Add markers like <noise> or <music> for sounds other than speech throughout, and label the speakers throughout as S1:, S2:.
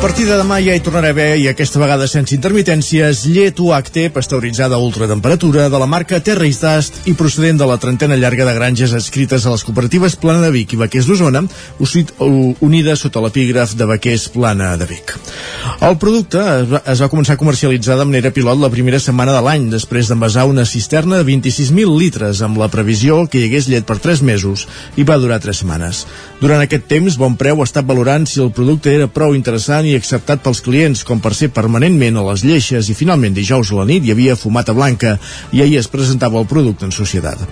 S1: Partir de demà ja hi tornarà a haver, i aquesta vegada sense intermitències, llet UHT pasteuritzada a ultratemperatura de la marca Terra Dast i procedent de la trentena llarga de granges escrites a les cooperatives Plana de Vic i Vaquers d'Osona, unides sota l'epígraf de Vaquers Plana de Vic. El producte es va començar a comercialitzar de manera pilot la primera setmana de l'any, després d'envasar una cisterna de 26.000 litres amb la previsió que hi hagués llet per 3 mesos i va durar 3 setmanes. Durant aquest temps, Bon Preu ha estat valorant si el producte era prou interessant i acceptat pels clients, com per ser permanentment a les lleixes i finalment dijous a la nit hi havia fumata blanca i ahir es presentava el producte en societat.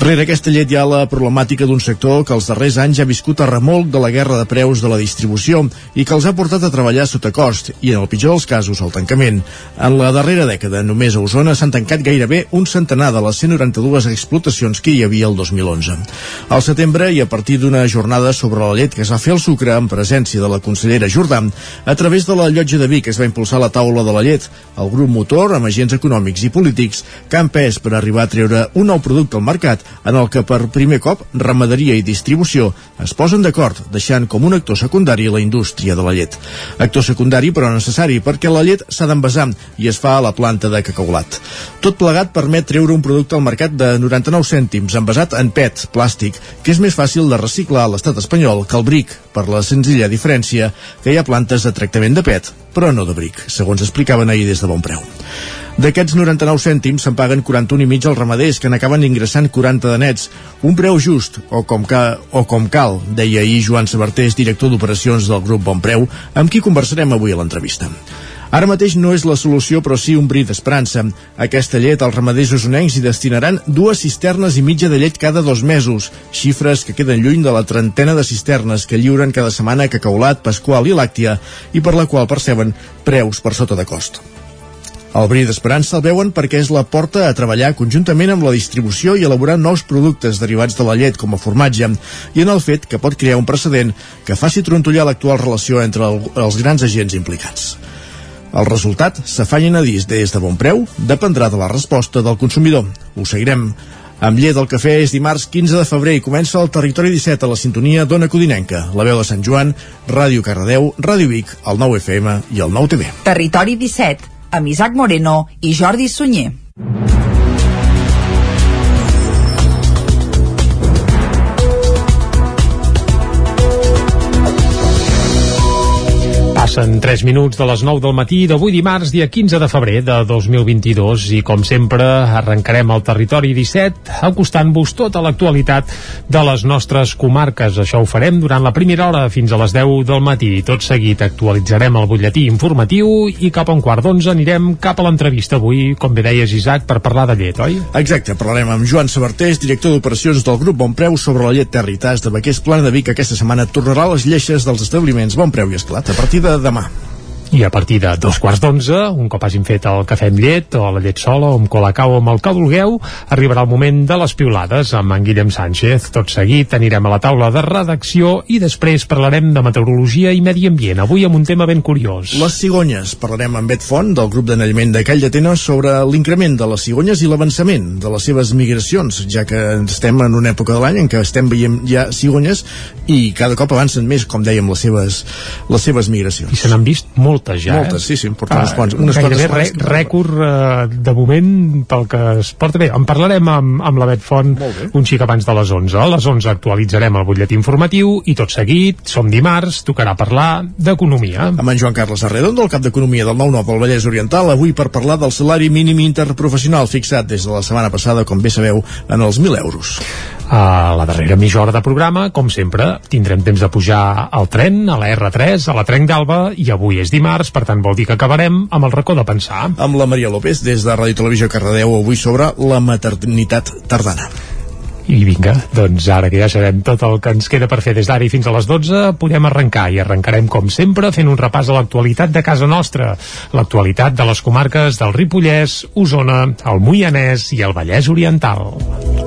S1: Rere aquesta llet hi ha la problemàtica d'un sector que els darrers anys ha viscut a remolc de la guerra de preus de la distribució i que els ha portat a treballar sota cost i, en el pitjor dels casos, al tancament. En la darrera dècada, només a Osona s'han tancat gairebé un centenar de les 192 explotacions que hi havia el 2011. Al setembre, i a partir d'una jornada sobre la llet que es va fer al sucre en presència de la consellera Jordà, a través de la llotja de Vic es va impulsar la taula de la llet, el grup motor amb agents econòmics i polítics que han pes per arribar a treure un nou producte al mercat en el que per primer cop ramaderia i distribució es posen d'acord, deixant com un actor secundari la indústria de la llet. Actor secundari però necessari perquè la llet s'ha d'envasar i es fa a la planta de cacaulat. Tot plegat permet treure un producte al mercat de 99 cèntims envasat en PET, plàstic, que és més fàcil de reciclar a l'estat espanyol que el bric, per la senzilla diferència que hi ha plantes de tractament de PET, però no de bric, segons explicaven ahir des de bon preu. D'aquests 99 cèntims se'n paguen 41 i mig als ramaders, que n'acaben ingressant 40 de nets. Un preu just, o com, ca, o com cal, deia ahir Joan Sabartés, director d'operacions del grup Bon Preu, amb qui conversarem avui a l'entrevista. Ara mateix no és la solució, però sí un bri d'esperança. Aquesta llet als ramaders usonencs hi destinaran dues cisternes i mitja de llet cada dos mesos, xifres que queden lluny de la trentena de cisternes que lliuren cada setmana cacaulat, pasqual i làctia i per la qual perceben preus per sota de cost. El bri d'esperança el veuen perquè és la porta a treballar conjuntament amb la distribució i elaborar nous productes derivats de la llet com a formatge i en el fet que pot crear un precedent que faci trontollar l'actual relació entre el, els grans agents implicats. El resultat, s'afanyen a dir des de bon preu, dependrà de la resposta del consumidor. Ho seguirem. Amb llet del cafè és dimarts 15 de febrer i comença el Territori 17 a la sintonia d'Ona Codinenca, la veu de Sant Joan, Ràdio Cardedeu, Ràdio Vic, el 9 FM i el 9 TV.
S2: Territori 17, amb Isaac Moreno i Jordi Sunyer.
S3: Passen 3 minuts de les 9 del matí d'avui dimarts, dia 15 de febrer de 2022 i com sempre arrencarem el territori 17 acostant-vos tota l'actualitat de les nostres comarques. Això ho farem durant la primera hora fins a les 10 del matí. Tot seguit actualitzarem el butlletí informatiu i cap a un quart d'onze anirem cap a l'entrevista avui, com bé deies Isaac, per parlar de llet, oi?
S1: Exacte, parlarem amb Joan Sabartés, director d'operacions del grup Bon Preu sobre la llet Territas de Baquers Plana de Vic. Aquesta setmana tornarà les lleixes dels establiments Bon Preu i Esclat a partir de demà.
S3: I a partir de dos quarts d'onze, un cop hagin fet el cafè amb llet, o la llet sola, o amb colacau, o amb el que vulgueu, arribarà el moment de les piulades amb en Guillem Sánchez. Tot seguit anirem a la taula de redacció i després parlarem de meteorologia i medi ambient, avui amb un tema ben curiós.
S1: Les cigonyes. Parlarem amb Bet Font, del grup d'anellament de Call d'Atenes, sobre l'increment de les cigonyes i l'avançament de les seves migracions, ja que estem en una època de l'any en què estem veient ja cigonyes i cada cop avancen més, com dèiem, les seves, les seves migracions.
S3: I se n'han vist moltes ja,
S1: Moltes,
S3: eh?
S1: sí, sí, en porten uns quants. Unes
S3: gairebé
S1: quantes
S3: re, rècord eh, de moment pel que es porta bé. En parlarem amb, amb la Bet Font un xic abans de les 11. A les 11 actualitzarem el butlletí informatiu i tot seguit, som dimarts, tocarà parlar d'economia.
S1: amb en Joan Carles Arredondo, el cap d'Economia del 9-9 del Vallès Oriental, avui per parlar del salari mínim interprofessional fixat des de la setmana passada, com bé sabeu, en els 1.000 euros.
S3: A la darrera mitja hora de programa, com sempre, tindrem temps de pujar al tren, a la R3, a la Trenc d'Alba, i avui és dimarts, per tant vol dir que acabarem amb el racó de pensar.
S1: Amb la Maria López, des de Ràdio Televisió Cardedeu, avui sobre la maternitat tardana.
S3: I vinga, doncs ara que ja sabem tot el que ens queda per fer des d'ara i fins a les 12, podem arrencar i arrencarem com sempre fent un repàs a l'actualitat de casa nostra, l'actualitat de les comarques del Ripollès, Osona, el Moianès i el Vallès Oriental.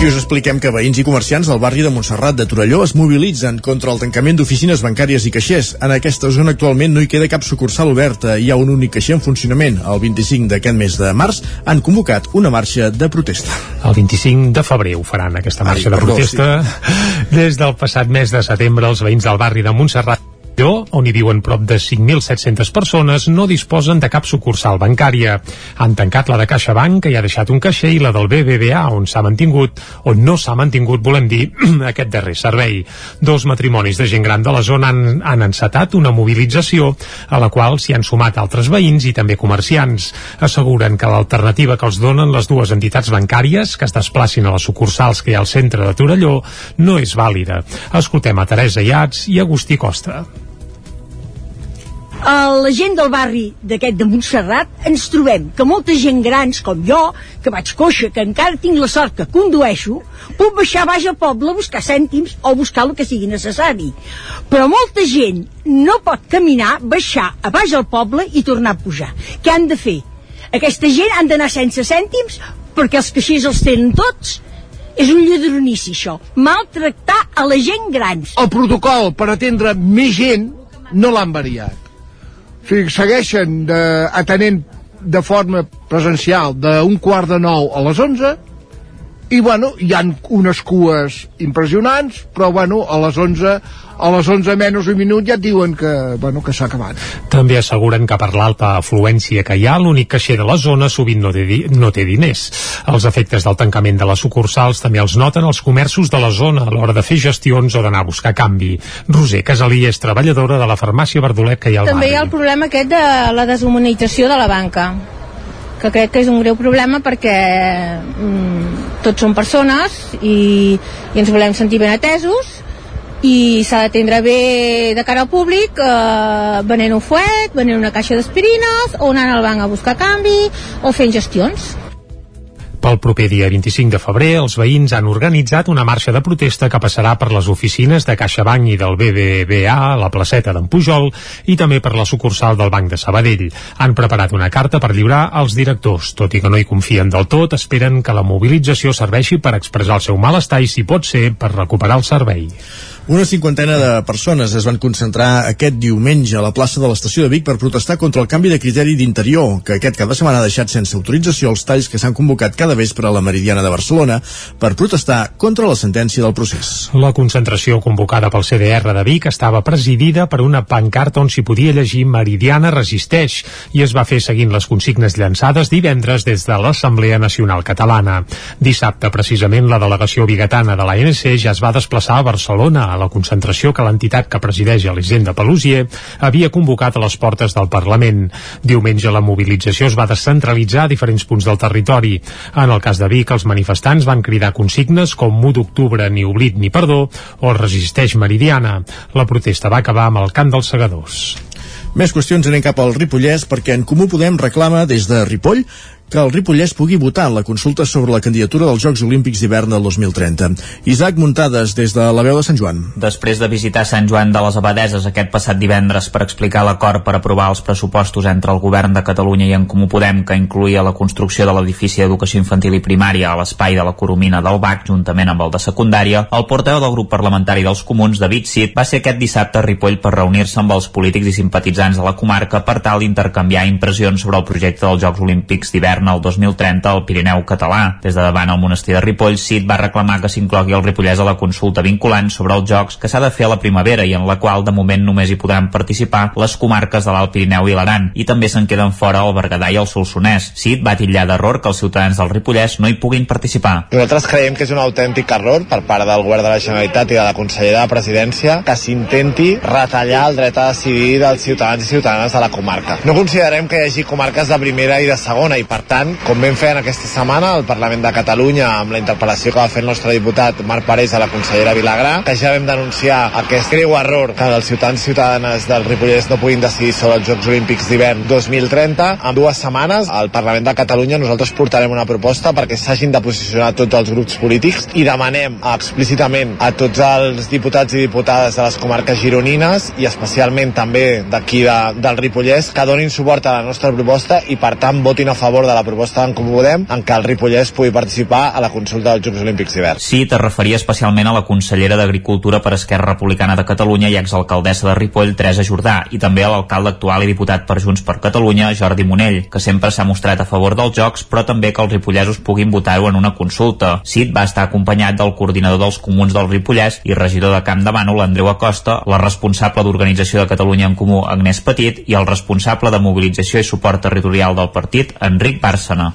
S1: I us expliquem que veïns i comerciants del barri de Montserrat de Torelló es mobilitzen contra el tancament d'oficines bancàries i caixers. En aquesta zona actualment no hi queda cap sucursal oberta, hi ha un únic caixer en funcionament. El 25 d'aquest mes de març han convocat una marxa de protesta.
S3: El 25 de febrer ho faran, aquesta marxa Ai, de perdó, protesta. Sí. Des del passat mes de setembre, els veïns del barri de Montserrat Castelló, on hi viuen prop de 5.700 persones, no disposen de cap sucursal bancària. Han tancat la de CaixaBank, que hi ha deixat un caixer, i la del BBVA, on s'ha mantingut, on no s'ha mantingut, volem dir, <clears throat> aquest darrer servei. Dos matrimonis de gent gran de la zona han, han encetat una mobilització a la qual s'hi han sumat altres veïns i també comerciants. Asseguren que l'alternativa que els donen les dues entitats bancàries que es desplacin a les sucursals que hi ha al centre de Torelló no és vàlida. Escoltem a Teresa Iats i Agustí Costa
S4: a la gent del barri d'aquest de Montserrat ens trobem que molta gent grans com jo, que vaig coixa, que encara tinc la sort que condueixo, puc baixar baix al poble a buscar cèntims o buscar el que sigui necessari. Però molta gent no pot caminar, baixar a baix al poble i tornar a pujar. Què han de fer? Aquesta gent han d'anar sense cèntims perquè els caixers els tenen tots és un lladronici, això. Maltractar a la gent grans.
S5: El protocol per atendre més gent no l'han variat segueixen de, atenent de forma presencial d'un quart de nou a les 11 i bueno, hi han unes cues impressionants, però bueno, a les 11 a les 11 menys un minut ja et diuen que, bueno, que s'ha acabat.
S3: També asseguren que per l'alta afluència que hi ha, l'únic caixer de la zona sovint no té, no té diners. Els efectes del tancament de les sucursals també els noten els comerços de la zona a l'hora de fer gestions o d'anar a buscar canvi. Roser Casalí és treballadora de la farmàcia Verdolet que hi ha al
S6: també barri. També hi ha el problema aquest de la deshumanització de la banca que crec que és un greu problema perquè mm, tots som persones i, i ens volem sentir ben atesos i s'ha d'atendre bé de cara al públic eh, venent un fuet, venent una caixa d'aspirines o anant al banc a buscar canvi o fent gestions
S3: pel proper dia 25 de febrer, els veïns han organitzat una marxa de protesta que passarà per les oficines de CaixaBank i del BBVA a la placeta d'en Pujol i també per la sucursal del Banc de Sabadell. Han preparat una carta per lliurar als directors. Tot i que no hi confien del tot, esperen que la mobilització serveixi per expressar el seu malestar i, si pot ser, per recuperar el servei.
S1: Una cinquantena de persones es van concentrar aquest diumenge a la plaça de l'estació de Vic per protestar contra el canvi de criteri d'interior, que aquest cada setmana ha deixat sense autorització els talls que s'han convocat cada vespre a la Meridiana de Barcelona per protestar contra la sentència del procés.
S3: La concentració convocada pel CDR de Vic estava presidida per una pancarta on s'hi podia llegir Meridiana resisteix i es va fer seguint les consignes llançades divendres des de l'Assemblea Nacional Catalana. Dissabte, precisament, la delegació bigatana de l'ANC ja es va desplaçar a Barcelona a la concentració que l'entitat que presideix Elisenda Pelusier havia convocat a les portes del Parlament. Diumenge la mobilització es va descentralitzar a diferents punts del territori. En el cas de Vic, els manifestants van cridar consignes com 1 d'octubre ni oblit ni perdó o resisteix Meridiana. La protesta va acabar amb el cant dels segadors.
S1: Més qüestions anem cap al Ripollès perquè en Comú Podem reclama des de Ripoll que el Ripollès pugui votar en la consulta sobre la candidatura dels Jocs Olímpics d'hivern del 2030. Isaac Muntades, des de la veu de Sant Joan.
S7: Després de visitar Sant Joan de les Abadeses aquest passat divendres per explicar l'acord per aprovar els pressupostos entre el govern de Catalunya i en Comú Podem que incluïa la construcció de l'edifici d'educació infantil i primària a l'espai de la Coromina del BAC juntament amb el de secundària, el portaveu del grup parlamentari dels Comuns, David Cid, va ser aquest dissabte a Ripoll per reunir-se amb els polítics i simpatitzants de la comarca per tal d'intercanviar impressions sobre el projecte dels Jocs Olímpics d'hivern govern el 2030 al Pirineu català. Des de davant el monestir de Ripoll, Cid va reclamar que s'inclogui el Ripollès a la consulta vinculant sobre els jocs que s'ha de fer a la primavera i en la qual de moment només hi podran participar les comarques de l'Alt Pirineu i l'Aran i també se'n queden fora el Berguedà i el Solsonès. Cid va titllar d'error que els ciutadans del Ripollès no hi puguin participar.
S8: Nosaltres creiem que és un autèntic error per part del govern de la Generalitat i de la Consellera de Presidència que s'intenti retallar el dret a decidir dels ciutadans i ciutadanes de la comarca. No considerem que hi hagi comarques de primera i de segona i per tant, com vam fer en aquesta setmana al Parlament de Catalunya amb la interpel·lació que va fer el nostre diputat Marc Parés a la consellera Vilagrà, que ja vam denunciar aquest greu error que els ciutadans i ciutadanes del Ripollès no puguin decidir sobre els Jocs Olímpics d'hivern 2030. En dues setmanes al Parlament de Catalunya nosaltres portarem una proposta perquè s'hagin de posicionar tots els grups polítics i demanem explícitament a tots els diputats i diputades de les comarques gironines i especialment també d'aquí de, del Ripollès que donin suport a la nostra proposta i per tant votin a favor de
S9: la proposta d'en Comú Podem en què el Ripollès pugui participar a la consulta dels Jocs Olímpics d'hivern.
S10: Sí, te referia especialment a la consellera d'Agricultura per Esquerra Republicana de Catalunya i exalcaldessa de Ripoll, Teresa Jordà, i també a l'alcalde actual i diputat per Junts per Catalunya, Jordi Monell, que sempre s'ha mostrat a favor dels Jocs, però també que els ripollesos puguin votar-ho en una consulta. Cid va estar acompanyat del coordinador dels comuns del Ripollès i regidor de Camp de Bànol, Andreu Acosta, la responsable d'Organització de Catalunya en Comú, Agnès Petit, i el responsable de mobilització i suport territorial del partit, Enric Bàrcena.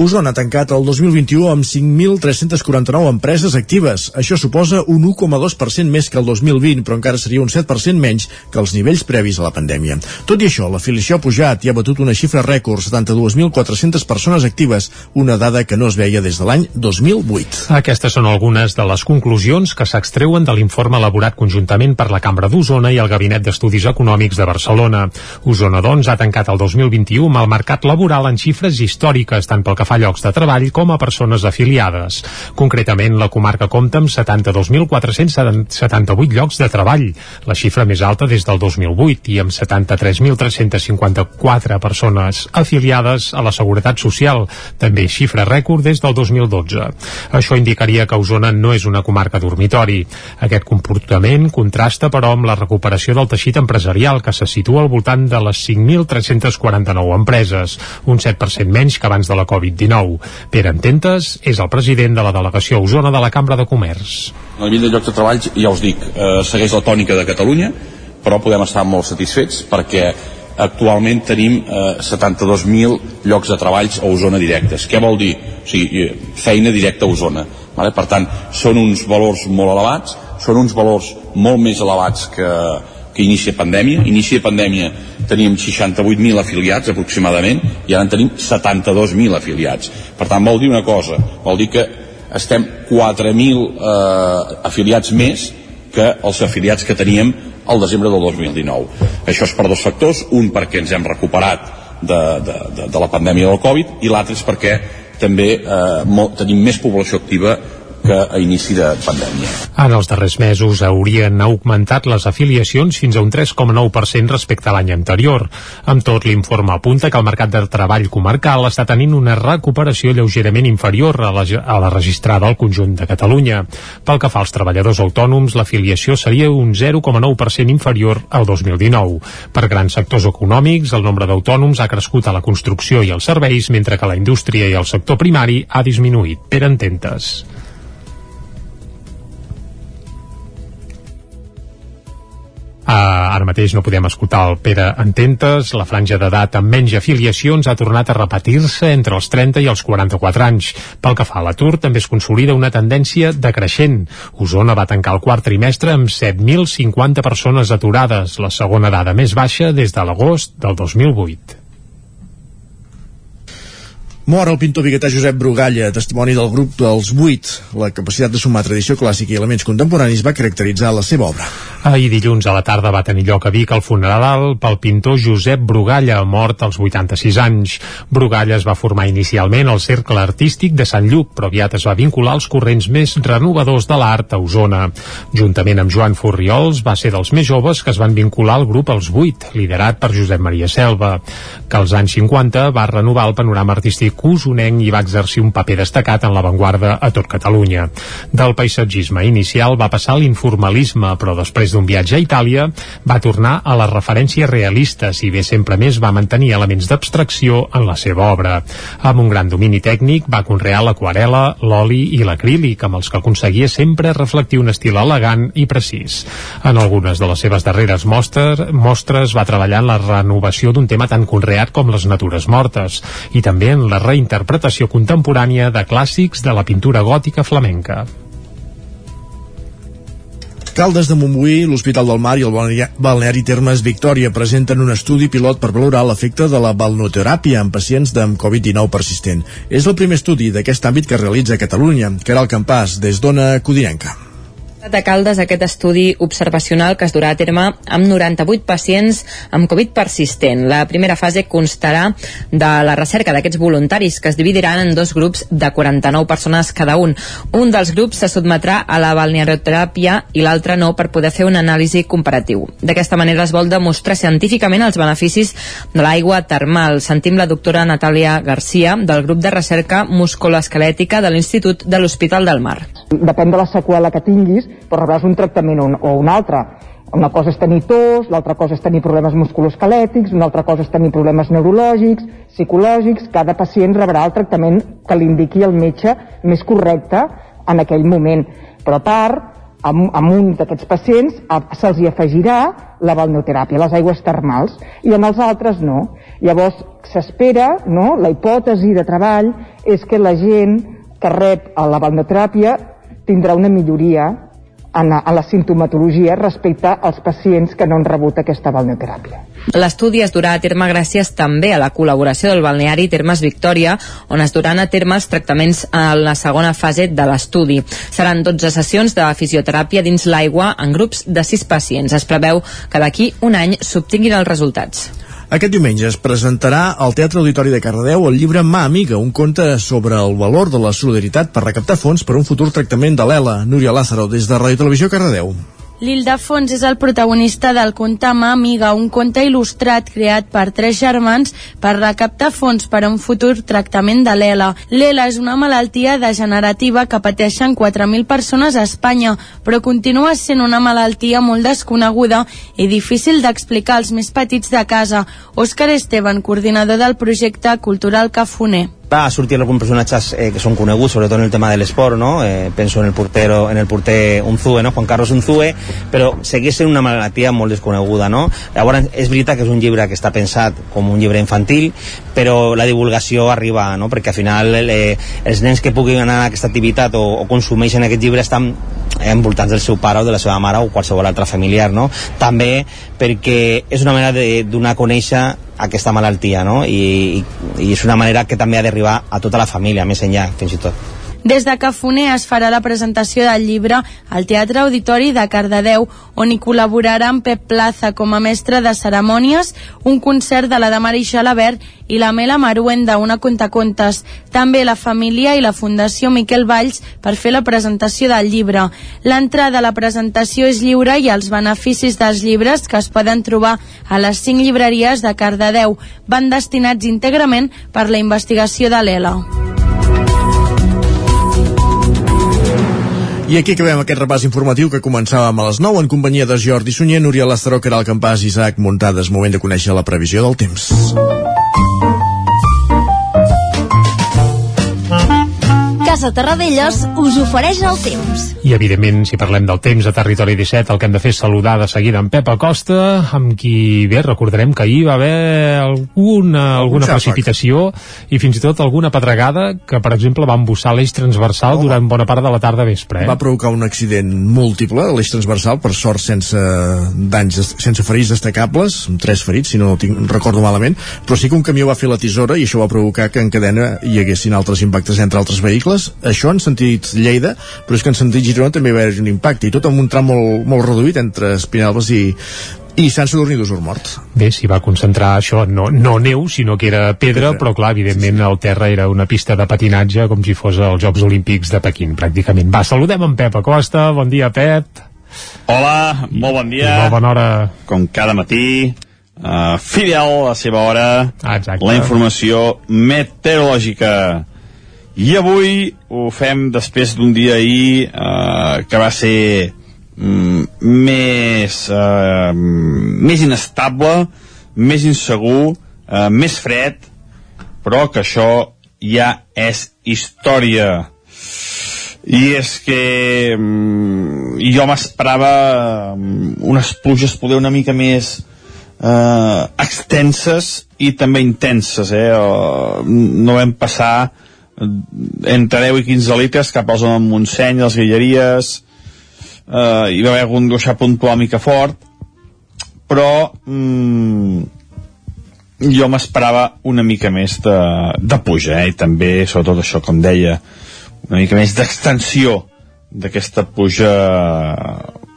S1: Osona ha tancat el 2021 amb 5.349 empreses actives. Això suposa un 1,2% més que el 2020, però encara seria un 7% menys que els nivells previs a la pandèmia. Tot i això, l'afiliació ha pujat i ha batut una xifra rècord, 72.400 persones actives, una dada que no es veia des de l'any 2008.
S3: Aquestes són algunes de les conclusions que s'extreuen de l'informe elaborat conjuntament per la Cambra d'Osona i el Gabinet d'Estudis Econòmics de Barcelona. Osona, doncs, ha tancat el 2021 amb el mercat laboral en xifres històriques, tant pel que fa llocs de treball com a persones afiliades. Concretament, la comarca compta amb 72.478 llocs de treball, la xifra més alta des del 2008, i amb 73.354 persones afiliades a la Seguretat Social, també xifra rècord des del 2012. Això indicaria que Osona no és una comarca dormitori. Aquest comportament contrasta, però, amb la recuperació del teixit empresarial, que se situa al voltant de les 5.349 empreses, un 7% menys que abans de la Covid-19. Pere Ententes és el president de la delegació Osona de la Cambra de Comerç.
S11: A nivell de llocs de treball, ja us dic, eh, segueix la tònica de Catalunya, però podem estar molt satisfets perquè actualment tenim eh, 72.000 llocs de treballs a Osona directes. Què vol dir? O sigui, eh, feina directa a Osona. Vale? Per tant, són uns valors molt elevats, són uns valors molt més elevats que, que inici de pandèmia. Inici de pandèmia teníem 68.000 afiliats aproximadament i ara en tenim 72.000 afiliats. Per tant, vol dir una cosa, vol dir que estem 4.000 eh, afiliats més que els afiliats que teníem al desembre del 2019. Això és per dos factors, un perquè ens hem recuperat de, de, de, de la pandèmia del Covid i l'altre és perquè també eh, molt, tenim més població activa que a inici de pandèmia.
S3: En els darrers mesos haurien augmentat les afiliacions fins a un 3,9% respecte a l'any anterior. Amb tot, l'informe apunta que el mercat de treball comarcal està tenint una recuperació lleugerament inferior a la, a la registrada al conjunt de Catalunya. Pel que fa als treballadors autònoms, l'afiliació seria un 0,9% inferior al 2019. Per grans sectors econòmics, el nombre d'autònoms ha crescut a la construcció i els serveis, mentre que la indústria i el sector primari ha disminuït. Per ententes. Uh, ara mateix no podem escoltar el Pere Ententes. La franja d'edat amb menys afiliacions ha tornat a repetir-se entre els 30 i els 44 anys. Pel que fa a l'atur, també es consolida una tendència decreixent. Osona va tancar el quart trimestre amb 7.050 persones aturades, la segona dada més baixa des de l'agost del 2008.
S1: Mor el pintor biguetà Josep Brugalla, testimoni del grup dels Vuit. La capacitat de sumar tradició clàssica i elements contemporanis va caracteritzar la seva obra.
S3: Ahir dilluns a la tarda va tenir lloc a Vic el funeral pel pintor Josep Brugalla, mort als 86 anys. Brugalla es va formar inicialment al Cercle Artístic de Sant Lluc, però aviat es va vincular als corrents més renovadors de l'art a Osona. Juntament amb Joan Furriols va ser dels més joves que es van vincular al grup Els Vuit, liderat per Josep Maria Selva, que als anys 50 va renovar el panorama artístic usonenc i va exercir un paper destacat en l'avantguarda a tot Catalunya. Del paisatgisme inicial va passar l'informalisme, però després d'un viatge a Itàlia va tornar a les referències realistes i bé sempre més va mantenir elements d'abstracció en la seva obra. Amb un gran domini tècnic va conrear l'aquarela, l'oli i l'acrílic, amb els que aconseguia sempre reflectir un estil elegant i precís. En algunes de les seves darreres mostres, mostres va treballar en la renovació d'un tema tan conreat com les natures mortes i també en la reinterpretació contemporània de clàssics de la pintura gòtica flamenca.
S1: Caldes de Montbui, l'Hospital del Mar i el Balneari Termes Victòria presenten un estudi pilot per valorar l'efecte de la balnoteràpia en pacients amb Covid-19 persistent. És el primer estudi d'aquest àmbit que realitza Catalunya, que era el campàs des d'Ona Codinenca.
S12: De Caldes, aquest estudi observacional que es durà a terme amb 98 pacients amb Covid persistent. La primera fase constarà de la recerca d'aquests voluntaris que es dividiran en dos grups de 49 persones cada un. Un dels grups se sotmetrà a la balnearoteràpia i l'altre no per poder fer un anàlisi comparatiu. D'aquesta manera es vol demostrar científicament els beneficis de l'aigua termal. Sentim la doctora Natàlia Garcia del grup de recerca musculoesquelètica de l'Institut de l'Hospital del Mar.
S13: Depèn de la seqüela que tinguis, però rebràs un tractament un, o un altre. Una cosa és tenir tos, l'altra cosa és tenir problemes musculoesquelètics, una altra cosa és tenir problemes neurològics, psicològics, cada pacient rebrà el tractament que li indiqui el metge més correcte en aquell moment. Però a part, amb, amb un d'aquests pacients se'ls hi afegirà la balneoteràpia, les aigües termals, i en els altres no. Llavors s'espera, no? la hipòtesi de treball és que la gent que rep la balneoteràpia tindrà una milloria en, en la sintomatologia respecte als pacients que no han rebut aquesta balneoteràpia.
S12: L'estudi es durà a terme gràcies també a la col·laboració del balneari Termes Victòria, on es duran a terme els tractaments en la segona fase de l'estudi. Seran 12 sessions de fisioteràpia dins l'aigua en grups de 6 pacients. Es preveu que d'aquí un any s'obtinguin els resultats.
S1: Aquest diumenge es presentarà al Teatre Auditori de Cardedeu el llibre Mà Amiga, un conte sobre el valor de la solidaritat per recaptar fons per un futur tractament de l'ELA. Núria Lázaro, des de Ràdio Televisió Cardedeu.
S14: L'Ildefons és el protagonista del conte Mà Amiga, un conte il·lustrat creat per tres germans per recaptar fons per a un futur tractament de l'ELA. L'ELA és una malaltia degenerativa que pateixen 4.000 persones a Espanya, però continua sent una malaltia molt desconeguda i difícil d'explicar als més petits de casa. Òscar Esteban, coordinador del projecte Cultural Cafoner
S15: va sortir alguns personatges eh, que són coneguts, sobretot en el tema de l'esport, no? Eh, penso en el portero, en el porter Unzue, no? Juan Carlos Unzue, però segueix sent una malaltia molt desconeguda, no? Llavors, és veritat que és un llibre que està pensat com un llibre infantil, però la divulgació arriba, no? Perquè al final eh, els nens que puguin anar a aquesta activitat o, o consumeixen aquest llibre estan envoltats del seu pare o de la seva mare o qualsevol altre familiar, no? També perquè és una manera de donar a conèixer aquesta malaltia, no? I, i és una manera que també ha d'arribar a tota la família, més enllà, fins i tot.
S14: Des de Cafoner es farà la presentació del llibre al Teatre Auditori de Cardedeu, on hi col·laborarà en Pep Plaza com a mestre de cerimònies, un concert de la de Marixa Labert i la Mela Maruenda, una contacontes. També la família i la Fundació Miquel Valls per fer la presentació del llibre. L'entrada a la presentació és lliure i els beneficis dels llibres que es poden trobar a les cinc llibreries de Cardedeu van destinats íntegrament per la investigació de l'ELA.
S1: I aquí acabem aquest repàs informatiu que començàvem a les 9 en companyia de Jordi Sunyer, Núria Lastaró, Caral Campàs, Isaac Muntades. Moment de conèixer la previsió del temps.
S16: Casa Terradellos us ofereix el temps.
S3: I, evidentment, si parlem del temps a Territori 17, el que hem de fer és saludar de seguida en Pep Acosta, amb qui, bé, recordarem que ahir va haver alguna, alguna precipitació i fins i tot alguna pedregada que, per exemple, va embussar l'eix transversal oh. durant bona part de la tarda vespre. Eh?
S1: Va provocar un accident múltiple a l'eix transversal, per sort sense danys, sense ferits destacables, amb tres ferits, si no tinc, recordo malament, però sí que un camió va fer la tisora i això va provocar que en cadena hi haguessin altres impactes entre altres vehicles això en sentit Lleida, però és que en sentit Girona també va haver un impacte, i tot amb un tram molt, molt reduït entre Espinalbes i, i Sant Sadurní d'Usur mort.
S3: Bé, s'hi va concentrar això, no, no neu, sinó que era pedra, pedra. però clar, evidentment el terra era una pista de patinatge com si fos els Jocs Olímpics de Pequín, pràcticament. Va, saludem en Pep Acosta, bon dia Pep.
S17: Hola, molt bon dia.
S3: I molt bona hora.
S17: Com cada matí, uh, fidel a la seva hora,
S3: ah, Exacte.
S17: la informació meteorològica i avui ho fem després d'un dia ahir eh, que va ser mm, més, eh, més inestable, més insegur, eh, més fred, però que això ja és història. I és que mm, jo m'esperava mm, unes pluges poder una mica més eh, extenses i també intenses, eh? no vam passar entre 10 i 15 litres cap als Montseny, les Guilleries eh, hi va haver algun gruixar puntual mica fort però mm, jo m'esperava una mica més de, de puja eh? i també sobretot això com deia una mica més d'extensió d'aquesta puja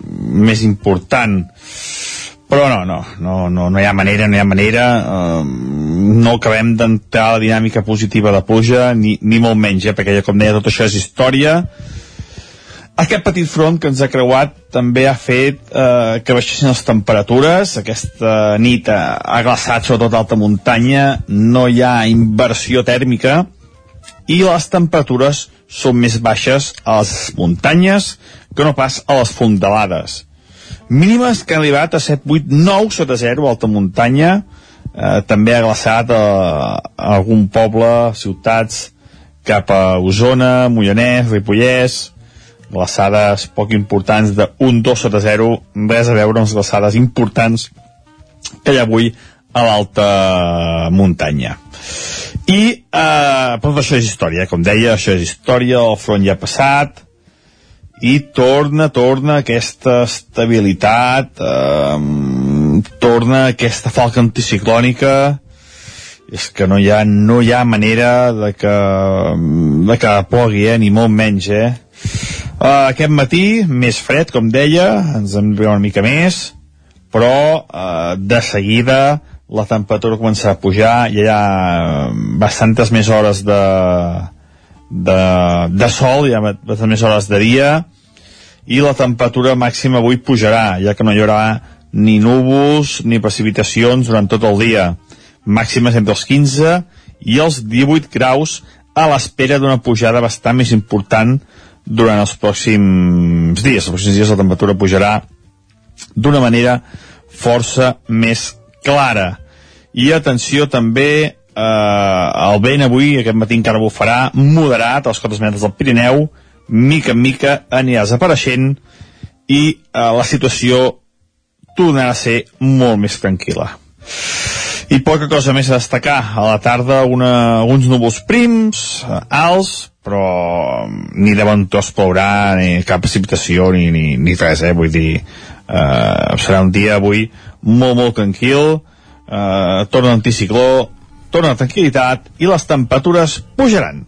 S17: més important però no, no, no, no, no hi ha manera, no hi ha manera eh, no acabem d'entrar la dinàmica positiva de puja ni, ni molt menys, eh, perquè com deia tot això és història aquest petit front que ens ha creuat també ha fet eh, que baixessin les temperatures. Aquesta nit ha glaçat sobretot alta muntanya, no hi ha inversió tèrmica i les temperatures són més baixes a les muntanyes que no pas a les fondalades. Mínimes que han arribat a 7, 8, 9 sota 0 a alta muntanya, eh, també ha glaçat a, a algun poble, ciutats, cap a Osona, Mollanès, Ripollès, glaçades poc importants de 1-2 sota 0, res a veure amb les glaçades importants que hi ha avui a l'alta muntanya. I, eh, però això és història, com deia, això és història, el front ja ha passat, i torna, torna aquesta estabilitat, eh, torna aquesta falca anticiclònica, és que no hi ha, no hi ha manera de que, de que plogui, eh, ni molt menys, eh? Uh, aquest matí, més fred, com deia, ens en ve una mica més, però uh, de seguida la temperatura comença a pujar, hi ha bastantes més hores de, de, de sol, hi ha bastantes més hores de dia, i la temperatura màxima avui pujarà, ja que no hi haurà ni núvols ni precipitacions durant tot el dia. Màximes entre els 15 i els 18 graus a l'espera d'una pujada bastant més important durant els pròxims dies. Els pròxims dies la temperatura pujarà d'una manera força més clara. I atenció també, eh, el vent avui, aquest matí encara bufarà, moderat, als 4 metres del Pirineu, mica en mica anirà desapareixent i eh, la situació tornarà a ser molt més tranquil·la. I poca cosa més a destacar. A la tarda una, uns núvols prims, alts, però ni de bon tos plourà, ni cap precipitació, ni, ni, ni res, eh? Vull dir, eh, serà un dia avui molt, molt tranquil, eh, torna l'anticicló, torna tranquil·litat i les temperatures pujaran.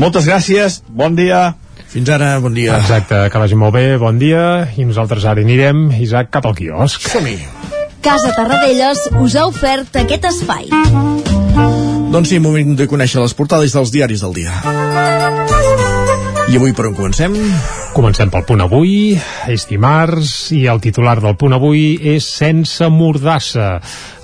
S17: Moltes gràcies, bon dia.
S1: Fins ara, bon dia.
S3: Exacte, que vagi molt bé, bon dia, i nosaltres ara anirem, Isaac, cap al quiosc.
S1: Som-hi.
S16: Casa Tarradellas us ha ofert aquest espai.
S1: Doncs sí, moment de conèixer les portades dels diaris del dia. I avui per on comencem?
S3: Comencem pel punt avui, és dimarts, i el titular del punt avui és Sense mordassa.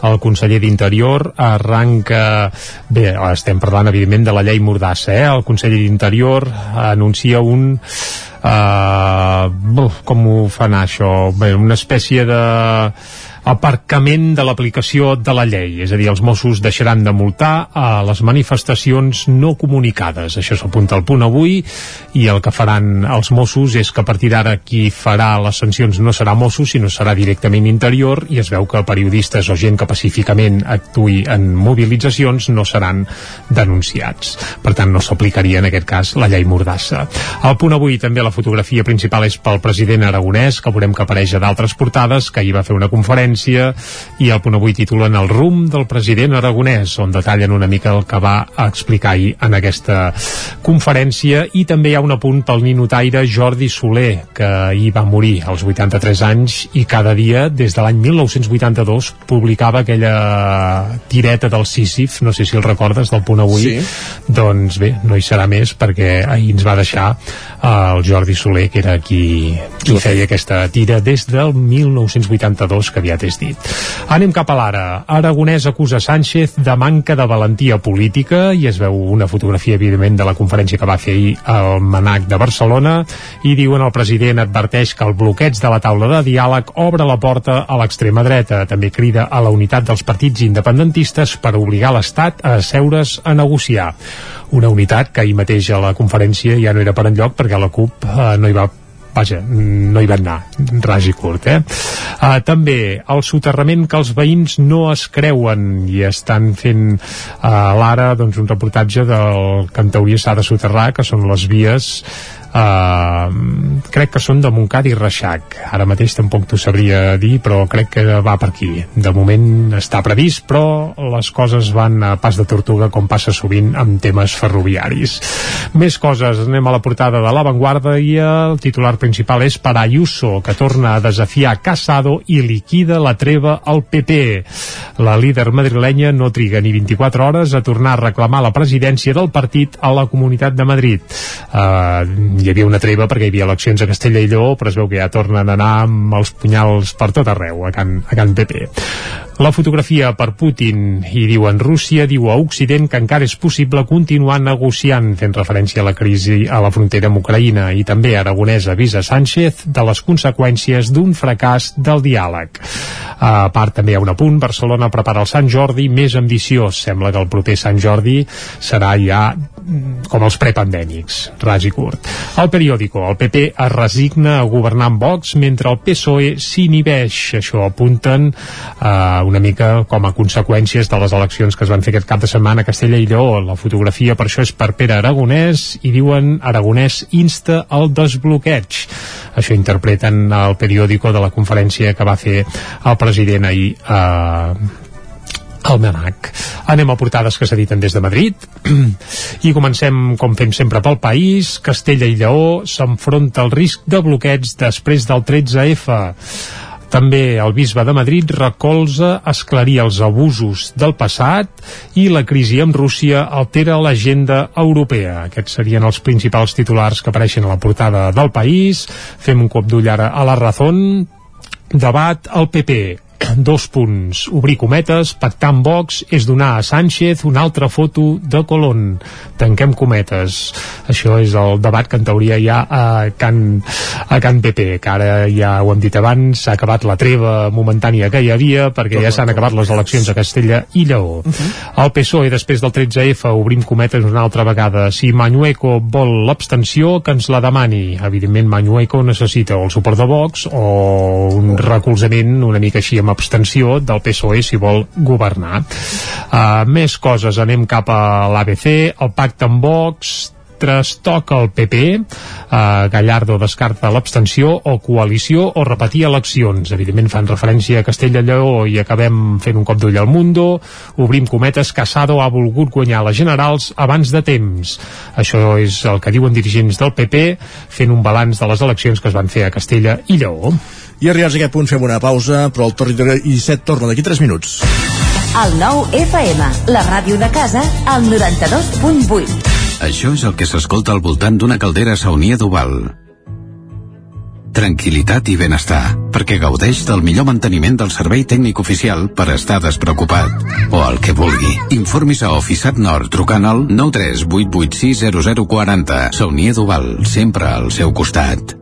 S3: El conseller d'Interior arranca... Bé, estem parlant, evidentment, de la llei mordassa, eh? El conseller d'Interior anuncia un... Uh, com ho fan això? Bé, una espècie de aparcament de l'aplicació de la llei, és a dir, els Mossos deixaran de multar a les manifestacions no comunicades. Això s'apunta al punt avui i el que faran els Mossos és que a partir d'ara qui farà les sancions no serà Mossos, sinó serà directament interior i es veu que periodistes o gent que pacíficament actui en mobilitzacions no seran denunciats. Per tant, no s'aplicaria en aquest cas la llei Mordassa. Al punt avui també la fotografia principal és pel president aragonès, que veurem que apareix a d'altres portades, que ahir va fer una conferència València i el punt avui titulen El rum del president aragonès, on detallen una mica el que va explicar ahir en aquesta conferència i també hi ha un apunt pel ninotaire Jordi Soler, que ahir va morir als 83 anys i cada dia, des de l'any 1982, publicava aquella tireta del Sísif, no sé si el recordes, del punt avui.
S1: Sí.
S3: Doncs bé, no hi serà més perquè ahir ens va deixar el Jordi Soler, que era qui, qui feia aquesta tira des del 1982, que aviat és dit. Anem cap a l'ara. Aragonès acusa Sánchez de manca de valentia política i es veu una fotografia, evidentment, de la conferència que va fer ahir al Manac de Barcelona i diuen el president adverteix que el bloqueig de la taula de diàleg obre la porta a l'extrema dreta. També crida a la unitat dels partits independentistes per obligar l'Estat a asseure's a negociar. Una unitat que ahir mateix a la conferència ja no era per enlloc perquè la CUP eh, no hi va vaja, no hi van anar, ras i curt, eh? Uh, també el soterrament que els veïns no es creuen i estan fent uh, l'ara doncs, un reportatge del que en teoria s'ha de soterrar, que són les vies uh, crec que són de Montcada i Reixac. Ara mateix tampoc t'ho sabria dir però crec que va per aquí. De moment està previst però les coses van a pas de tortuga com passa sovint amb temes ferroviaris. Més coses, anem a la portada de l'avantguarda i el titular principal és per Ayuso que torna a desafiar Casado i liquida la treva al PP la líder madrilenya no triga ni 24 hores a tornar a reclamar la presidència del partit a la Comunitat de Madrid. Uh, hi havia una treva perquè hi havia eleccions a Castella i Lleó, però es veu que ja tornen a anar amb els punyals per tot arreu a Can, a Can PP. La fotografia per Putin i diu en Rússia diu a Occident que encara és possible continuar negociant fent referència a la crisi a la frontera amb Ucraïna i també Aragonès avisa Sánchez de les conseqüències d'un fracàs del diàleg. A part també hi ha un apunt, Barcelona prepara el Sant Jordi més ambiciós. Sembla que el proper Sant Jordi serà ja com els prepandèmics, ras i curt. El periòdico, el PP es resigna a governar amb Vox mentre el PSOE s'inhibeix. Això apunten eh, una mica com a conseqüències de les eleccions que es van fer aquest cap de setmana a Castella i Lleó. La fotografia per això és per Pere Aragonès i diuen Aragonès insta al desbloqueig. Això interpreten el periòdico de la conferència que va fer el president ahir eh, Almanac. Anem a portades que s'editen des de Madrid <clears throat> i comencem, com fem sempre, pel país. Castella i Lleó s'enfronta al risc de bloqueig després del 13F. També el bisbe de Madrid recolza esclarir els abusos del passat i la crisi amb Rússia altera l'agenda europea. Aquests serien els principals titulars que apareixen a la portada del país. Fem un cop d'ull ara a la Razón. Debat al PP dos punts, obrir cometes, pactar amb Vox és donar a Sánchez una altra foto de Colón. Tanquem cometes. Això és el debat que en teoria hi ha a Can, a Can PP, que ara ja ho hem dit abans, s'ha acabat la treva momentània que hi havia, perquè ja s'han acabat les eleccions a Castella i Lleó. Uh -huh. El PSOE, després del 13F, obrim cometes una altra vegada. Si Mañueco vol l'abstenció, que ens la demani. Evidentment, Mañueco necessita o el suport de Vox o un recolzament una mica així amb abstenció del PSOE si vol governar. Uh, més coses, anem cap a l'ABC, el pacte amb Vox, trastoca el PP, eh, Gallardo descarta l'abstenció o coalició o repetir eleccions. Evidentment fan referència a Castella-Lleó i acabem fent un cop d'ull al Mundo. Obrim cometes, Casado ha volgut guanyar les generals abans de temps. Això és el que diuen dirigents del PP fent un balanç de les eleccions que es van fer a Castella i Lleó.
S1: I arribats a aquest punt fem una pausa, però el territori 17 torna d'aquí 3 minuts.
S2: El nou FM, la ràdio de casa, al 92.8.
S18: Això és el que s'escolta al voltant d'una caldera saunia d'Oval. Tranquilitat i benestar, perquè gaudeix del millor manteniment del servei tècnic oficial per estar despreocupat. O el que vulgui. Informis a Oficiat Nord trucant al 938860040. Saunia d'Oval, sempre al seu costat.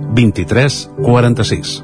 S19: 23 46.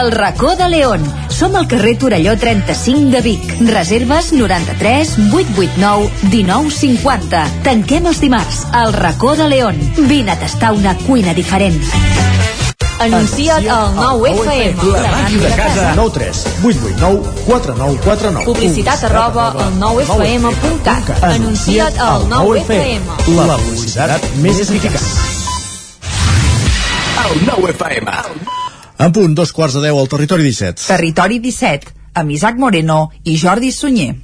S2: El racó de León. Som al carrer Torelló 35 de Vic. Reserves 93 889 1950. Tanquem els dimarts. El racó de León. Vine a tastar una cuina diferent.
S16: Anuncia't al 9FM.
S1: La màquina de casa. 9 3 8 8 9 4 9 4 9
S16: Publicitat arroba al 9FM.cat. Anuncia't al 9FM.
S1: La publicitat més eficaç.
S20: El 9FM.
S1: En punt, dos quarts de deu al territori 17.
S2: Territori 17, amb Isaac Moreno i Jordi Sunyer.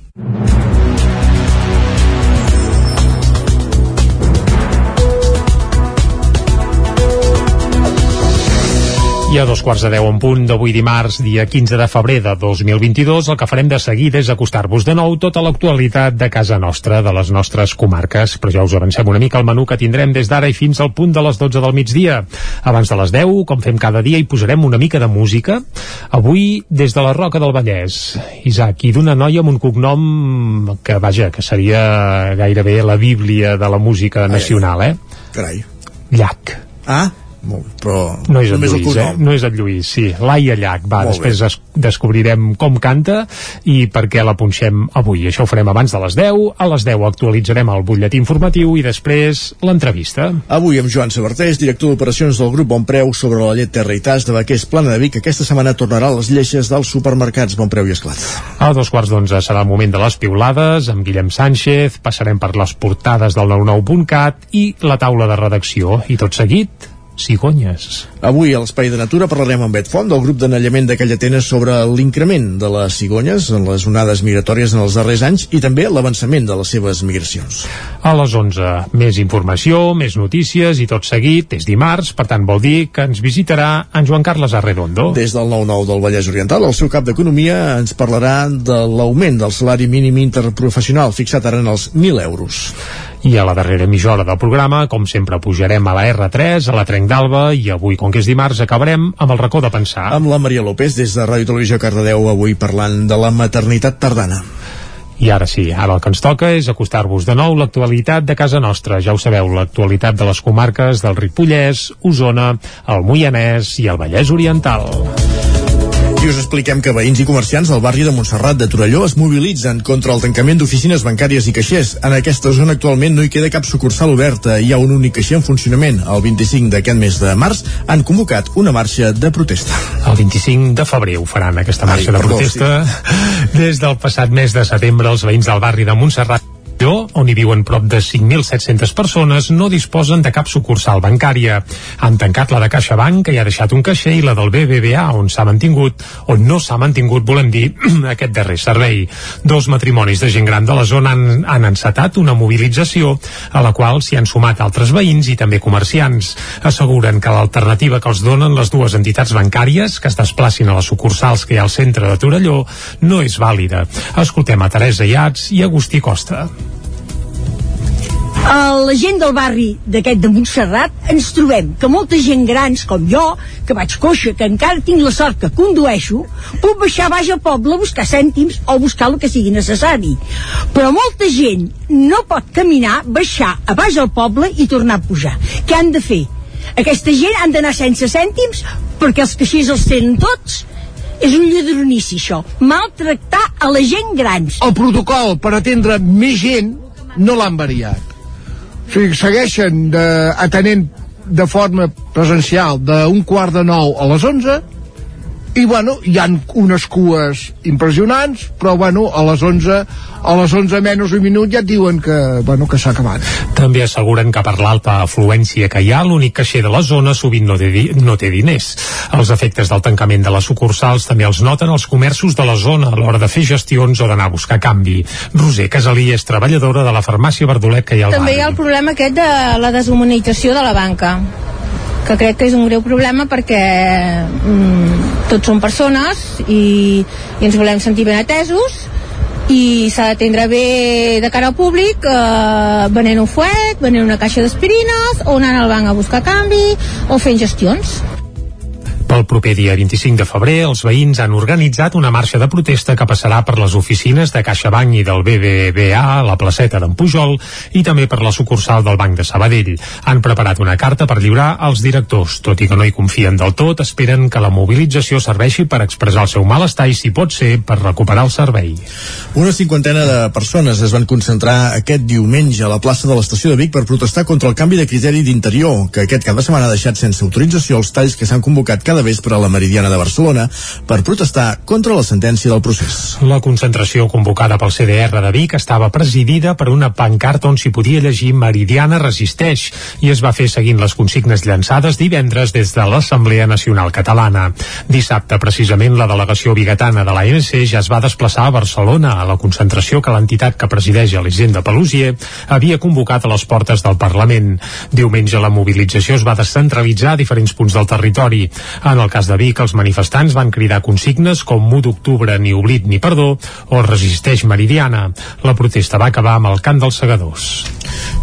S3: I a dos quarts de deu en punt d'avui dimarts, dia 15 de febrer de 2022, el que farem de seguida és acostar-vos de nou tota l'actualitat de casa nostra, de les nostres comarques, però ja us avancem una mica el menú que tindrem des d'ara i fins al punt de les 12 del migdia. Abans de les 10, com fem cada dia, hi posarem una mica de música. Avui, des de la Roca del Vallès, Isaac, i d'una noia amb un cognom que, vaja, que seria gairebé la bíblia de la música nacional, eh?
S1: Carai.
S3: Llach.
S1: Ah, molt, però
S3: No és el
S1: només
S3: Lluís,
S1: el
S3: eh? No és el Lluís, sí. Laia Llach, va,
S1: Molt
S3: després es descobrirem com canta i per què la punxem avui. Això ho farem abans de les 10. A les 10 actualitzarem el butlletí informatiu i després l'entrevista.
S1: Avui amb Joan Sabartés, director d'operacions del grup Bon Preu sobre la llet Terra i Tas de Vaquers Plana de Vic. Aquesta setmana tornarà a les lleixes dels supermercats Bon Preu i Esclat.
S3: A dos quarts d'onze serà el moment de les piulades amb Guillem Sánchez, passarem per les portades del 99.cat i la taula de redacció. I tot seguit, cigonyes.
S1: Avui a l'Espai de Natura parlarem amb Bet Font del grup d'anellament de Callatenes sobre l'increment de les cigonyes en les onades migratòries en els darrers anys i també l'avançament de les seves migracions.
S3: A les 11, més informació, més notícies i tot seguit, és dimarts, per tant vol dir que ens visitarà en Joan Carles Arredondo.
S1: Des del 9-9 del Vallès Oriental, el seu cap d'Economia ens parlarà de l'augment del salari mínim interprofessional fixat ara en els 1.000 euros.
S3: I a la darrera mitja hora del programa, com sempre, pujarem a la R3, a la Trenc d'Alba, i avui, com que és dimarts, acabarem amb el racó de pensar.
S1: Amb la Maria López, des de Ràdio Televisió Cardedeu, avui parlant de la maternitat tardana.
S3: I ara sí, ara el que ens toca és acostar-vos de nou l'actualitat de casa nostra. Ja ho sabeu, l'actualitat de les comarques del Ripollès, Osona, el Moianès i el Vallès Oriental.
S1: I us expliquem que veïns i comerciants del barri de Montserrat de Torelló es mobilitzen contra el tancament d'oficines bancàries i caixers. En aquesta zona actualment no hi queda cap sucursal oberta. Hi ha un únic caixer en funcionament. El 25 d'aquest mes de març han convocat una marxa de protesta.
S3: El 25 de febrer ho faran, aquesta marxa
S1: Ai,
S3: de
S1: perdó,
S3: protesta. Des del passat mes de setembre, els veïns del barri de Montserrat on hi viuen prop de 5.700 persones, no disposen de cap sucursal bancària. Han tancat la de CaixaBank, que hi ha deixat un caixer, i la del BBVA, on s'ha mantingut, on no s'ha mantingut, volem dir, <clears throat> aquest darrer servei. Dos matrimonis de gent gran de la zona han, han encetat una mobilització a la qual s'hi han sumat altres veïns i també comerciants. Asseguren que l'alternativa que els donen les dues entitats bancàries que es desplacin a les sucursals que hi ha al centre de Torelló no és vàlida. Escoltem a Teresa Iats i Agustí Costa.
S4: A la gent del barri d'aquest de Montserrat ens trobem que molta gent grans com jo, que vaig coixa, que encara tinc la sort que condueixo, puc baixar baix al poble a buscar cèntims o buscar el que sigui necessari. Però molta gent no pot caminar, baixar a baix al poble i tornar a pujar. Què han de fer? Aquesta gent han d'anar sense cèntims perquè els caixers els tenen tots és un lladronici això maltractar a la gent grans
S5: el protocol per atendre més gent no l'han variat o sigui, segueixen de, atenent de forma presencial d'un quart de nou a les 11 i bueno, hi han unes cues impressionants, però bueno, a les 11 a les 11 menys un minut ja et diuen que, bueno, que s'ha acabat.
S3: També asseguren que per l'alta afluència que hi ha, l'únic caixer de la zona sovint no té, no té diners. Els efectes del tancament de les sucursals també els noten els comerços de la zona a l'hora de fer gestions o d'anar a buscar canvi. Roser Casalí és treballadora de la farmàcia Verdolet que hi ha al
S6: També hi ha
S3: barri.
S6: el problema aquest de la deshumanització de la banca que crec que és un greu problema perquè mm, tots som persones i, i ens volem sentir ben atesos i s'ha d'atendre bé de cara al públic eh, venent un fuet, venent una caixa d'aspirines o anant al banc a buscar canvi o fent gestions
S3: pel proper dia 25 de febrer, els veïns han organitzat una marxa de protesta que passarà per les oficines de CaixaBank i del BBVA a la placeta d'en Pujol i també per la sucursal del Banc de Sabadell. Han preparat una carta per lliurar als directors. Tot i que no hi confien del tot, esperen que la mobilització serveixi per expressar el seu malestar i, si pot ser, per recuperar el servei.
S1: Una cinquantena de persones es van concentrar aquest diumenge a la plaça de l'estació de Vic per protestar contra el canvi de criteri d'interior, que aquest cap de setmana ha deixat sense autorització els talls que s'han convocat cada vespre a la Meridiana de Barcelona per protestar contra la sentència del procés.
S3: La concentració convocada pel CDR de Vic estava presidida per una pancarta on s'hi podia llegir Meridiana resisteix i es va fer seguint les consignes llançades divendres des de l'Assemblea Nacional Catalana. Dissabte, precisament, la delegació bigatana de l'ANC ja es va desplaçar a Barcelona a la concentració que l'entitat que presideix Elisenda Pelusier havia convocat a les portes del Parlament. Diumenge la mobilització es va descentralitzar a diferents punts del territori. En el cas de Vic, els manifestants van cridar consignes com 1 d'octubre ni oblit ni perdó o resisteix Meridiana. La protesta va acabar amb el cant dels segadors.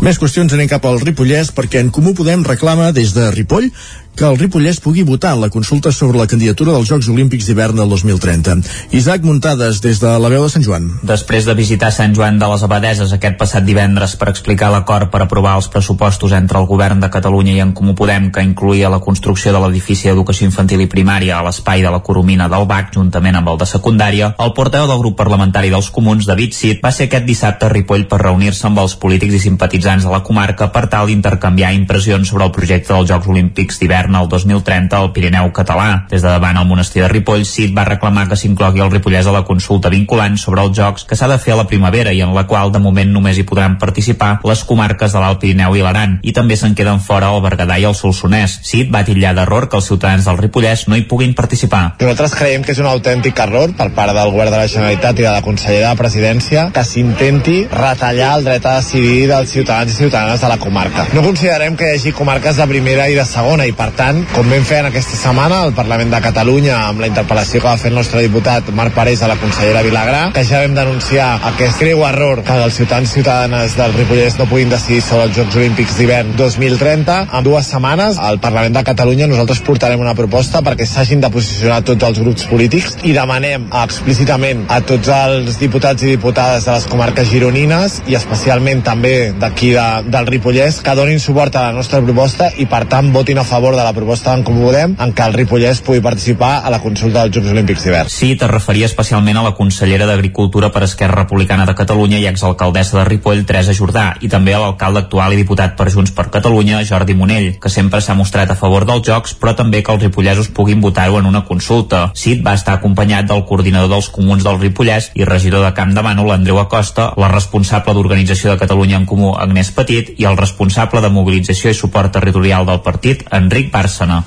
S1: Més qüestions anem cap al Ripollès perquè en Comú Podem reclama des de Ripoll que el Ripollès pugui votar en la consulta sobre la candidatura dels Jocs Olímpics d'hivern del 2030. Isaac Muntades, des de la veu de Sant Joan.
S7: Després de visitar Sant Joan de les Abadeses aquest passat divendres per explicar l'acord per aprovar els pressupostos entre el govern de Catalunya i en Comú Podem que incluïa la construcció de l'edifici d'educació infantil i primària a l'espai de la Coromina del BAC juntament amb el de secundària, el porteu del grup parlamentari dels comuns, David Cid, va ser aquest dissabte a Ripoll per reunir-se amb els polítics i simpatitzants de la comarca per tal d'intercanviar impressions sobre el projecte dels Jocs Olímpics d'hivern govern el 2030 al Pirineu català. Des de davant el monestir de Ripoll, Cid va reclamar que s'inclogui el Ripollès a la consulta vinculant sobre els jocs que s'ha de fer a la primavera i en la qual de moment només hi podran participar les comarques de l'Alt Pirineu i l'Aran i també se'n queden fora el Berguedà i el Solsonès. Cid va titllar d'error que els ciutadans del Ripollès no hi puguin participar.
S8: Nosaltres creiem que és un autèntic error per part del govern de la Generalitat i de la Consellera de Presidència que s'intenti retallar el dret a decidir dels ciutadans i ciutadanes de la comarca. No considerem que hi hagi comarques de primera i de segona i per tant, com vam fer en aquesta setmana al Parlament de Catalunya amb la interpel·lació que va fer el nostre diputat Marc Parés a la consellera Vilagrà, que ja vam denunciar aquest greu error que els ciutadans i ciutadanes del Ripollès no puguin decidir sobre els Jocs Olímpics d'hivern 2030. En dues setmanes al Parlament de Catalunya nosaltres portarem una proposta perquè s'hagin de posicionar tots els grups polítics i demanem explícitament a tots els diputats i diputades de les comarques gironines i especialment també d'aquí de, del Ripollès que donin suport a la nostra proposta i per tant votin a favor de la proposta en Comú Podem en què el Ripollès pugui participar a la consulta dels Jocs Olímpics d'hivern.
S7: Sí, te referia especialment a la consellera d'Agricultura per Esquerra Republicana de Catalunya i exalcaldessa de Ripoll, Teresa Jordà, i també a l'alcalde actual i diputat per Junts per Catalunya, Jordi Monell, que sempre s'ha mostrat a favor dels Jocs, però també que els ripollesos puguin votar-ho en una consulta. Cid va estar acompanyat del coordinador dels comuns del Ripollès i regidor de Camp de Bànol, Andreu Acosta, la responsable d'Organització de Catalunya en Comú, Agnès Petit, i el responsable de mobilització i suport territorial del partit, Enric Bàrcena.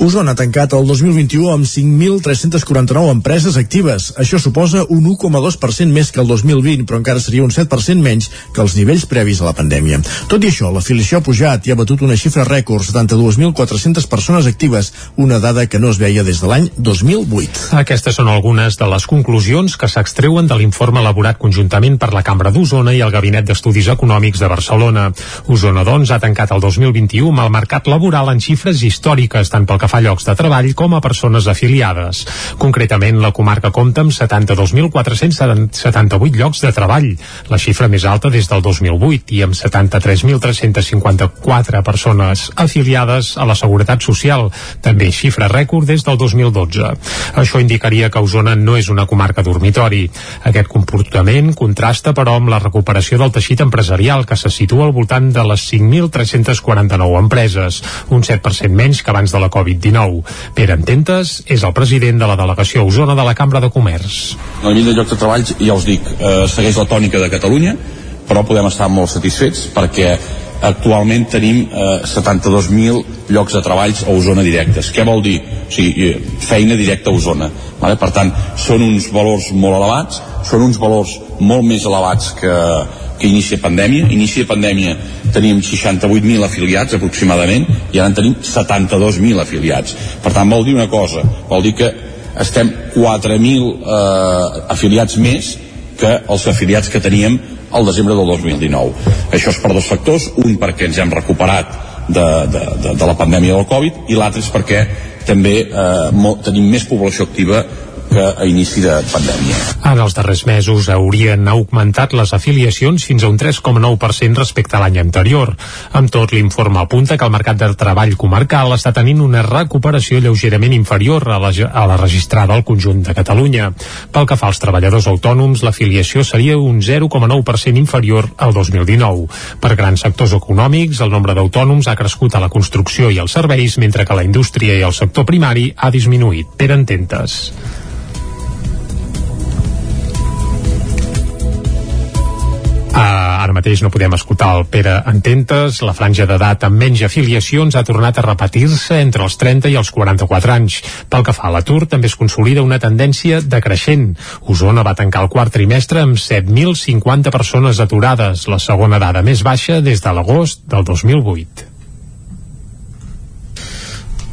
S1: Osona ha tancat el 2021 amb 5.349 empreses actives. Això suposa un 1,2% més que el 2020, però encara seria un 7% menys que els nivells previs a la pandèmia. Tot i això, l'afiliació ha pujat i ha batut una xifra rècord, 72.400 persones actives, una dada que no es veia des de l'any 2008.
S3: Aquestes són algunes de les conclusions que s'extreuen de l'informe elaborat conjuntament per la Cambra d'Osona i el Gabinet d'Estudis Econòmics de Barcelona. Osona, doncs, ha tancat el 2021 amb el mercat laboral en xifres històriques, tant pel que fa llocs de treball com a persones afiliades. Concretament, la comarca compta amb 72.478 llocs de treball, la xifra més alta des del 2008, i amb 73.354 persones afiliades a la Seguretat Social, també xifra rècord des del 2012. Això indicaria que Osona no és una comarca dormitori. Aquest comportament contrasta, però, amb la recuperació del teixit empresarial, que se situa al voltant de les 5.349 empreses, un 7% menys que abans de la Covid-19. Pere Ententes és el president de la delegació Osona de la Cambra de Comerç.
S11: El nivell de llocs de treball, ja us dic, eh, segueix la tònica de Catalunya, però podem estar molt satisfets perquè actualment tenim eh, 72.000 llocs de treballs a Osona directes. Què vol dir? O sigui, eh, feina directa a Osona. Vale? Per tant, són uns valors molt elevats, són uns valors molt més elevats que, que inicia pandèmia. Inicia pandèmia teníem 68.000 afiliats aproximadament i ara en tenim 72.000 afiliats. Per tant, vol dir una cosa, vol dir que estem 4.000 eh, afiliats més que els afiliats que teníem al desembre del 2019. Això és per dos factors, un perquè ens hem recuperat de, de, de, de la pandèmia del Covid i l'altre és perquè també eh, tenim més població activa que a inici de pandèmia.
S3: En els darrers mesos haurien augmentat les afiliacions fins a un 3,9% respecte a l'any anterior. Amb tot, l'informe apunta que el mercat de treball comarcal està tenint una recuperació lleugerament inferior a la, a la registrada al conjunt de Catalunya. Pel que fa als treballadors autònoms, l'afiliació seria un 0,9% inferior al 2019. Per grans sectors econòmics, el nombre d'autònoms ha crescut a la construcció i els serveis, mentre que la indústria i el sector primari ha disminuït. Per ententes. Uh, ara mateix no podem escoltar el Pere Ententes. La franja d'edat amb menys afiliacions ha tornat a repetir-se entre els 30 i els 44 anys. Pel que fa a l'atur, també es consolida una tendència decreixent. Osona va tancar el quart trimestre amb 7.050 persones aturades, la segona dada més baixa des de l'agost del 2008.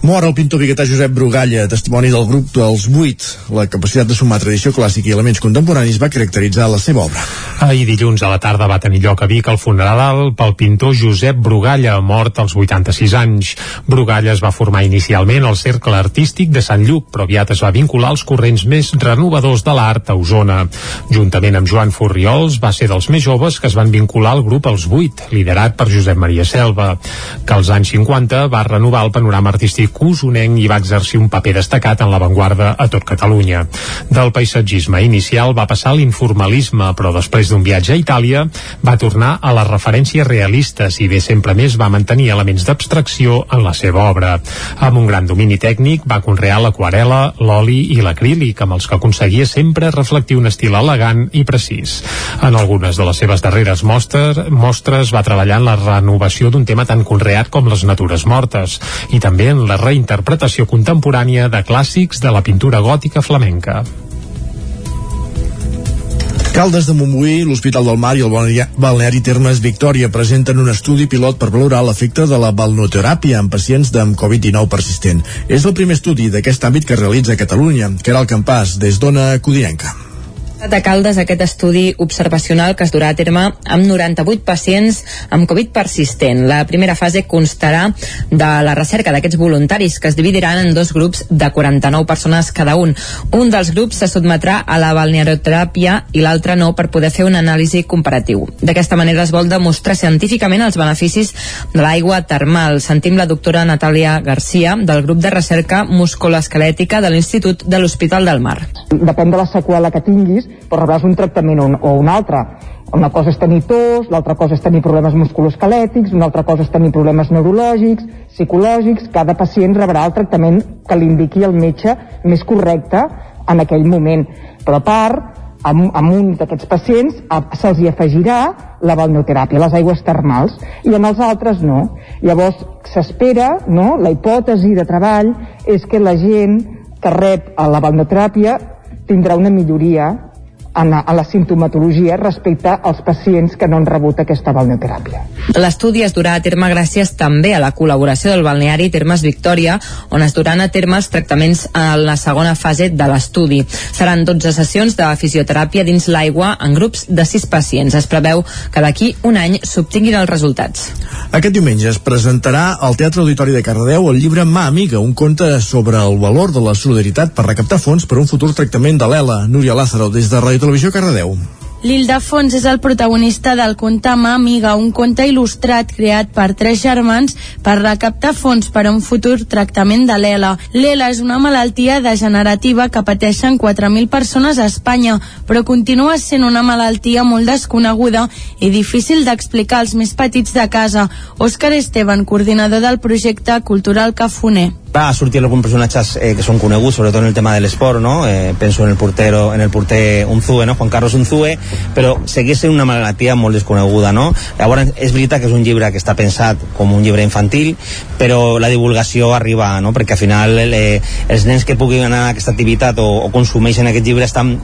S1: Mor el pintor biguetà Josep Brugalla, testimoni del grup dels 8. La capacitat de sumar tradició clàssica i elements contemporanis va caracteritzar la seva obra.
S3: Ahir dilluns a la tarda va tenir lloc a Vic el funeral pel pintor Josep Brugalla, mort als 86 anys. Brugalla es va formar inicialment al Cercle Artístic de Sant Lluc, però aviat es va vincular als corrents més renovadors de l'art a Osona. Juntament amb Joan Furriols, va ser dels més joves que es van vincular al grup Els 8, liderat per Josep Maria Selva, que als anys 50 va renovar el panorama artístic usonenc i va exercir un paper destacat en l'avantguarda a tot Catalunya. Del paisatgisme inicial va passar l'informalisme, però després d'un viatge a Itàlia va tornar a les referències realistes i bé sempre més va mantenir elements d'abstracció en la seva obra. Amb un gran domini tècnic va conrear l'aquarela, l'oli i l'acrílic, amb els que aconseguia sempre reflectir un estil elegant i precís. En algunes de les seves darreres mostres, mostres va treballar en la renovació d'un tema tan conreat com les natures mortes i també en la reinterpretació contemporània de clàssics de la pintura gòtica flamenca.
S1: Caldes de Montbui, l'Hospital del Mar i el Balneari Termes Victòria presenten un estudi pilot per valorar l'efecte de la balnoteràpia en pacients amb Covid-19 persistent. És el primer estudi d'aquest àmbit que realitza Catalunya, que era el campàs des d'Ona Codinenca
S12: de Caldes aquest estudi observacional que es durà a terme amb 98 pacients amb Covid persistent. La primera fase constarà de la recerca d'aquests voluntaris que es dividiran en dos grups de 49 persones cada un. Un dels grups se sotmetrà a la balnearoteràpia i l'altre no per poder fer una anàlisi comparatiu. D'aquesta manera es vol demostrar científicament els beneficis de l'aigua termal. Sentim la doctora Natàlia Garcia del grup de recerca musculoesquelètica de l'Institut de l'Hospital del Mar.
S13: Depèn de la seqüela que tinguis, però rebràs un tractament o un, o un altre. Una cosa és tenir tos, l'altra cosa és tenir problemes musculoesquelètics, una altra cosa és tenir problemes neurològics, psicològics, cada pacient rebrà el tractament que li indiqui el metge més correcte en aquell moment. Però a part, amb, amb un d'aquests pacients se'ls hi afegirà la balneoteràpia, les aigües termals, i en els altres no. Llavors s'espera, no?, la hipòtesi de treball és que la gent que rep a la balneoteràpia tindrà una milloria en, a la sintomatologia respecte als pacients que no han rebut aquesta balneoteràpia.
S12: L'estudi es durà a terme gràcies també a la col·laboració del balneari Termes Victòria, on es duran a terme els tractaments en la segona fase de l'estudi. Seran 12 sessions de fisioteràpia dins l'aigua en grups de 6 pacients. Es preveu que d'aquí un any s'obtinguin els resultats.
S1: Aquest diumenge es presentarà al Teatre Auditori de Cardedeu el llibre Ma Amiga, un conte sobre el valor de la solidaritat per recaptar fons per un futur tractament de l'ELA. Núria Lázaro, des de Ràdio Televisió Cardedeu.
S14: L'Ildefons és el protagonista del conte Ma Amiga, un conte il·lustrat creat per tres germans per recaptar fons per a un futur tractament de l'ELA. L'ELA és una malaltia degenerativa que pateixen 4.000 persones a Espanya, però continua sent una malaltia molt desconeguda i difícil d'explicar als més petits de casa. Òscar Esteban, coordinador del projecte Cultural Cafuner
S15: va sortir alguns personatges eh, que són coneguts, sobretot en el tema de l'esport, no? Eh, penso en el portero, en el porter Unzue, no? Juan Carlos Unzue, però segueix sent una malaltia molt desconeguda, no? Llavors, és veritat que és un llibre que està pensat com un llibre infantil, però la divulgació arriba, no? Perquè al final eh, els nens que puguin anar a aquesta activitat o, o consumeixen aquest llibre estan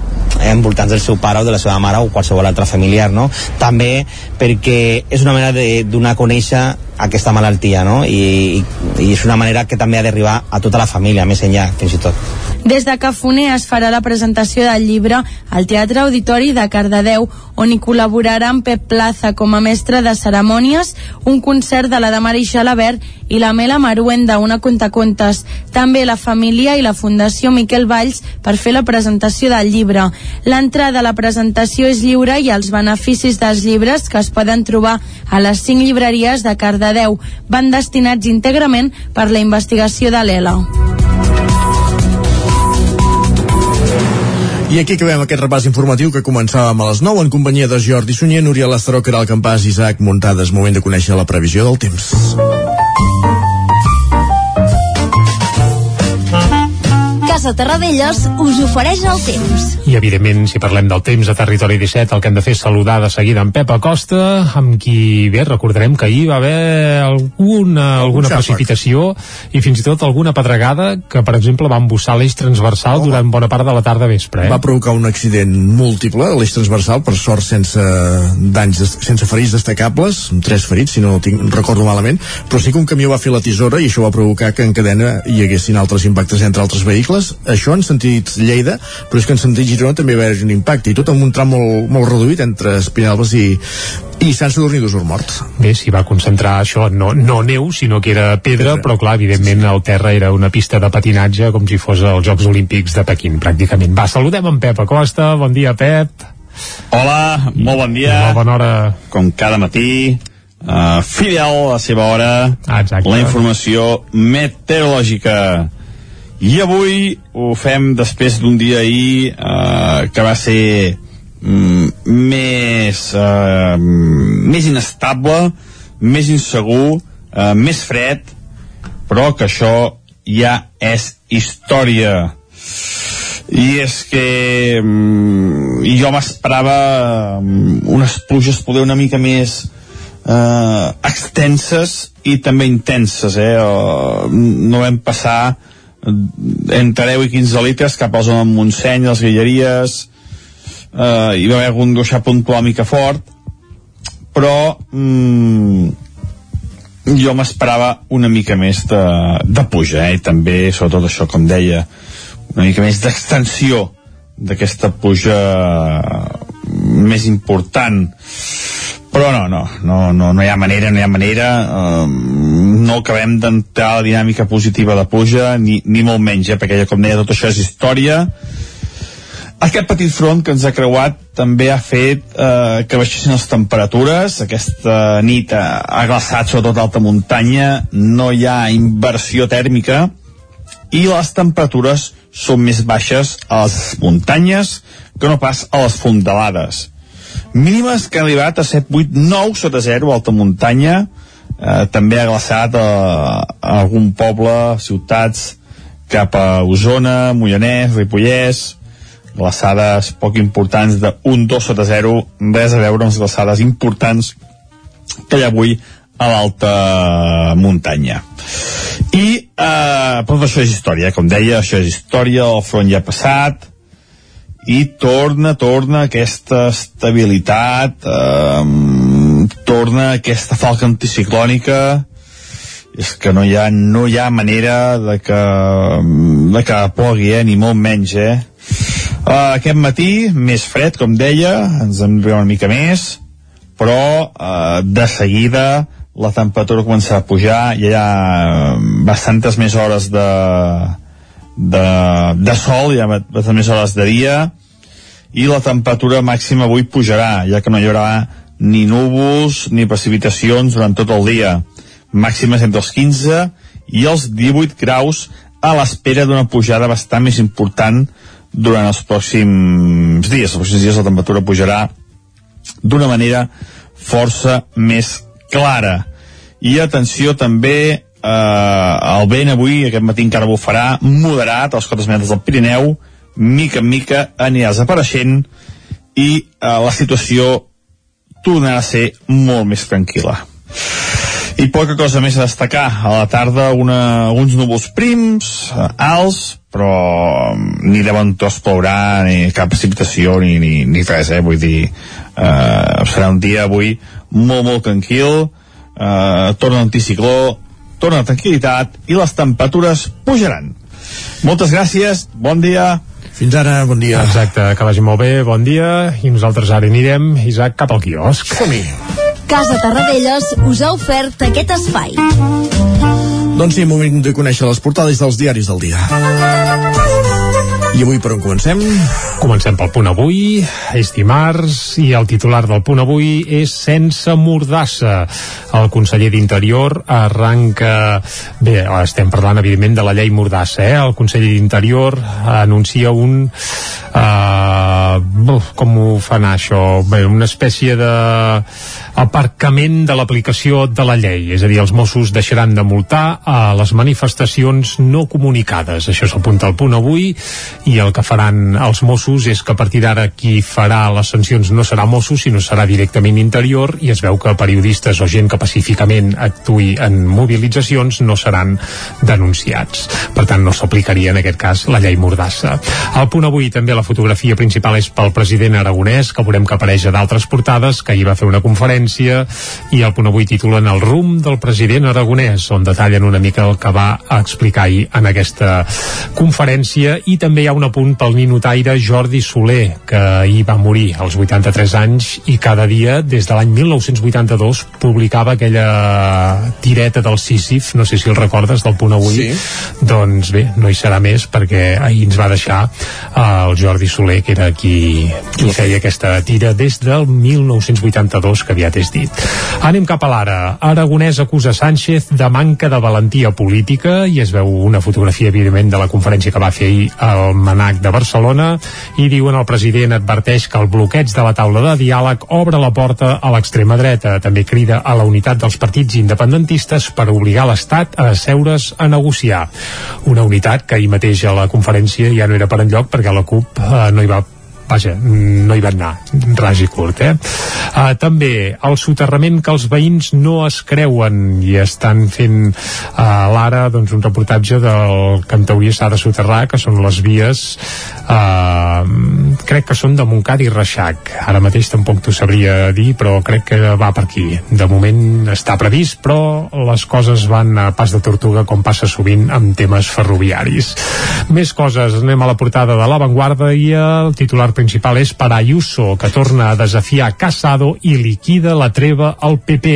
S15: envoltats del seu pare o de la seva mare o qualsevol altre familiar, no? També perquè és una manera de donar a conèixer aquesta malaltia, no? I, i és una manera que també ha d'arribar a tota la família, més enllà, fins i tot.
S14: Des de Cafoner es farà la presentació del llibre al Teatre Auditori de Cardedeu, on hi col·laboraran Pep Plaza com a mestre de cerimònies, un concert de la de Mari Xalabert i la Mela Maruenda, una contacontes. També la família i la Fundació Miquel Valls per fer la presentació del llibre. L'entrada a la presentació és lliure i els beneficis dels llibres que es poden trobar a les cinc llibreries de Cardedeu van destinats íntegrament per la investigació de l'ELA.
S1: I aquí acabem aquest repàs informatiu que començàvem a les 9 en companyia de Jordi Sunyer, Núria Lastaró, Caral Campàs, Isaac Muntades. Moment de conèixer la previsió del temps.
S2: Casa Terradellos us ofereix el temps.
S3: I, evidentment, si parlem del temps a Territori 17, el que hem de fer és saludar de seguida en Pep Acosta, amb qui, bé, recordarem que ahir va haver alguna, alguna precipitació i fins i tot alguna pedregada que, per exemple, va embussar l'eix transversal
S1: Home.
S3: durant bona part de la tarda vespre. Eh?
S1: Va provocar un accident múltiple a l'eix transversal, per sort sense danys, sense ferits destacables, tres ferits, si no tinc, recordo malament, però sí que un camió va fer la tisora i això va provocar que en cadena hi haguessin altres impactes entre altres vehicles. Això en sentit Lleida, però és que en sentit Girona també va haver un impacte, i tot amb un tram molt, molt reduït entre Espinalbes i, i Sant Sadurní d'Osor Mort.
S3: Bé, s'hi va concentrar això, no, no neu, sinó que era pedra, però clar, evidentment el terra era una pista de patinatge com si fos els Jocs Olímpics de Pequín, pràcticament. Va, saludem en Pep Acosta, bon dia Pep.
S17: Hola, molt bon dia.
S3: Molt bona hora.
S17: Com cada matí, uh, fidel a la seva hora,
S3: ah,
S17: la informació meteorològica. I avui ho fem després d'un dia ahir uh, que va ser mm, més, uh, més inestable, més insegur, uh, més fred, però que això ja és història. I és que mm, jo m'esperava mm, unes pluges poder una mica més eh, extenses i també intenses, eh? Uh, no vam passar entre 10 i 15 litres cap a la zona de Montseny, les Guilleries, eh, hi va haver algun gruixar puntual mica fort, però mm, jo m'esperava una mica més de, de puja, eh? i també, sobretot això, com deia, una mica més d'extensió d'aquesta puja més important però no, no, no, no, no hi ha manera, no hi ha manera, eh, no acabem d'entrar la dinàmica positiva de puja, ni, ni molt menys, eh, perquè com deia, tot això és història. Aquest petit front que ens ha creuat també ha fet eh, que baixessin les temperatures, aquesta nit ha, ha glaçat sobretot alta muntanya, no hi ha inversió tèrmica, i les temperatures són més baixes a les muntanyes que no pas a les fondalades mínimes que han arribat a 7, 8, 9 sota 0 a alta muntanya eh, també ha glaçat a, a algun poble, ciutats cap a Osona, Mollanès, Ripollès glaçades poc importants de 1, 2 sota 0 res a veure amb les glaçades importants que hi ha avui a l'alta muntanya. I eh, però això és història, com deia això és història, el front ja ha passat i torna, torna aquesta estabilitat eh, torna aquesta falca anticiclònica és que no hi ha, no hi ha manera de que, de que plogui, eh, ni molt menys eh. Uh, aquest matí més fred, com deia ens en ve una mica més però uh, de seguida la temperatura comença a pujar hi ha bastantes més hores de, de, de sol, hi ha bastantes més hores de dia i la temperatura màxima avui pujarà, ja que no hi haurà ni núvols ni precipitacions durant tot el dia. Màximes entre els 15 i els 18 graus a l'espera d'una pujada bastant més important durant els pròxims dies. Els pròxims dies la temperatura pujarà d'una manera força més clara. I atenció també eh, el vent avui, aquest matí encara bufarà, moderat, a les cotes metres del Pirineu, mica en mica anirà desapareixent i eh, la situació tornarà a ser molt més tranquil·la. I poca cosa més a destacar. A la tarda una, uns núvols prims, eh, alts, però mm, ni de bon tos plourà, ni cap precipitació, ni, ni, ni res, eh? Vull dir, eh, serà un dia avui molt, molt tranquil, eh, torna l'anticicló, torna la tranquil·litat i les temperatures pujaran. Moltes gràcies, bon dia.
S1: Fins ara, bon dia.
S3: Exacte, que vagi molt bé, bon dia, i nosaltres ara anirem, Isaac, cap al quiosc.
S1: som -hi.
S16: Casa Tarradellas us ha ofert aquest espai.
S1: Doncs sí, moment de conèixer les portades dels diaris del dia. I avui per on comencem?
S3: Comencem pel punt avui, és dimarts i el titular del punt avui és sense mordassa. El conseller d'Interior arranca... Bé, estem parlant evidentment de la llei mordassa, eh? El conseller d'Interior anuncia un... Uh, com ho fan això? Bé, una espècie de aparcament de l'aplicació de la llei, és a dir, els Mossos deixaran de multar a les manifestacions no comunicades. Això s'apunta al punt avui i el que faran els Mossos és que a partir d'ara qui farà les sancions no serà Mossos, sinó serà directament interior i es veu que periodistes o gent que pacíficament actui en mobilitzacions no seran denunciats. Per tant, no s'aplicaria en aquest cas la llei Mordassa. Al punt avui també la fotografia principal és pel president aragonès, que veurem que apareix a d'altres portades, que ahir va fer una conferència i el punt avui titulen El rum del president aragonès, on detallen una mica el que va explicar ahir en aquesta conferència i també hi ha un apunt pel ninotaire Jordi Soler, que ahir va morir als 83 anys i cada dia, des de l'any 1982, publicava aquella tireta del Sísif, no sé si el recordes, del punt avui. Sí. Doncs bé, no hi serà més perquè ahir ens va deixar eh, el Jordi Soler, que era qui, qui feia aquesta tira des del 1982, que aviat és dit. Anem cap a l'ara. Aragonès acusa Sánchez de manca de valentia política i es veu una fotografia, evidentment, de la conferència que va fer ahir al Manac de Barcelona i diuen el president adverteix que el bloqueig de la taula de diàleg obre la porta a l'extrema dreta. També crida a la unitat dels partits independentistes per obligar l'Estat a asseure's a negociar. Una unitat que ahir mateix a la conferència ja no era per enlloc perquè la CUP eh, no hi va vaja, no hi van anar, ras i curt, eh? Uh, també el soterrament que els veïns no es creuen i estan fent uh, l'ara doncs, un reportatge del que en teoria s'ha de soterrar, que són les vies uh, crec que són de Montcada i Reixac. Ara mateix tampoc t'ho sabria dir però crec que va per aquí. De moment està previst però les coses van a pas de tortuga com passa sovint amb temes ferroviaris. Més coses, anem a la portada de l'avantguarda i el titular principal és per Ayuso que torna a desafiar Casado i liquida la treva al PP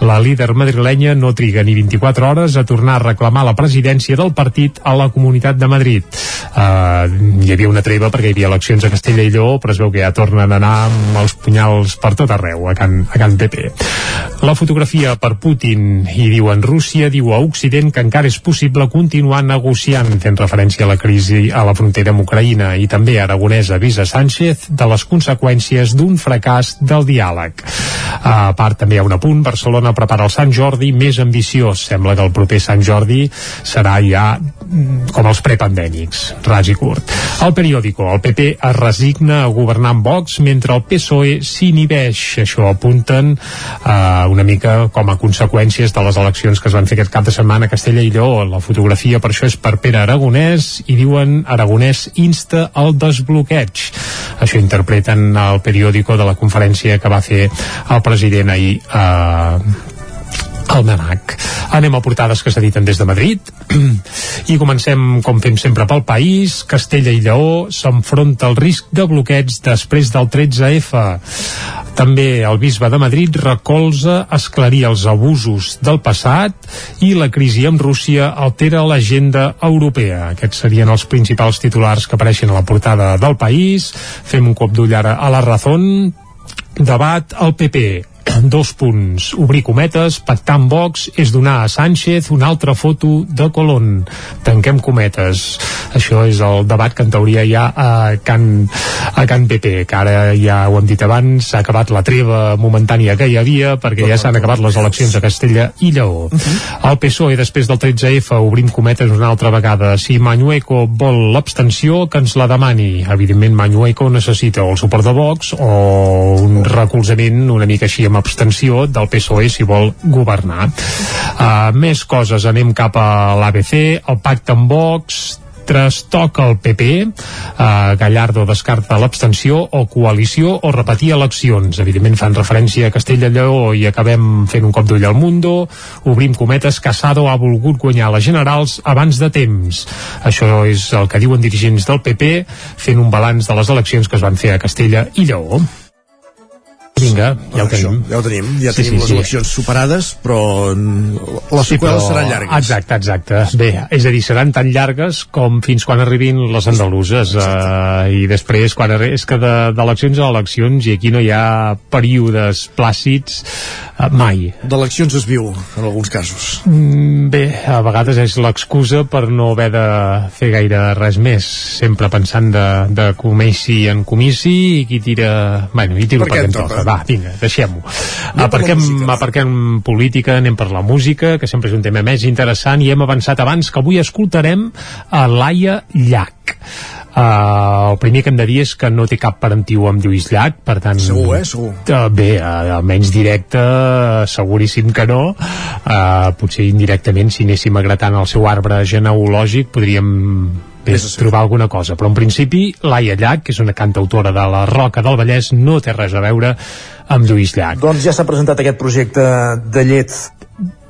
S3: la líder madrilenya no triga ni 24 hores a tornar a reclamar la presidència del partit a la Comunitat de Madrid. Uh, hi havia una treva perquè hi havia eleccions a Castella i Lleó, però es veu que ja tornen a anar amb els punyals per tot arreu, a Can, a Can PP. La fotografia per Putin, i diu en Rússia, diu a Occident que encara és possible continuar negociant, fent referència a la crisi a la frontera amb Ucraïna, i també Aragonès avisa Sánchez de les conseqüències d'un fracàs del diàleg. A part, també hi ha un apunt, Barcelona prepara el Sant Jordi més ambiciós. Sembla que el proper Sant Jordi serà ja mm, com els prepandèmics, ras i curt. El periòdico, el PP es resigna a governar amb Vox mentre el PSOE s'inhibeix. Això apunten eh, una mica com a conseqüències de les eleccions que es van fer aquest cap de setmana a Castella i Lleó. La fotografia per això és per Pere Aragonès i diuen Aragonès insta al desbloqueig. Això interpreten el periòdico de la conferència que va fer el president ahir eh, al Manac. Anem a portades que s'editen des de Madrid <clears throat> i comencem, com fem sempre, pel país. Castella i Lleó s'enfronta al risc de bloqueig després del 13F. També el bisbe de Madrid recolza esclarir els abusos del passat i la crisi amb Rússia altera l'agenda europea. Aquests serien els principals titulars que apareixen a la portada del país. Fem un cop d'ull ara a la Razón. Debat al PP dos punts, obrir cometes, pactar amb Vox és donar a Sánchez una altra foto de Colón. Tanquem cometes. això és el debat que en teoria hi ha a Can, a Can PP que ara ja ho hem dit abans s'ha acabat la treva momentània que hi havia perquè ja s'han acabat les eleccions a Castella i Lleó uh -huh. el PSOE després del 13F obrim cometes una altra vegada si Mañueco vol l'abstenció que ens la demani evidentment Mañueco necessita o el suport de Vox o un recolzament una mica així amb abstenció del PSOE si vol governar uh, més coses, anem cap a l'ABC el pacte amb Vox trastoca el PP, eh, Gallardo descarta l'abstenció o coalició o repetir eleccions. Evidentment fan referència a Castella Lleó i acabem fent un cop d'ull al Mundo. Obrim cometes, Casado ha volgut guanyar les generals abans de temps. Això és el que diuen dirigents del PP fent un balanç de les eleccions que es van fer a Castella i Lleó. Vinga, ja ho tenim.
S1: Això, ja ho tenim, ja
S3: Sí,
S1: tenim
S3: sí,
S1: les
S3: sí.
S1: eleccions superades, però les
S3: Sí,
S1: seqüeles
S3: però-
S1: seran llargues.
S3: Exacte, exacte. Bé, és a dir, seran tan llargues com fins quan arribin les andaluses uh, i després quan arri... és que de- d'eleccions a eleccions i aquí no hi ha períodes plàcids uh, mai.
S1: D'eleccions es viu, en alguns casos.
S3: Mm, Bé, a vegades és l'excusa per no haver de fer gaire res més, sempre pensant de, de comissi en comissi i qui tira... Bueno, qui tira
S1: Per
S3: per
S1: què
S3: què
S1: em
S3: toca.
S1: toca?
S3: Va, vinga, deixem-ho.
S1: la
S3: Aparquem, aparquem política, anem per la música, que sempre és un tema més interessant, i hem avançat abans que avui escoltarem a Laia Llach. Uh, el primer que hem de dir és que no té cap parentiu amb Lluís Llach, per tant...
S1: Segur, eh? Segur.
S3: Uh, bé, uh, almenys directe, uh, seguríssim que no. Uh, potser indirectament, si anéssim agratant el seu arbre genealògic, podríem
S1: a saber.
S3: trobar alguna cosa. Però en principi, Laia Llach, que és una cantautora de la Roca del Vallès, no té res a veure amb Lluís Llach.
S1: Doncs ja s'ha presentat aquest projecte de llet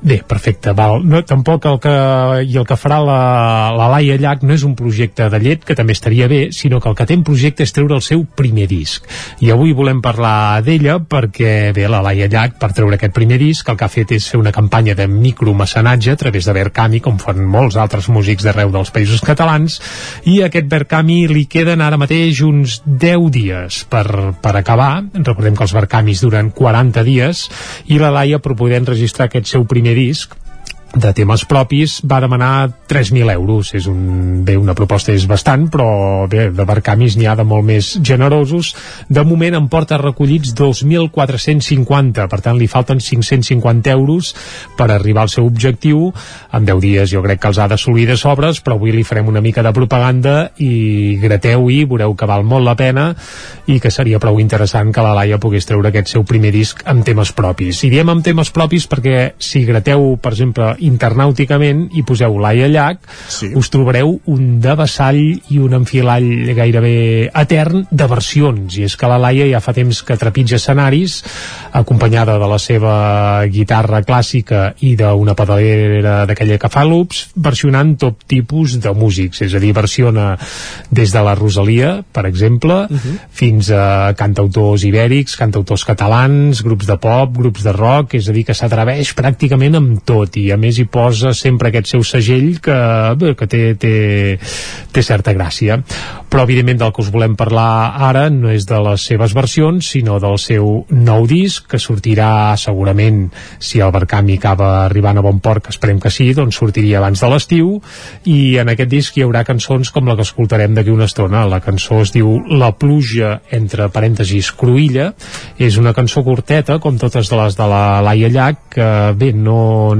S3: Bé, perfecte, val. No, tampoc el que, i el que farà la, la Laia Llach no és un projecte de llet, que també estaria bé, sinó que el que té en projecte és treure el seu primer disc. I avui volem parlar d'ella perquè, bé, la Laia Llach, per treure aquest primer disc, el que ha fet és fer una campanya de micromecenatge a través de Verkami, com fan molts altres músics d'arreu dels països catalans, i a aquest Verkami li queden ara mateix uns 10 dies per, per acabar. Recordem que els Verkamis duren 40 dies, i la Laia, poder enregistrar aquest seu primer disc, de temes propis va demanar 3.000 euros. És un, bé, una proposta és bastant però bé, de Barcamis n'hi ha de molt més generosos. De moment em porta recollits 2.450 per tant li falten 550 euros per arribar al seu objectiu. En 10 dies jo crec que els ha d'assolir de sobres però avui li farem una mica de propaganda i grateu-hi, veureu que val molt la pena i que seria prou interessant que la Laia pogués treure aquest seu primer disc amb temes propis. I diem amb temes propis perquè si grateu per exemple internàuticament i poseu Laia Llach sí. us trobareu un devessall i un enfilall gairebé etern de versions i és que la Laia ja fa temps que trepitja escenaris acompanyada de la seva guitarra clàssica i d'una pedalera d'aquella que fa loops versionant tot tipus de músics és a dir, versiona des de la Rosalia per exemple uh -huh. fins a cantautors ibèrics cantautors catalans, grups de pop grups de rock, és a dir que s'atreveix pràcticament amb tot i a més hi posa sempre aquest seu segell que, bé, que té, té, té certa gràcia. Però evidentment del que us volem parlar ara no és de les seves versions sinó del seu nou disc que sortirà segurament si el Barcami acaba arribant a bon port que esperem que sí, doncs sortiria abans de l'estiu. I en aquest disc hi haurà cançons com la que escoltarem d'aquí una estona. La cançó es diu La pluja entre parèntesis Cruïlla. És una cançó curteta com totes de les de la Laia Llach que bé, no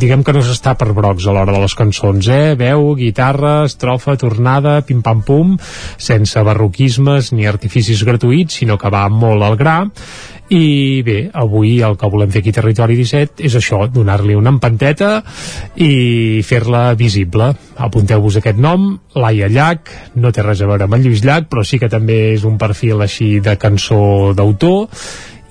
S3: diguem que no s'està per brocs a l'hora de les cançons eh? veu, guitarra, estrofa, tornada pim-pam-pum, sense barroquismes ni artificis gratuïts sinó que va molt al gra. I bé, avui el que volem fer aquí Territori 17 és això, donar-li una empanteta i fer-la visible. Apunteu-vos aquest nom, Laia Llach no té res a veure amb en Lluís Llach però sí que també és un perfil així de cançó d'autor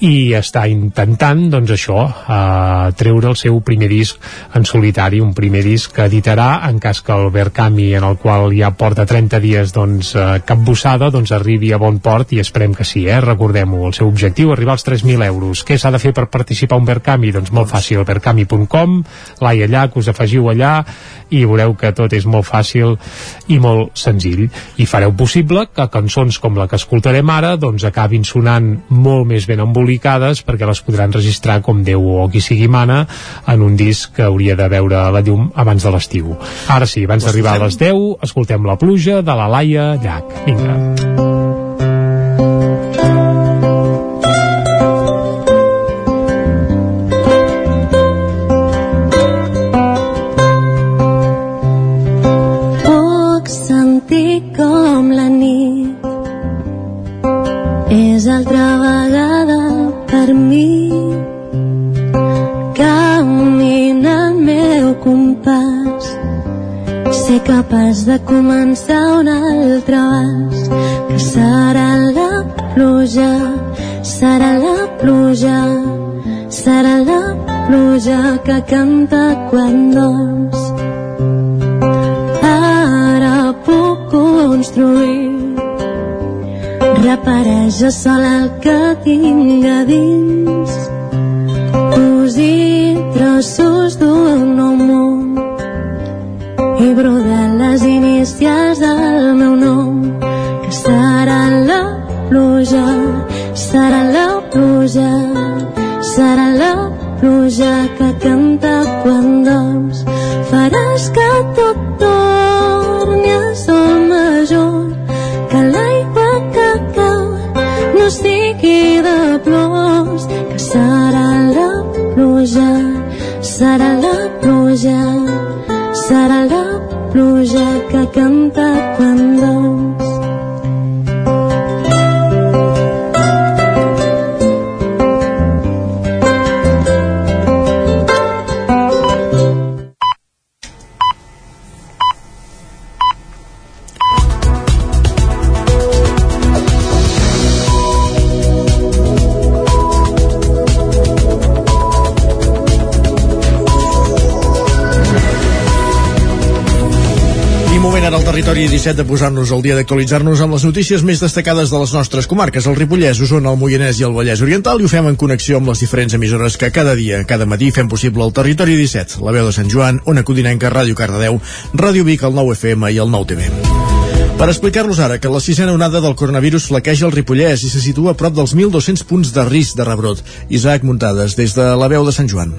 S3: i està intentant, doncs això, eh, treure el seu primer disc en solitari, un primer disc que editarà en cas que el Verkami, en el qual ja porta 30 dies doncs, eh, capbussada, doncs arribi a bon port i esperem que sí, eh? recordem-ho, el seu objectiu, arribar als 3.000 euros. Què s'ha de fer per participar a un Verkami? Doncs molt fàcil, verkami.com, Laia Llach, us afegiu allà i veureu que tot és molt fàcil i molt senzill. I fareu possible que cançons com la que escoltarem ara doncs acabin sonant molt més ben embolides publicades perquè les podran registrar com Déu o qui sigui mana en un disc que hauria de veure la llum abans de l'estiu. Ara sí, abans d'arribar a les 10, escoltem la pluja de la Laia Llach. Vinga.
S21: Altra vegada per mi. Camina al meu compàs. Ser capaç de començar un altre vas que serà la pluja serà la pluja serà la pluja que canta quan dorms ara puc construir repareja sol el que tinc a dins. Cosir trossos d'un nou món i brodar les inicials del meu nom que serà la pluja serà la pluja serà la pluja que canta quan dorms. Faràs sigui de plors que serà la pluja serà la pluja serà la pluja que canta quan dorms
S1: 17 de posar-nos al dia d'actualitzar-nos amb les notícies més destacades de les nostres comarques, el Ripollès, Osona, el Moianès i el Vallès Oriental, i ho fem en connexió amb les diferents emissores que cada dia, cada matí, fem possible el territori 17, la veu de Sant Joan, Ona Codinenca, Ràdio Cardedeu, Ràdio Vic, el 9 FM i el 9 TV. Per explicar-los ara que la sisena onada del coronavirus flaqueja el Ripollès i se situa a prop dels 1.200 punts de risc de rebrot. Isaac Muntades, des de la veu de Sant Joan.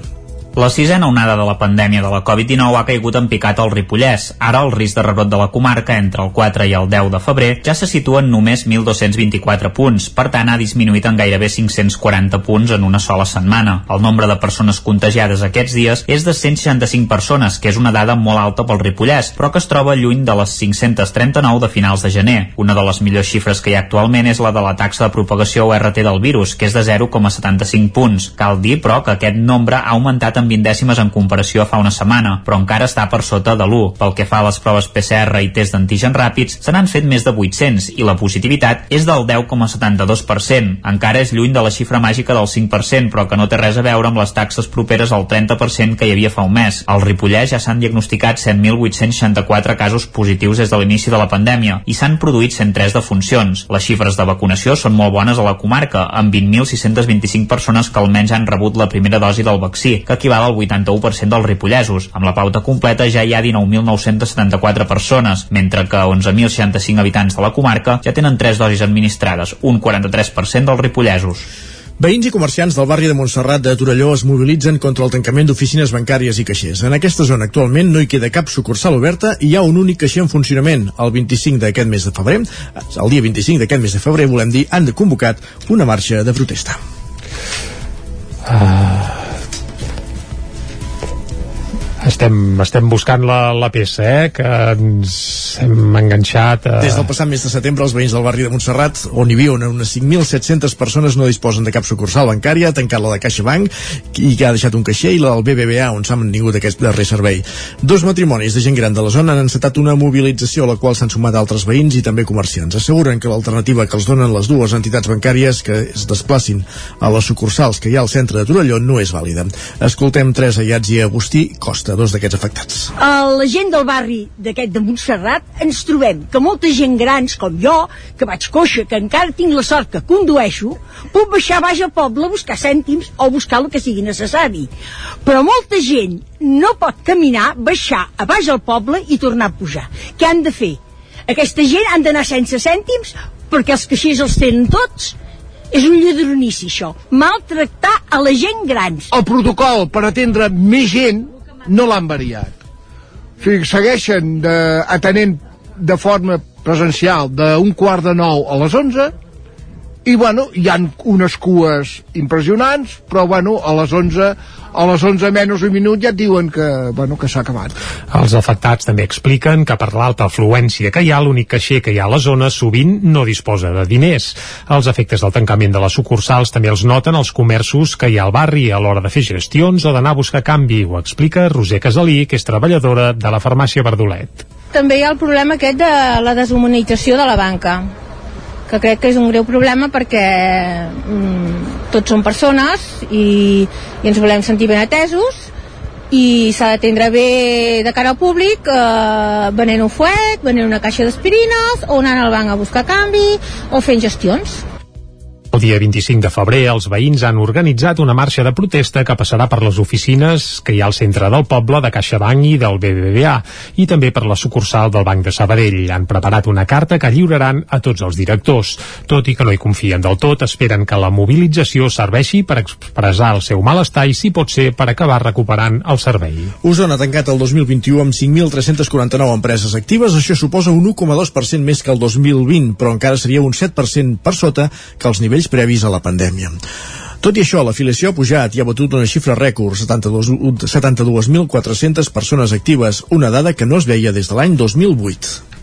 S7: La sisena onada de la pandèmia de la Covid-19 ha caigut en picat al Ripollès. Ara el risc de rebrot de la comarca entre el 4 i el 10 de febrer ja se situa en només 1.224 punts, per tant ha disminuït en gairebé 540 punts en una sola setmana. El nombre de persones contagiades aquests dies és de 165 persones, que és una dada molt alta pel Ripollès, però que es troba lluny de les 539 de finals de gener. Una de les millors xifres que hi ha actualment és la de la taxa de propagació ORT del virus, que és de 0,75 punts. Cal dir, però, que aquest nombre ha augmentat en 20 dècimes en comparació a fa una setmana, però encara està per sota de l'1. Pel que fa a les proves PCR i test d'antigen ràpids, se n'han fet més de 800 i la positivitat és del 10,72%. Encara és lluny de la xifra màgica del 5%, però que no té res a veure amb les taxes properes al 30% que hi havia fa un mes. Al Ripollès ja s'han diagnosticat 7.864 casos positius des de l'inici de la pandèmia i s'han produït 103 defuncions. Les xifres de vacunació són molt bones a la comarca, amb 20.625 persones que almenys han rebut la primera dosi del vaccí, que equival al 81% dels ripollesos. Amb la pauta completa ja hi ha 19.974 persones, mentre que 11.065 habitants de la comarca ja tenen 3 dosis administrades, un 43% dels ripollesos.
S1: Veïns i comerciants del barri de Montserrat de Torelló es mobilitzen contra el tancament d'oficines bancàries i caixers. En aquesta zona actualment no hi queda cap sucursal oberta i hi ha un únic caixer en funcionament. El 25 d'aquest mes de febrer, el dia 25 d'aquest mes de febrer, volem dir, han de convocat una marxa de protesta.
S3: Uh, estem, estem buscant la, la peça, eh, que ens hem enganxat. A...
S1: Des del passat mes de setembre, els veïns del barri de Montserrat, on hi viuen unes 5.700 persones, no disposen de cap sucursal bancària, ha tancat la de CaixaBank i que ha deixat un caixer i la del BBVA, on s'ha mantingut aquest darrer servei. Dos matrimonis de gent gran de la zona han encetat una mobilització a la qual s'han sumat altres veïns i també comerciants. Asseguren que l'alternativa que els donen les dues entitats bancàries que es desplacin a les sucursals que hi ha al centre de Torelló no és vàlida. Escoltem Teresa Iats i Agustí Costa, dos d'aquests afectats.
S4: A la gent del barri d'aquest de Montserrat ens trobem que molta gent grans com jo, que vaig coixa, que encara tinc la sort que condueixo, puc baixar baix al poble a buscar cèntims o buscar el que sigui necessari. Però molta gent no pot caminar, baixar a baix al poble i tornar a pujar. Què han de fer? Aquesta gent han d'anar sense cèntims perquè els caixers els tenen tots És un lladronici, això. Maltractar a la gent grans.
S5: El protocol per atendre més gent no l'han variat. O sigui, segueixen de, atenent de forma presencial d'un quart de nou a les 11 i bueno, hi han unes cues impressionants, però bueno, a les 11 a les 11 menys un minut ja et diuen que, bueno, que s'ha acabat.
S3: Els afectats també expliquen que per l'alta afluència que hi ha, l'únic caixer que hi ha a la zona sovint no disposa de diners. Els efectes del tancament de les sucursals també els noten els comerços que hi ha al barri a l'hora de fer gestions o d'anar a buscar canvi, ho explica Roser Casalí, que és treballadora de la farmàcia Verdolet.
S6: També hi ha el problema aquest de la deshumanització de la banca que crec que és un greu problema perquè mm, tots som persones i, i ens volem sentir ben atesos i s'ha d'atendre bé de cara al públic eh, venent un fuet, venent una caixa d'aspirines o anant al banc a buscar canvi o fent gestions
S3: el dia 25 de febrer, els veïns han organitzat una marxa de protesta que passarà per les oficines que hi ha al centre del poble de CaixaBank i del BBVA i també per la sucursal del Banc de Sabadell. Han preparat una carta que lliuraran a tots els directors. Tot i que no hi confien del tot, esperen que la mobilització serveixi per expressar el seu malestar i, si pot ser, per acabar recuperant el servei.
S1: Osona ha tancat el 2021 amb 5.349 empreses actives. Això suposa un 1,2% més que el 2020, però encara seria un 7% per sota que els nivells previs a la pandèmia. Tot i això, l'afiliació ha pujat i ha batut una xifra rècord, 72.400 72 persones actives, una dada que no es veia des de l'any 2008.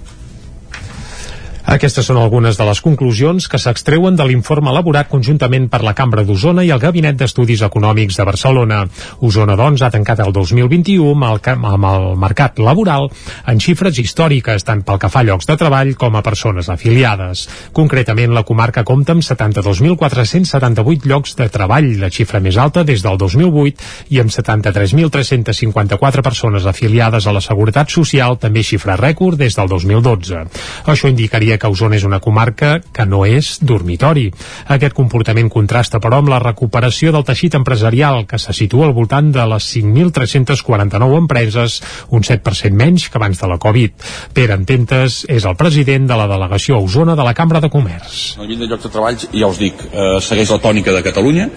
S3: Aquestes són algunes de les conclusions que s'extreuen de l'informe elaborat conjuntament per la Cambra d'Osona i el Gabinet d'Estudis Econòmics de Barcelona. Osona, doncs, ha tancat el 2021 amb el, amb el mercat laboral en xifres històriques, tant pel que fa a llocs de treball com a persones afiliades. Concretament, la comarca compta amb 72.478 llocs de treball, la xifra més alta des del 2008, i amb 73.354 persones afiliades a la Seguretat Social, també xifra rècord des del 2012. Això indicaria diria que Osona és una comarca que no és dormitori. Aquest comportament contrasta, però, amb la recuperació del teixit empresarial, que se situa al voltant de les 5.349 empreses, un 7% menys que abans de la Covid. Pere Ententes és el president de la delegació a Osona de la Cambra de Comerç.
S11: El llibre de llocs de treball, ja us dic, eh, segueix la tònica de Catalunya,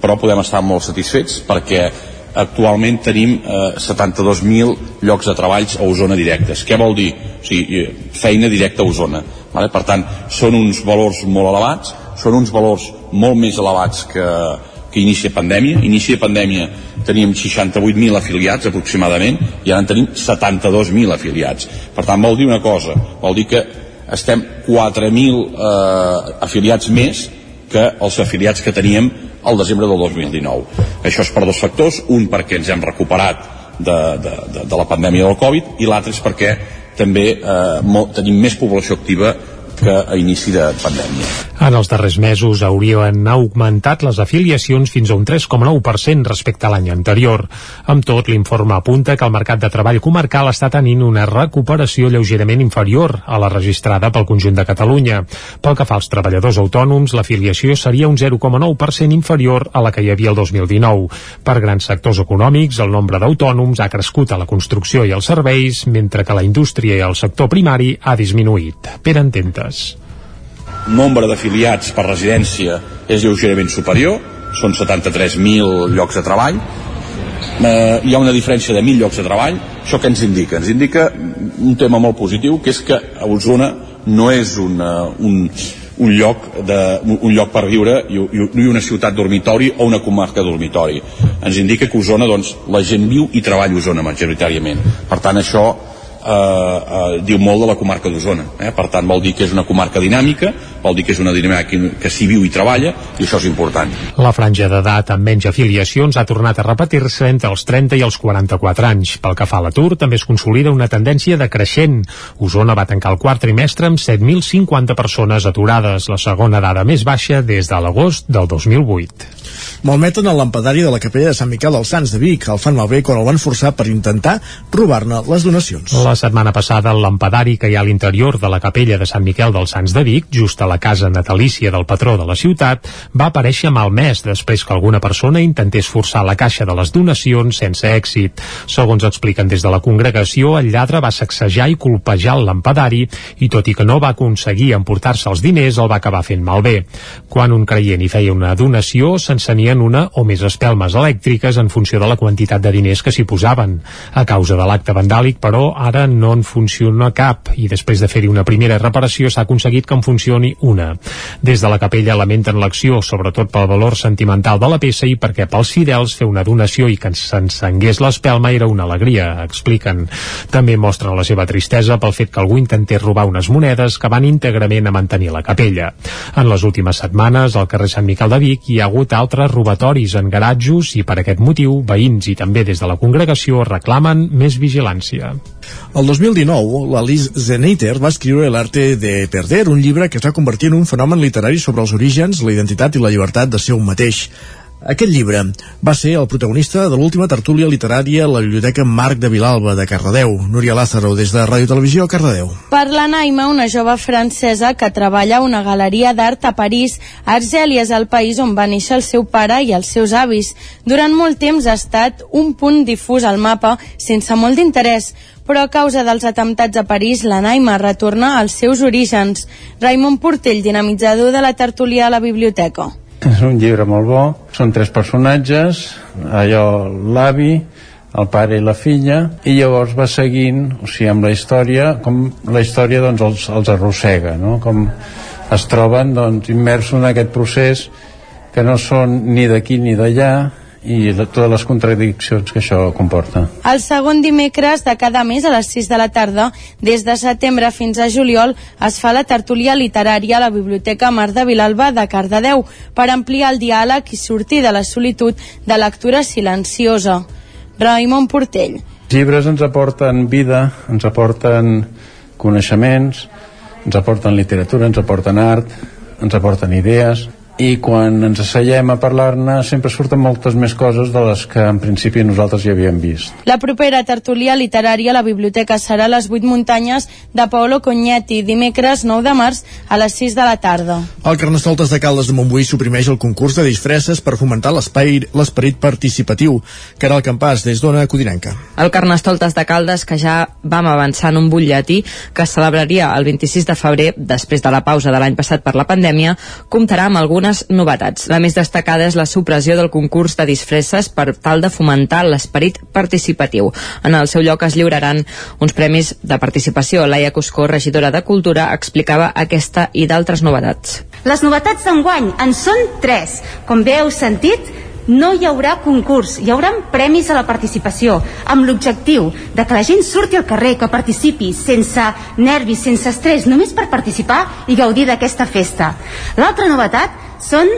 S11: però podem estar molt satisfets perquè actualment tenim eh, 72.000 llocs de treballs a Osona directes. Què vol dir? O sigui, eh, feina directa a Osona. Vale? Per tant, són uns valors molt elevats, són uns valors molt més elevats que, que inici de pandèmia. Inici de pandèmia teníem 68.000 afiliats aproximadament i ara en tenim 72.000 afiliats. Per tant, vol dir una cosa, vol dir que estem 4.000 eh, afiliats més que els afiliats que teníem al desembre del 2019. Això és per dos factors, un perquè ens hem recuperat de, de, de, de la pandèmia del Covid i l'altre és perquè també eh, tenim més població activa que a inici de pandèmia.
S3: En els darrers mesos haurien augmentat les afiliacions fins a un 3,9% respecte a l'any anterior. Amb tot, l'informe apunta que el mercat de treball comarcal està tenint una recuperació lleugerament inferior a la registrada pel conjunt de Catalunya. Pel que fa als treballadors autònoms, l'afiliació seria un 0,9% inferior a la que hi havia el 2019. Per grans sectors econòmics, el nombre d'autònoms ha crescut a la construcció i els serveis, mentre que la indústria i el sector primari ha disminuït. Per ententes
S11: nombre d'afiliats per residència és lleugerament superior, són 73.000 llocs de treball, eh, hi ha una diferència de 1.000 llocs de treball, això què ens indica? Ens indica un tema molt positiu, que és que a Osona no és una, un, un lloc, de, un lloc per viure i, i una ciutat dormitori o una comarca dormitori. Ens indica que Osona, doncs, la gent viu i treballa a Osona majoritàriament. Per tant, això eh, eh, diu molt de la comarca d'Osona eh? per tant vol dir que és una comarca dinàmica vol dir que és una dinàmica que, que s'hi viu i treballa i això és important
S3: La franja d'edat amb menys afiliacions ha tornat a repetir-se entre els 30 i els 44 anys pel que fa a l'atur també es consolida una tendència decreixent Osona va tancar el quart trimestre amb 7.050 persones aturades la segona dada més baixa des de l'agost del 2008
S1: Malmeten el lampadari de la capella de Sant Miquel dels Sants de Vic. El fan malbé quan el van forçar per intentar robar-ne les donacions.
S3: La setmana passada, el lampadari que hi ha a l'interior de la capella de Sant Miquel dels Sants de Vic, just a la casa natalícia del patró de la ciutat, va aparèixer malmès després que alguna persona intentés forçar la caixa de les donacions sense èxit. Segons expliquen des de la congregació, el lladre va sacsejar i colpejar el lampadari i tot i que no va aconseguir emportar-se els diners, el va acabar fent malbé. Quan un creient hi feia una donació, s'encenien una o més espelmes elèctriques en funció de la quantitat de diners que s'hi posaven. A causa de l'acte vandàlic, però, ara no en funciona cap i després de fer-hi una primera reparació s'ha aconseguit que en funcioni una. Des de la capella lamenten l'acció, sobretot pel valor sentimental de la peça i perquè pels fidels fer una donació i que s'encengués l'espelma era una alegria, expliquen. També mostren la seva tristesa pel fet que algú intentés robar unes monedes que van íntegrament a mantenir la capella. En les últimes setmanes, al carrer Sant Miquel de Vic hi ha hagut altres robatoris en garatjos i per aquest motiu veïns i també des de la congregació reclamen més vigilància.
S1: El 2019, la Liz Zeneiter va escriure L'arte de perder, un llibre que es va convertir en un fenomen literari sobre els orígens, la identitat i la llibertat de ser un mateix. Aquest llibre va ser el protagonista de l'última tertúlia literària a la Biblioteca Marc de Vilalba de Cardedeu. Núria Lázaro, des de Ràdio Televisió, Cardedeu.
S14: Per la Naima, una jove francesa que treballa a una galeria d'art a París, Argèlia és el país on va néixer el seu pare i els seus avis. Durant molt temps ha estat un punt difús al mapa, sense molt d'interès, però a causa dels atemptats a París, la Naima retorna als seus orígens. Raimon Portell, dinamitzador de la tertúlia a la biblioteca.
S22: És un llibre molt bo, són tres personatges, allò l'avi, el pare i la filla, i llavors va seguint, o sigui, amb la història, com la història doncs els, els arrossega, no? com es troben doncs, immersos en aquest procés que no són ni d'aquí ni d'allà, i de totes les contradiccions que això comporta.
S14: El segon dimecres de cada mes a les 6 de la tarda, des de setembre fins a juliol, es fa la tertúlia literària a la Biblioteca Mar de Vilalba de Cardedeu per ampliar el diàleg i sortir de la solitud de lectura silenciosa. Raimon Portell.
S22: Els llibres ens aporten vida, ens aporten coneixements, ens aporten literatura, ens aporten art, ens aporten idees, i quan ens asseiem a parlar-ne sempre surten moltes més coses de les que en principi nosaltres ja havíem vist.
S14: La propera tertúlia literària a la biblioteca serà a les 8 muntanyes de Paolo Cognetti, dimecres 9 de març a les 6 de la tarda.
S1: El Carnestoltes de Caldes de Montbui suprimeix el concurs de disfresses per fomentar l'esperit participatiu. Caral Campàs, des d'Ona Codinenca.
S12: El Carnestoltes de Caldes, que ja vam avançar en un butlletí que es celebraria el 26 de febrer, després de la pausa de l'any passat per la pandèmia, comptarà amb algunes novetats. La més destacada és la supressió del concurs de disfresses per tal de fomentar l'esperit participatiu. En el seu lloc es lliuraran uns premis de participació. Laia Cuscó, regidora de Cultura, explicava aquesta i d'altres novetats.
S20: Les novetats d'enguany en són tres. Com bé heu sentit, no hi haurà concurs, hi haurà premis a la participació, amb l'objectiu de que la gent surti al carrer, que participi sense nervis, sense estrès, només per participar i gaudir d'aquesta festa. L'altra novetat són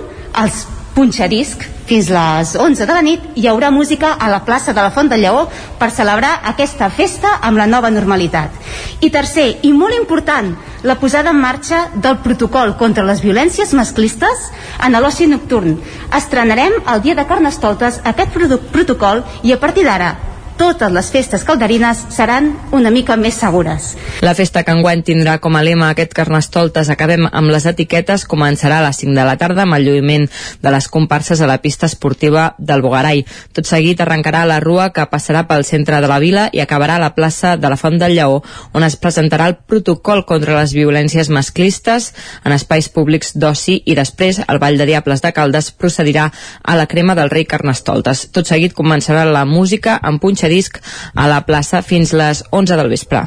S20: els punxadisc fins les 11 de la nit hi haurà música a la plaça de la Font del Lleó per celebrar aquesta festa amb la nova normalitat. I tercer, i molt important, la posada en marxa del protocol contra les violències masclistes en l'oci nocturn. Estrenarem el dia de Carnestoltes aquest protocol i a partir d'ara totes les festes calderines seran una mica més segures.
S12: La festa que enguany tindrà com a lema aquest Carnestoltes acabem amb les etiquetes començarà a les 5 de la tarda amb el lluïment de les comparses a la pista esportiva del Bogarai. Tot seguit arrencarà la rua que passarà pel centre de la vila i acabarà a la plaça de la Font del Lleó on es presentarà el protocol contra les violències masclistes en espais públics d'oci i després el Ball de Diables de Caldes procedirà a la crema del rei Carnestoltes. Tot seguit començarà la música amb punxa disc a la plaça fins les 11 del vespre.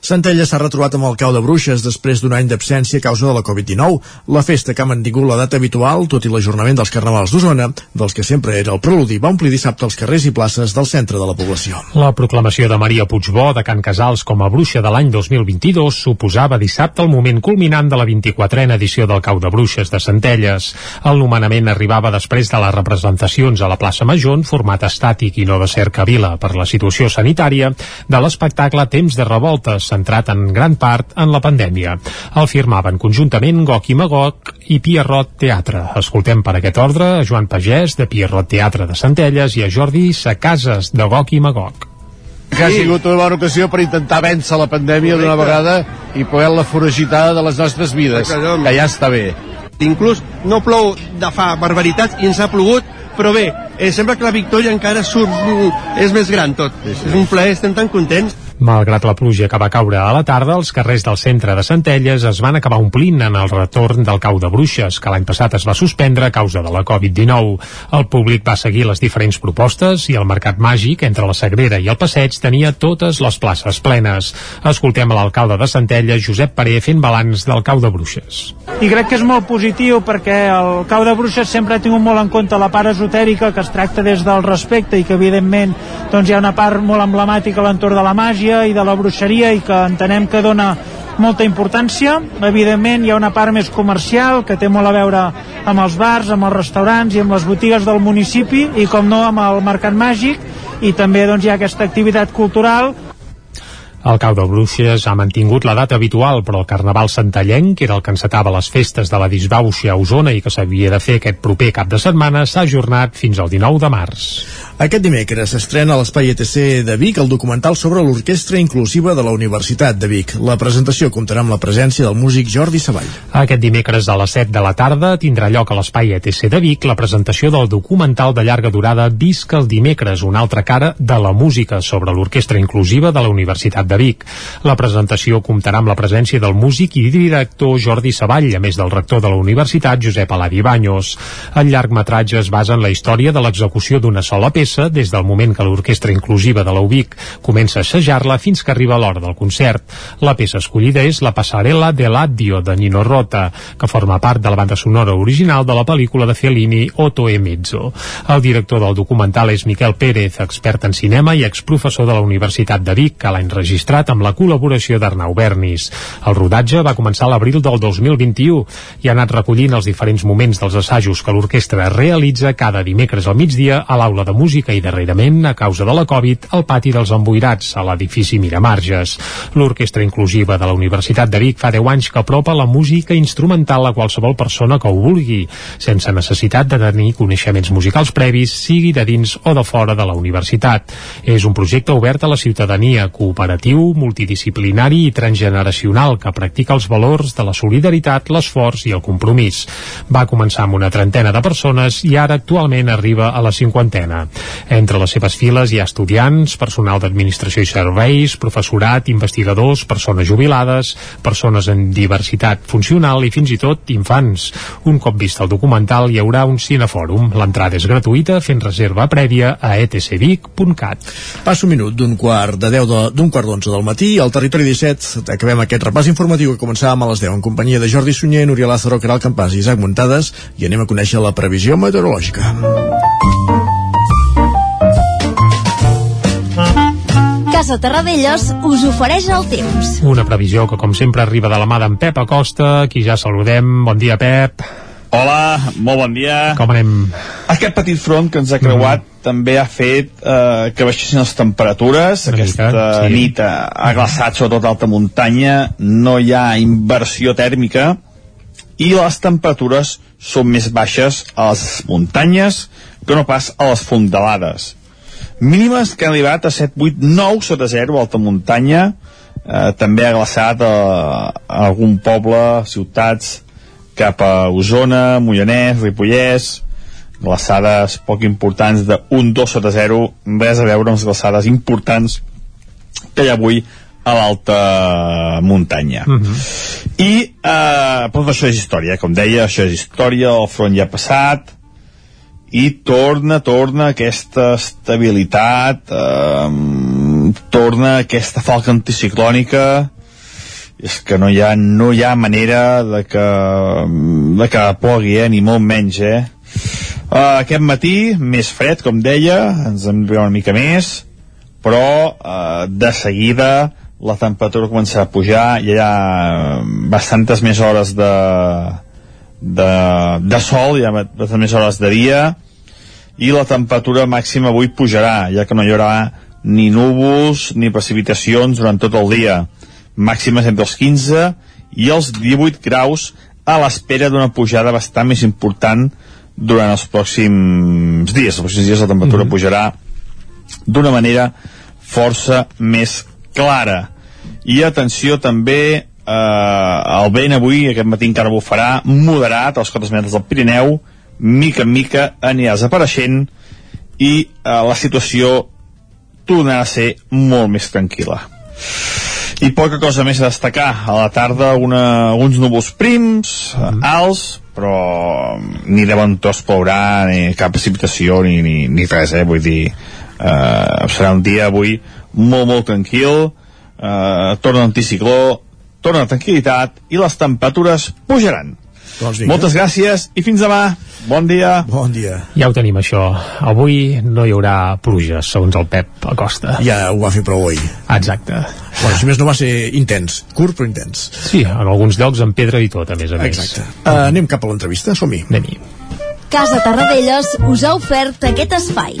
S1: Centella s'ha retrobat amb el cau de bruixes després d'un any d'absència a causa de la Covid-19. La festa que ha mantingut la data habitual, tot i l'ajornament dels carnavals d'Osona, dels que sempre era el preludi, va omplir dissabte els carrers i places del centre de la població.
S3: La proclamació de Maria Puigbó de Can Casals com a bruixa de l'any 2022 suposava dissabte el moment culminant de la 24a edició del cau de bruixes de Centelles. El nomenament arribava després de les representacions a la plaça Major en format estàtic i no de cerca vila per la situació sanitària de l'espectacle Temps de Revoltes, centrat en gran part en la pandèmia. El firmaven conjuntament Goc i Magog i Pierrot Teatre. Escoltem per aquest ordre a Joan Pagès, de Pierrot Teatre de Centelles, i a Jordi Sacases, de Goc i Magog
S5: que ha sigut una bona ocasió per intentar vèncer la pandèmia d'una vegada i poder-la foragitar de les nostres vides, que ja està bé.
S23: Inclús no plou de fa barbaritats i ens ha plogut, però bé, eh, sembla que la victòria encara surt, és més gran tot. Sí, sí. És un plaer, estem tan contents.
S3: Malgrat la pluja que va caure a la tarda, els carrers del centre de Centelles es van acabar omplint en el retorn del cau de bruixes, que l'any passat es va suspendre a causa de la Covid-19. El públic va seguir les diferents propostes i el mercat màgic entre la Sagrera i el Passeig tenia totes les places plenes. Escoltem a l'alcalde de Centelles, Josep Paré, fent balanç del cau de bruixes.
S24: I crec que és molt positiu perquè el cau de bruixes sempre ha tingut molt en compte la part esotèrica, que es tracta des del respecte i que evidentment doncs, hi ha una part molt emblemàtica a l'entorn de la màgia màgia i de la bruixeria i que entenem que dona molta importància. Evidentment hi ha una part més comercial que té molt a veure amb els bars, amb els restaurants i amb les botigues del municipi i com no amb el mercat màgic i també doncs, hi ha aquesta activitat cultural
S3: el cau de Bruixes ha mantingut la data habitual, però el Carnaval Santallenc, que era el que encetava les festes de la disbauxa a Osona i que s'havia de fer aquest proper cap de setmana, s'ha ajornat fins al 19 de març.
S1: Aquest dimecres s'estrena a l'Espai ETC de Vic el documental sobre l'Orquestra Inclusiva de la Universitat de Vic. La presentació comptarà amb la presència del músic Jordi Savall.
S3: Aquest dimecres a les 7 de la tarda tindrà lloc a l'Espai ETC de Vic la presentació del documental de llarga durada Visca el dimecres, una altra cara de la música sobre l'Orquestra Inclusiva de la Universitat de Vic. La presentació comptarà amb la presència del músic i director Jordi Savall, a més del rector de la universitat, Josep Aladi Baños. El llargmetratge es basa en la història de l'execució d'una sola peça peça des del moment que l'Orquestra Inclusiva de l'UBIC comença a assajar-la fins que arriba l'hora del concert. La peça escollida és la Passarel·la de l'Addio de Nino Rota, que forma part de la banda sonora original de la pel·lícula de Fellini Otto e Mezzo. El director del documental és Miquel Pérez, expert en cinema i exprofessor de la Universitat de Vic, que l'ha enregistrat amb la col·laboració d'Arnau Bernis. El rodatge va començar a l'abril del 2021 i ha anat recollint els diferents moments dels assajos que l'orquestra realitza cada dimecres al migdia a l'aula de música música i darrerament, a causa de la Covid, al pati dels emboirats, a l'edifici Miramarges. L'Orquestra Inclusiva de la Universitat de Vic fa 10 anys que apropa la música instrumental a qualsevol persona que ho vulgui, sense necessitat de tenir coneixements musicals previs, sigui de dins o de fora de la universitat. És un projecte obert a la ciutadania, cooperatiu, multidisciplinari i transgeneracional que practica els valors de la solidaritat, l'esforç i el compromís. Va començar amb una trentena de persones i ara actualment arriba a la cinquantena. Entre les seves files hi ha estudiants, personal d'administració i serveis, professorat, investigadors, persones jubilades, persones en diversitat funcional i fins i tot infants. Un cop vist el documental hi haurà un cinefòrum. L'entrada és gratuïta fent reserva prèvia a etcvic.cat.
S1: Passa un minut d'un quart de 10 d'un quart d'onze del matí al territori 17 acabem aquest repàs informatiu que començàvem a les 10 en companyia de Jordi Sunyer, Núria Lázaro, Caral Campàs i Isaac Muntades i anem a conèixer la previsió meteorològica.
S2: Casa Terradellos us ofereix el temps.
S3: Una previsió que, com sempre, arriba de la mà d'en Pep Acosta, qui ja saludem. Bon dia, Pep.
S17: Hola, molt bon dia.
S3: Com anem?
S17: Aquest petit front que ens ha creuat mm. també ha fet eh, que baixessin les temperatures. Una Aquesta mica, sí. nit ha glaçat sobretot alta muntanya, no hi ha inversió tèrmica i les temperatures són més baixes a les muntanyes que no pas a les fondalades mínimes que han arribat a 7, 8, 9 sota 0 a alta muntanya eh, també ha glaçat a, a algun poble, ciutats cap a Osona, Mollanès, Ripollès glaçades poc importants de 1, 2 sota 0 res a veure amb les glaçades importants que hi ha avui a l'alta muntanya uh mhm. -huh. i eh, però això és història, com deia això és història, el front ja ha passat i torna, torna aquesta estabilitat, eh, torna aquesta falca anticiclònica, és que no hi ha, no hi ha manera de que, de que plogui, eh, ni molt menys, eh. Uh, aquest matí, més fred, com deia, ens hem de una mica més, però uh, de seguida la temperatura comença a pujar, hi ha bastantes més hores de, de, de sol, hi ha bastantes més hores de dia i la temperatura màxima avui pujarà, ja que no hi haurà ni núvols ni precipitacions durant tot el dia. màximes entre els 15 i els 18 graus a l'espera d'una pujada bastant més important durant els pròxims dies. Els pròxims dies la temperatura mm -hmm. pujarà d'una manera força més clara. I atenció també eh, el vent avui, aquest matí encara bufarà, moderat a les cotes metres del Pirineu, mica en mica anirà desapareixent i eh, la situació tornarà a ser molt més tranquil·la. I poca cosa més a destacar. A la tarda una, uns núvols prims, mm. alts, però ni de bon tos plourà, ni cap precipitació, ni, ni, ni res, eh? Vull dir, eh, serà un dia avui molt, molt tranquil, eh, torna l'anticicló, torna la tranquil·litat i les temperatures pujaran. Doncs Moltes gràcies i fins demà. Bon dia.
S1: Bon dia.
S3: Ja ho tenim, això. Avui no hi haurà pluja, segons el Pep Acosta.
S1: Ja ho va fer prou avui.
S3: Exacte.
S1: Bueno, si més no va ser intens. Curt, però intens.
S3: Sí, en alguns llocs amb pedra i tot, a més a més.
S1: Exacte. Uh, anem cap a l'entrevista, som-hi.
S3: Anem-hi.
S2: Casa Tarradellas us ha ofert aquest espai.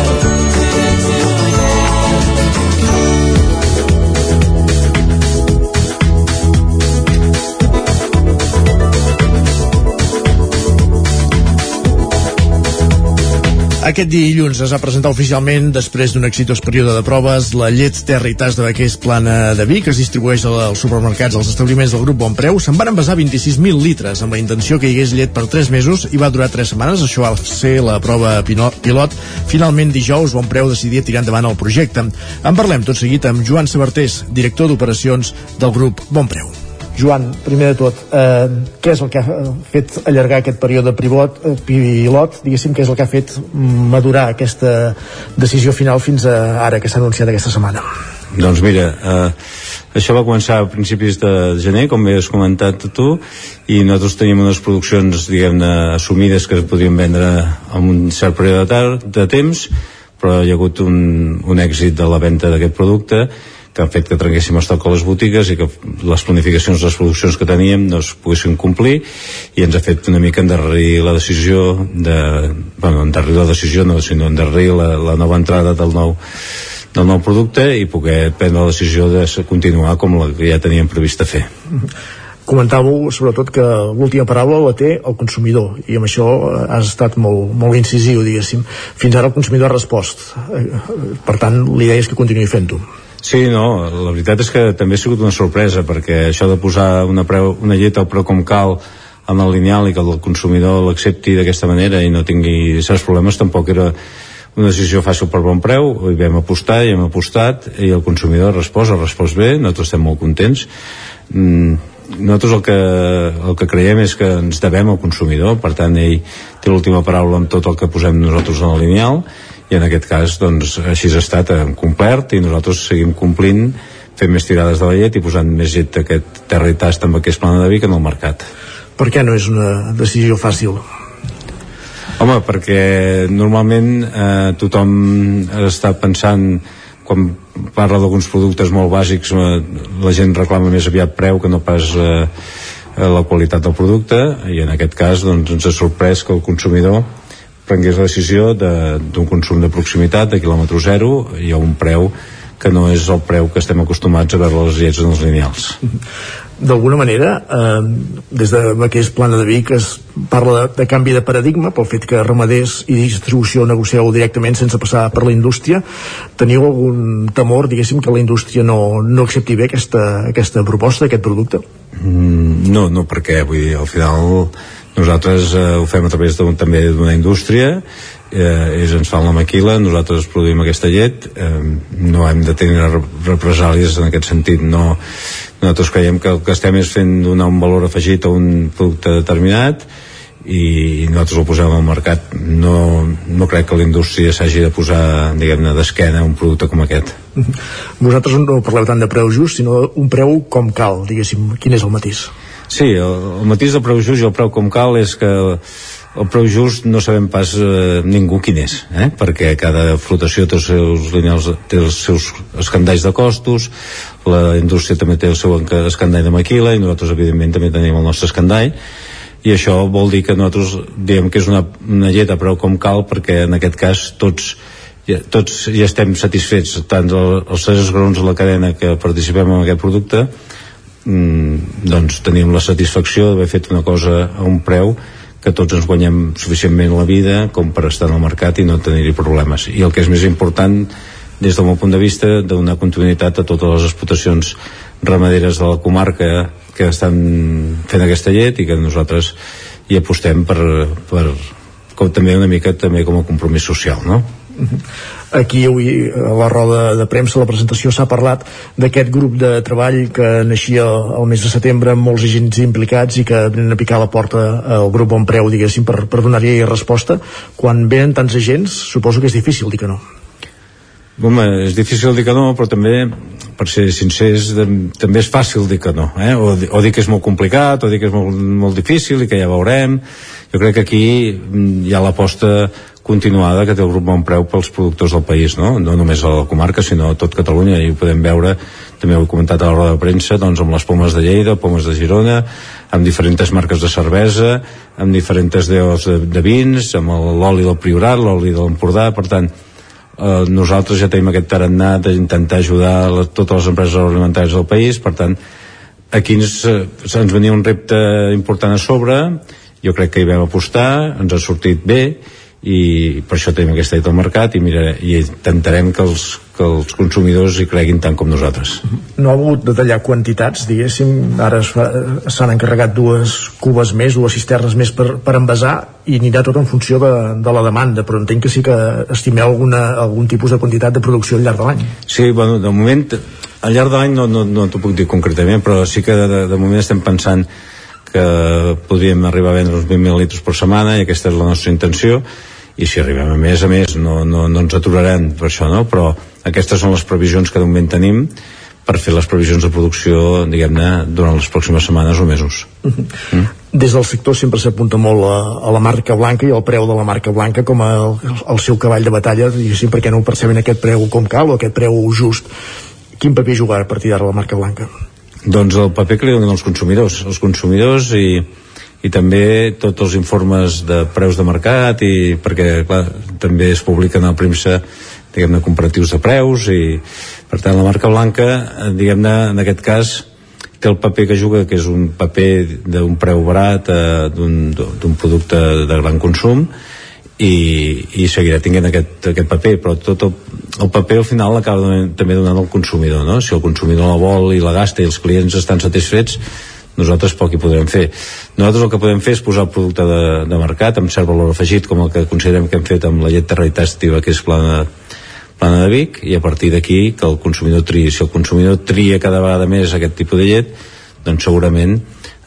S1: Aquest dilluns es va presentar oficialment, després d'un exitós període de proves, la llet terra i tas de vaquers plana de vi, que es distribueix als supermercats als establiments del grup Bon Preu. Se'n van envasar 26.000 litres amb la intenció que hi hagués llet per 3 mesos i va durar 3 setmanes. Això va ser la prova pilot. Finalment, dijous, Bon Preu decidia tirar endavant el projecte. En parlem tot seguit amb Joan Sabartés, director d'operacions del grup Bon Preu.
S25: Joan, primer de tot, eh, què és el que ha fet allargar aquest període privot, eh, pilot, diguéssim, què és el que ha fet madurar aquesta decisió final fins a ara, que s'ha anunciat aquesta setmana?
S26: Doncs mira, eh, això va començar a principis de gener, com bé has comentat tu, i nosaltres teníem unes produccions, diguem-ne, assumides que es podrien vendre en un cert període de, de temps, però hi ha hagut un, un èxit de la venda d'aquest producte que han fet que trenquéssim estoc a les botigues i que les planificacions, les produccions que teníem no es poguessin complir i ens ha fet una mica endarrerir la decisió de, bueno, endarrerir la decisió no, sinó endarrerir la, la nova entrada del nou del nou producte i poder prendre la decisió de continuar com la que ja teníem previst fer.
S25: comentàveu sobretot que l'última paraula la té el consumidor i amb això has estat molt, molt incisiu diguéssim. Fins ara el consumidor ha respost eh, per tant l'idea és que continuï fent-ho
S26: Sí, no, la veritat és que també ha sigut una sorpresa perquè això de posar una, preu, una llet al preu com cal amb el lineal i que el consumidor l'accepti d'aquesta manera i no tingui certs problemes tampoc era una decisió fàcil per bon preu. Hi vam apostar i hem apostat i el consumidor ha respost bé nosaltres estem molt contents. Mm, nosaltres el que, el que creiem és que ens devem al consumidor per tant ell té l'última paraula amb tot el que posem nosaltres en el lineal i en aquest cas doncs, així ha estat hem complert i nosaltres seguim complint fent més tirades de la llet i posant més llet d'aquest terra i tast amb aquest plana de Vic en el mercat.
S25: Per què no és una decisió fàcil?
S26: Home, perquè normalment eh, tothom està pensant quan parla d'alguns productes molt bàsics eh, la gent reclama més aviat preu que no pas eh, la qualitat del producte i en aquest cas doncs, ens ha sorprès que el consumidor prengués la decisió d'un consum de proximitat de quilòmetre zero i a un preu que no és el preu que estem acostumats a veure les llets en els lineals.
S25: D'alguna manera, eh, des de Baquers Plana de Vic es parla de, de canvi de paradigma pel fet que ramaders i distribució negocieu directament sense passar per la indústria. Teniu algun temor, diguéssim, que la indústria no, no accepti bé aquesta, aquesta proposta, aquest producte?
S26: Mm, no, no, perquè vull dir, al final nosaltres eh, ho fem a través també d'una indústria eh, ells ens fan la maquila, nosaltres produïm aquesta llet, eh, no hem de tenir represàlies en aquest sentit, no, nosaltres creiem que el que estem és fent donar un valor afegit a un producte determinat i nosaltres ho posem al mercat no, no crec que la indústria s'hagi de posar diguem-ne d'esquena un producte com aquest
S1: Vosaltres no parleu tant de preu just, sinó un preu com cal, diguéssim. Quin és el matís?
S26: Sí, el, el matís del preu just i el preu com cal és que el preu just no sabem pas eh, ningú quin és, eh? perquè cada flotació té els seus lineals, té els seus escandalls de costos, la indústria també té el seu escandall de maquila i nosaltres evidentment també tenim el nostre escandall i això vol dir que nosaltres diem que és una, una llet a preu com cal perquè en aquest cas tots ja, tots ja estem satisfets tant el, els tres grons de la cadena que participem en aquest producte mm, doncs tenim la satisfacció d'haver fet una cosa a un preu que tots ens guanyem suficientment la vida com per estar en el mercat i no tenir-hi problemes i el que és més important des del meu punt de vista donar continuïtat a totes les explotacions ramaderes de la comarca que estan fent aquesta llet i que nosaltres hi apostem per, per com, també una mica també com a compromís social no?
S1: Aquí avui a la roda de premsa, la presentació, s'ha parlat d'aquest grup de treball que naixia el mes de setembre amb molts agents implicats i que venen a picar la porta al grup Bon Preu, diguéssim, per, per donar-hi resposta. Quan venen tants agents, suposo que és difícil dir que no.
S26: Home, és difícil dir que no, però també, per ser sincers, també és fàcil dir que no, eh? o, o dir que és molt complicat, o dir que és molt, molt difícil i que ja veurem. Jo crec que aquí mm, hi ha l'aposta continuada que té el grup Preu pels productors del país, no? no només a la comarca, sinó a tot Catalunya, i ho podem veure, també ho he comentat a la roda de premsa, doncs amb les pomes de Lleida, pomes de Girona, amb diferents marques de cervesa, amb diferents deos de, de vins, amb l'oli del Priorat, l'oli de l'Empordà, per tant, eh, nosaltres ja tenim aquest tarannà d'intentar ajudar la, totes les empreses agroalimentàries del país, per tant, aquí ens, ens venia un repte important a sobre, jo crec que hi vam apostar, ens ha sortit bé, i per això tenim aquesta dita al mercat i, mira, i intentarem que els, que els consumidors hi creguin tant com nosaltres.
S1: No ha hagut de tallar quantitats, diguéssim, ara s'han encarregat dues cubes més, dues cisternes més per, per envasar i anirà tot en funció de, de la demanda, però entenc que sí que estimeu alguna, algun tipus de quantitat de producció al llarg de l'any.
S26: Sí, bueno, de moment, al llarg de l'any no, no, no t'ho puc dir concretament, però sí que de, de, de moment estem pensant que podríem arribar a vendre uns 20.000 litres per setmana i aquesta és la nostra intenció i si arribem a més a més no, no, no ens aturaran per això no? però aquestes són les previsions que de moment tenim per fer les previsions de producció diguem-ne durant les pròximes setmanes o mesos
S1: mm? <laughs> Des del sector sempre s'apunta molt a, a la marca blanca i al preu de la marca blanca com a el, el seu cavall de batalla diguéssim perquè no perceben aquest preu com cal o aquest preu just quin paper jugar a partir d'ara la marca blanca?
S26: Doncs el paper que li donen els consumidors els consumidors i i també tots els informes de preus de mercat i perquè clar, també es publiquen al premsa diguem-ne comparatius de preus i per tant la marca blanca diguem-ne en aquest cas té el paper que juga que és un paper d'un preu barat eh, d'un producte de gran consum i, i seguirà tinguent aquest, aquest paper però tot el, el paper al final l'acaba també donant al consumidor no? si el consumidor la vol i la gasta i els clients estan satisfets nosaltres poc hi podrem fer. Nosaltres el que podem fer és posar el producte de, de mercat amb cert valor afegit, com el que considerem que hem fet amb la llet terraitàstiva, que és plana, plana de Vic, i a partir d'aquí que el consumidor triï. Si el consumidor tria cada vegada més aquest tipus de llet, doncs segurament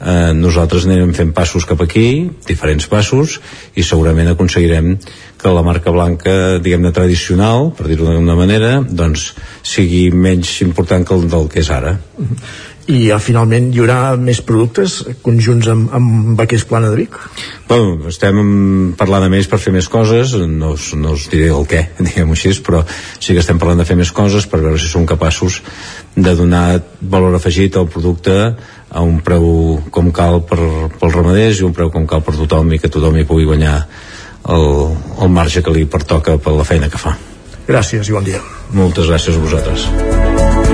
S26: eh, nosaltres anirem fent passos cap aquí, diferents passos, i segurament aconseguirem que la marca blanca, diguem-ne tradicional, per dir-ho d'una manera, doncs sigui menys important que el del que és ara
S1: i ja, finalment hi haurà més productes conjunts amb, amb aquest Plana de Vic?
S26: Bueno, estem parlant amb ells per fer més coses, no, us, no us diré el què, <laughs> diguem-ho així, però sí que estem parlant de fer més coses per veure si som capaços de donar valor afegit al producte a un preu com cal per, pels ramaders i un preu com cal per tothom i que tothom hi pugui guanyar el, el marge que li pertoca per la feina que fa.
S1: Gràcies i bon dia.
S26: Moltes gràcies a vosaltres.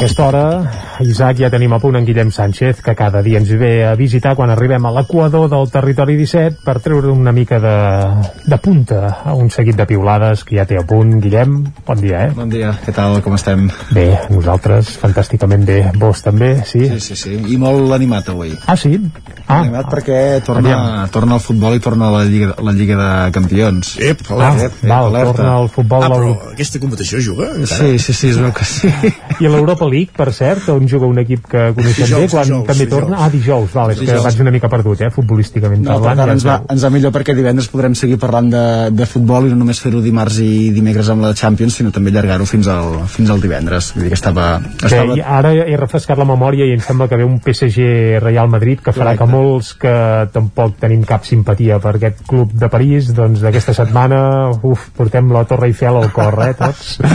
S3: Aquesta hora, Isaac, ja tenim a punt en Guillem Sánchez, que cada dia ens ve a visitar quan arribem a l'equador del territori 17 per treure una mica de, de punta a un seguit de piulades que ja té a punt. Guillem, bon dia, eh?
S27: Bon dia, què tal, com estem?
S3: Bé, nosaltres fantàsticament bé. Vos també, sí?
S27: Sí, sí, sí, i molt animat avui.
S3: Ah, sí? Ah,
S27: animat perquè torna, torna al futbol i torna a la Lliga, la Lliga de Campions.
S1: Ep,
S3: Ah, val, torna al futbol
S1: Ah, però aquesta competició juga? encara?
S27: Sí, sí, sí, es veu que sí. <laughs>
S3: I a l'Europa League, per cert, on juga un equip que coneixem
S27: Dijous,
S3: bé, quan
S27: dijous,
S3: també
S27: dijous.
S3: torna... Ah, dijous, val, és que
S27: Dijous.
S3: vaig una mica perdut, eh, futbolísticament
S27: No,
S3: parlant.
S27: tant,
S3: ja
S27: ens va, ens va millor perquè divendres podrem seguir parlant de, de futbol i no només fer-ho dimarts i dimecres amb la Champions, sinó també allargar-ho fins al, fins al divendres. Vull dir que estava...
S3: Bé,
S27: estava...
S3: i ara he refrescat la memòria i em sembla que ve un PSG Real Madrid que farà
S27: Correcte.
S3: que molts que tampoc tenim cap simpatia per aquest club de París, doncs d'aquesta setmana uf, portem la Torre Eiffel al cor, eh, tots. <laughs>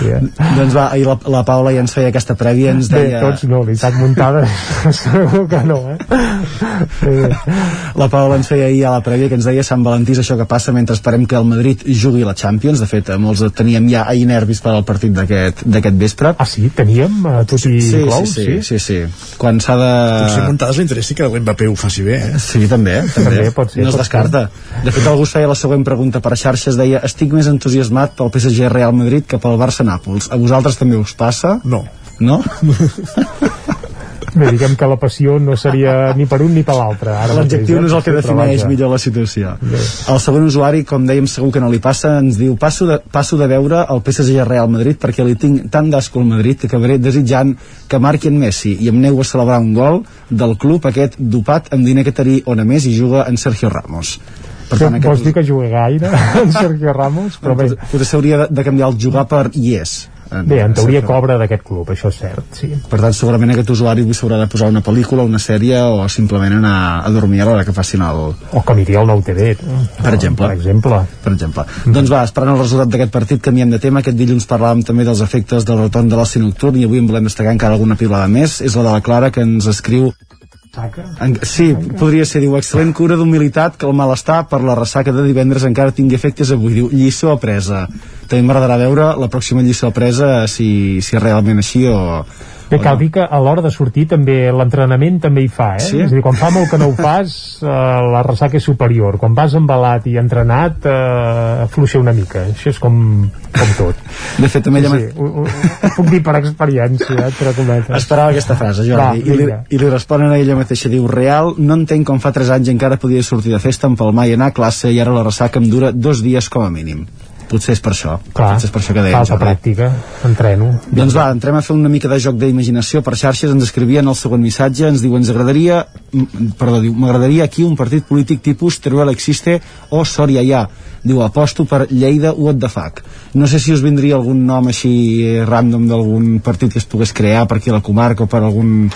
S3: Yeah.
S27: Doncs va, ahir la, la Paula ja ens feia aquesta prèvia, ens
S3: Bé, tots no, l'Isaac Muntada <laughs> segur que no, eh? Bé,
S27: La Paula ens feia ahir a la prèvia que ens deia Sant Valentí és això que passa mentre esperem que el Madrid jugui la Champions. De fet, eh, molts teníem ja ahir nervis per al partit d'aquest d'aquest vespre.
S3: Ah, sí? Teníem? Uh, tot i
S27: sí, sí,
S3: sí?
S27: sí, sí, sí. Quan s'ha de...
S1: Potser Montades li interessi que l'Mbappé ho faci bé, eh?
S27: Sí, també, també.
S3: També pot ser,
S27: no es descarta. De fet, algú feia la següent pregunta per xarxes, deia estic més entusiasmat pel PSG Real Madrid que pel Barça Nàpols. A vosaltres també us passa?
S1: No.
S27: No?
S3: Bé, diguem que la passió no seria ni per un ni per l'altre. ara
S27: L'adjectiu
S3: mateix,
S27: no és el que
S3: eh?
S27: Defineix millor la situació. El segon usuari, com dèiem, segur que no li passa, ens diu passo de, passo de veure el PSG Real Madrid perquè li tinc tant d'asco al Madrid que acabaré desitjant que marqui en Messi i em nego a celebrar un gol del club aquest dopat amb diner que tarí on a més i juga en Sergio Ramos. Per tant, aquest
S3: Vols dir que juga gaire en <laughs> Sergio Ramos? Però bé,
S27: Pot- potser s'hauria de, de canviar el jugar per yes
S3: bé en teoria cobra d'aquest club, això és cert, sí.
S27: per tant segurament aquest usuari s'haurà de posar una pel·lícula, una sèrie o simplement anar a dormir a l'hora que facin el,
S3: O que miri el nou TV.
S27: per exemple.
S3: Per exemple.
S27: Per exemple. Doncs va, esperant el resultat d'aquest partit, canviem de tema. Aquest dilluns parlàvem també dels efectes del retorn de l'oci nocturn i avui en volem destacar encara alguna pilada més. És la de la Clara que ens escriu en, sí, podria ser, diu, excel·lent cura d'humilitat que el malestar per la ressaca de divendres encara tingui efectes avui, diu, lliçó apresa. També m'agradarà veure la pròxima lliçó apresa si, si realment així o,
S3: Bé, cal dir que a l'hora de sortir també l'entrenament també hi fa, eh?
S27: Sí?
S3: És a dir, quan fa molt que no ho fas, <laughs> eh, la ressaca és superior. Quan vas embalat i entrenat, eh, fluixa una mica. Això és com, com tot.
S27: de fet també
S3: Sí, ho, ho, ho puc dir per experiència, eh, entre cometes.
S27: Esperava aquesta frase, Jordi,
S3: Va,
S27: i, li, i li responen a ella mateixa, diu, real, no entenc com fa 3 anys encara podia sortir de festa, empalmar i anar a classe i ara la ressaca em dura dos dies com a mínim. Potser és per això.
S3: Clar,
S27: Potser és per això que deia
S3: falta
S27: Jordi.
S3: pràctica, entreno.
S27: Doncs va, entrem a fer una mica de joc d'imaginació per xarxes, ens escrivien el següent missatge, ens diu, ens agradaria, m- perdó, diu, m'agradaria aquí un partit polític tipus Teruel Existe o Soria Ja. Diu, aposto per Lleida What the fuck. No sé si us vindria algun nom així eh, random d'algun partit que es pogués crear per aquí a la comarca o per algun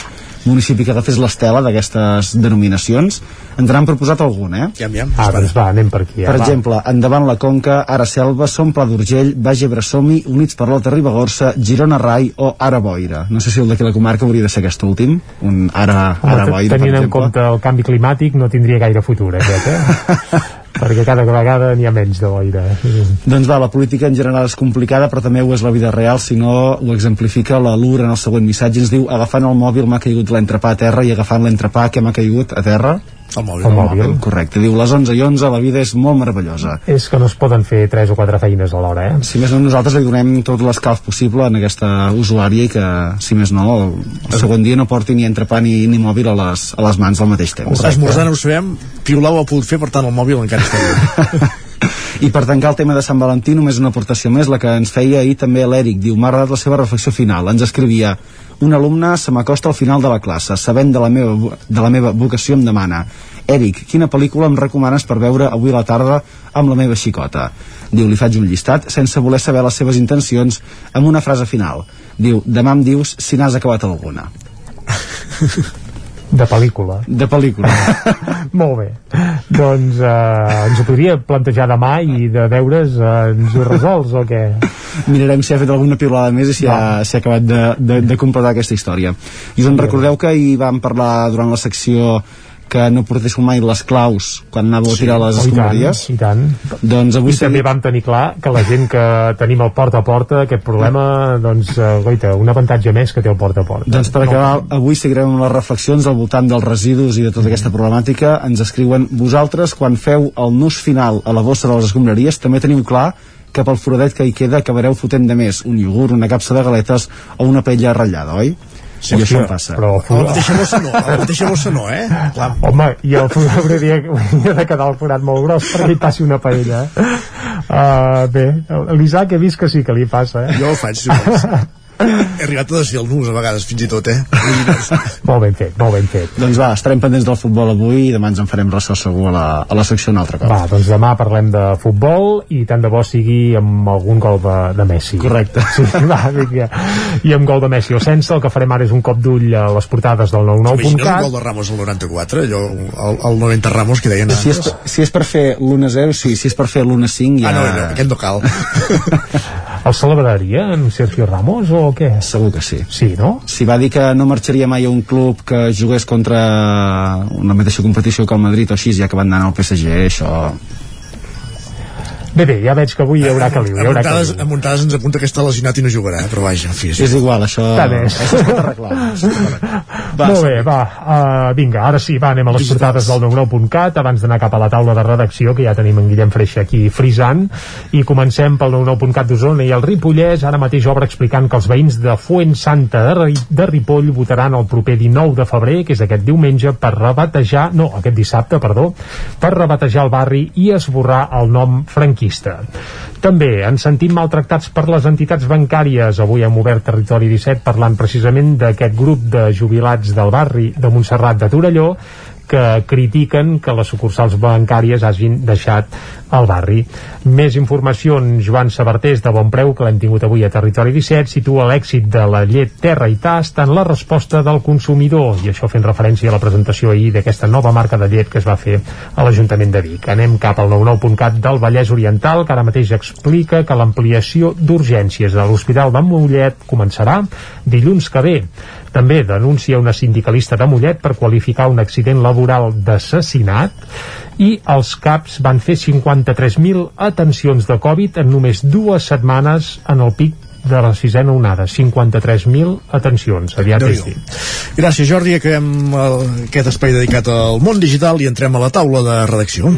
S27: municipi que agafés l'estela d'aquestes denominacions. Ens n'han proposat algun, eh?
S1: Ja, ja.
S3: Ah, doncs va, anem per aquí. Eh?
S27: Per
S3: va.
S27: exemple, Endavant la Conca, Ara Selva, Som Pla d'Urgell, Baix Ebre Somi, Units per l'Alta Ribagorça, Girona Rai o Ara Boira. No sé si el d'aquí la comarca hauria de ser aquest últim, un Ara, ara Boira, per
S3: tenint en
S27: exemple.
S3: compte el canvi climàtic no tindria gaire futur aquest, eh? <laughs> perquè cada vegada n'hi ha menys de boira.
S27: Doncs va, la política en general és complicada, però també ho és la vida real, si no ho exemplifica la Lura en el següent missatge, ens diu, agafant el mòbil m'ha caigut l'entrepà a terra i agafant l'entrepà que m'ha caigut? A terra?
S1: El mòbil.
S3: El mòbil.
S27: Correcte, diu, les 11 i 11 la vida és molt meravellosa.
S3: és que no es poden fer tres o quatre feines alhora eh?
S27: si més no nosaltres li donem tot l'escalf possible en aquesta usuària i que si més no el, el segon dia no porti ni entrepà ni, ni mòbil a les, a les mans al mateix temps
S1: Esmorzar no ho sabem, piular ho ha pogut fer, per tant el mòbil encara està bé. <laughs>
S27: i per tancar el tema de Sant Valentí només una aportació més, la que ens feia ahir també l'Eric, diu, m'ha agradat la seva reflexió final ens escrivia, un alumne se m'acosta al final de la classe, sabent de la meva, de la meva vocació em demana Eric, quina pel·lícula em recomanes per veure avui a la tarda amb la meva xicota? Diu, li faig un llistat sense voler saber les seves intencions amb una frase final. Diu, demà em dius si n'has acabat alguna. <laughs>
S3: de pel·lícula
S27: De pel·lícula. <laughs>
S3: molt bé doncs eh, ens ho podria plantejar demà i de deures eh, ens ho resols o què?
S27: Mirarem si ha fet alguna pilada més i si ha, si ha acabat de, de, de completar aquesta història. I us en recordeu que hi vam parlar durant la secció que no portéssiu mai les claus quan anàveu a tirar les
S3: Oh, i tant,
S27: escombraries?
S3: i tant
S27: Doncs avui
S3: i també vam tenir clar que la gent que tenim el porta a porta aquest problema, doncs, eh, goita, un avantatge més que té el porta a porta
S27: Doncs per acabar, avui seguirem amb les reflexions al voltant dels residus i de tota aquesta problemàtica. Ens escriuen, vosaltres, quan feu el nus final a la bossa de les escombraries, també teniu clar que pel foradet que hi queda acabareu fotent de més un iogurt, una capsa de galetes o una paella ratllada, oi? Sí, I això em passa.
S3: però
S1: A la mateixa bossa no, a la mateixa bossa no, eh? Clar.
S3: Home, i el forat hauria, hauria de quedar el forat molt gros perquè hi passi una paella. eh? Uh, <laughs> bé, l'Isaac he vist que sí que li passa, eh?
S1: Jo ho faig, si vols. <laughs> He arribat a desfer el nus a vegades, fins i tot, eh? <laughs>
S3: Molt ben fet, molt ben fet.
S27: Doncs va, estarem pendents del futbol avui i demà ens en farem ressò segur a la, a la secció un altre cop.
S3: Va, doncs demà parlem de futbol i tant de bo sigui amb algun gol de, de Messi.
S27: Correcte. <laughs>
S3: Sí, va, vinga. I amb gol de Messi o sense, el que farem ara és un cop d'ull a les portades del
S1: Imagines un
S3: 99.cat.
S1: gol de Ramos al 94, allò, el, el 90 Ramos que deien
S27: Si és, si és per fer l'1-0, sí, si és per fer l'1-5 ja...
S1: Ah, no, no, aquest no cal. <laughs>
S3: El celebraria en Sergio Ramos o què?
S27: Segur que sí.
S3: Sí, no?
S27: Si va dir que no marxaria mai a un club que jugués contra una mateixa competició que el Madrid o així, ja que van anar al PSG, això...
S3: Bé, bé, ja veig que avui hi haurà caliu, hi
S1: A
S3: haurà
S1: muntades,
S3: caliu.
S1: a muntades ens apunta que està lesionat i no jugarà, però vaja, en fi.
S27: És igual, això...
S3: Està bé.
S27: Això es pot arreglar. <laughs> Va,
S3: Molt bé, va, uh, vinga, ara sí, va, anem a les portades del 99.cat abans d'anar cap a la taula de redacció que ja tenim en Guillem Freixa aquí frisant i comencem pel 99.cat d'Osona i el Ripollès ara mateix obre explicant que els veïns de Fuent Santa de, de Ripoll votaran el proper 19 de febrer, que és aquest diumenge, per rebatejar, no, aquest dissabte, perdó, per rebatejar el barri i esborrar el nom franquista. També ens sentim maltractats per les entitats bancàries. Avui hem obert Territori 17 parlant precisament d'aquest grup de jubilats del barri de Montserrat de Torelló que critiquen que les sucursals bancàries hagin deixat al barri. Més informació en Joan Sabartés de Bon Preu, que l'hem tingut avui a Territori 17, situa l'èxit de la llet terra i tast en la resposta del consumidor, i això fent referència a la presentació ahir d'aquesta nova marca de llet que es va fer a l'Ajuntament de Vic. Anem cap al 99.cat del Vallès Oriental, que ara mateix explica que l'ampliació d'urgències de l'Hospital de Mollet començarà dilluns que ve. També denuncia una sindicalista de Mollet per qualificar un accident laboral d'assassinat i els CAPs van fer 53.000 atencions de Covid en només dues setmanes en el pic de la sisena onada, 53.000 atencions, aviat és dit.
S1: Gràcies Jordi, acabem el, aquest espai dedicat al món digital i entrem a la taula de redacció.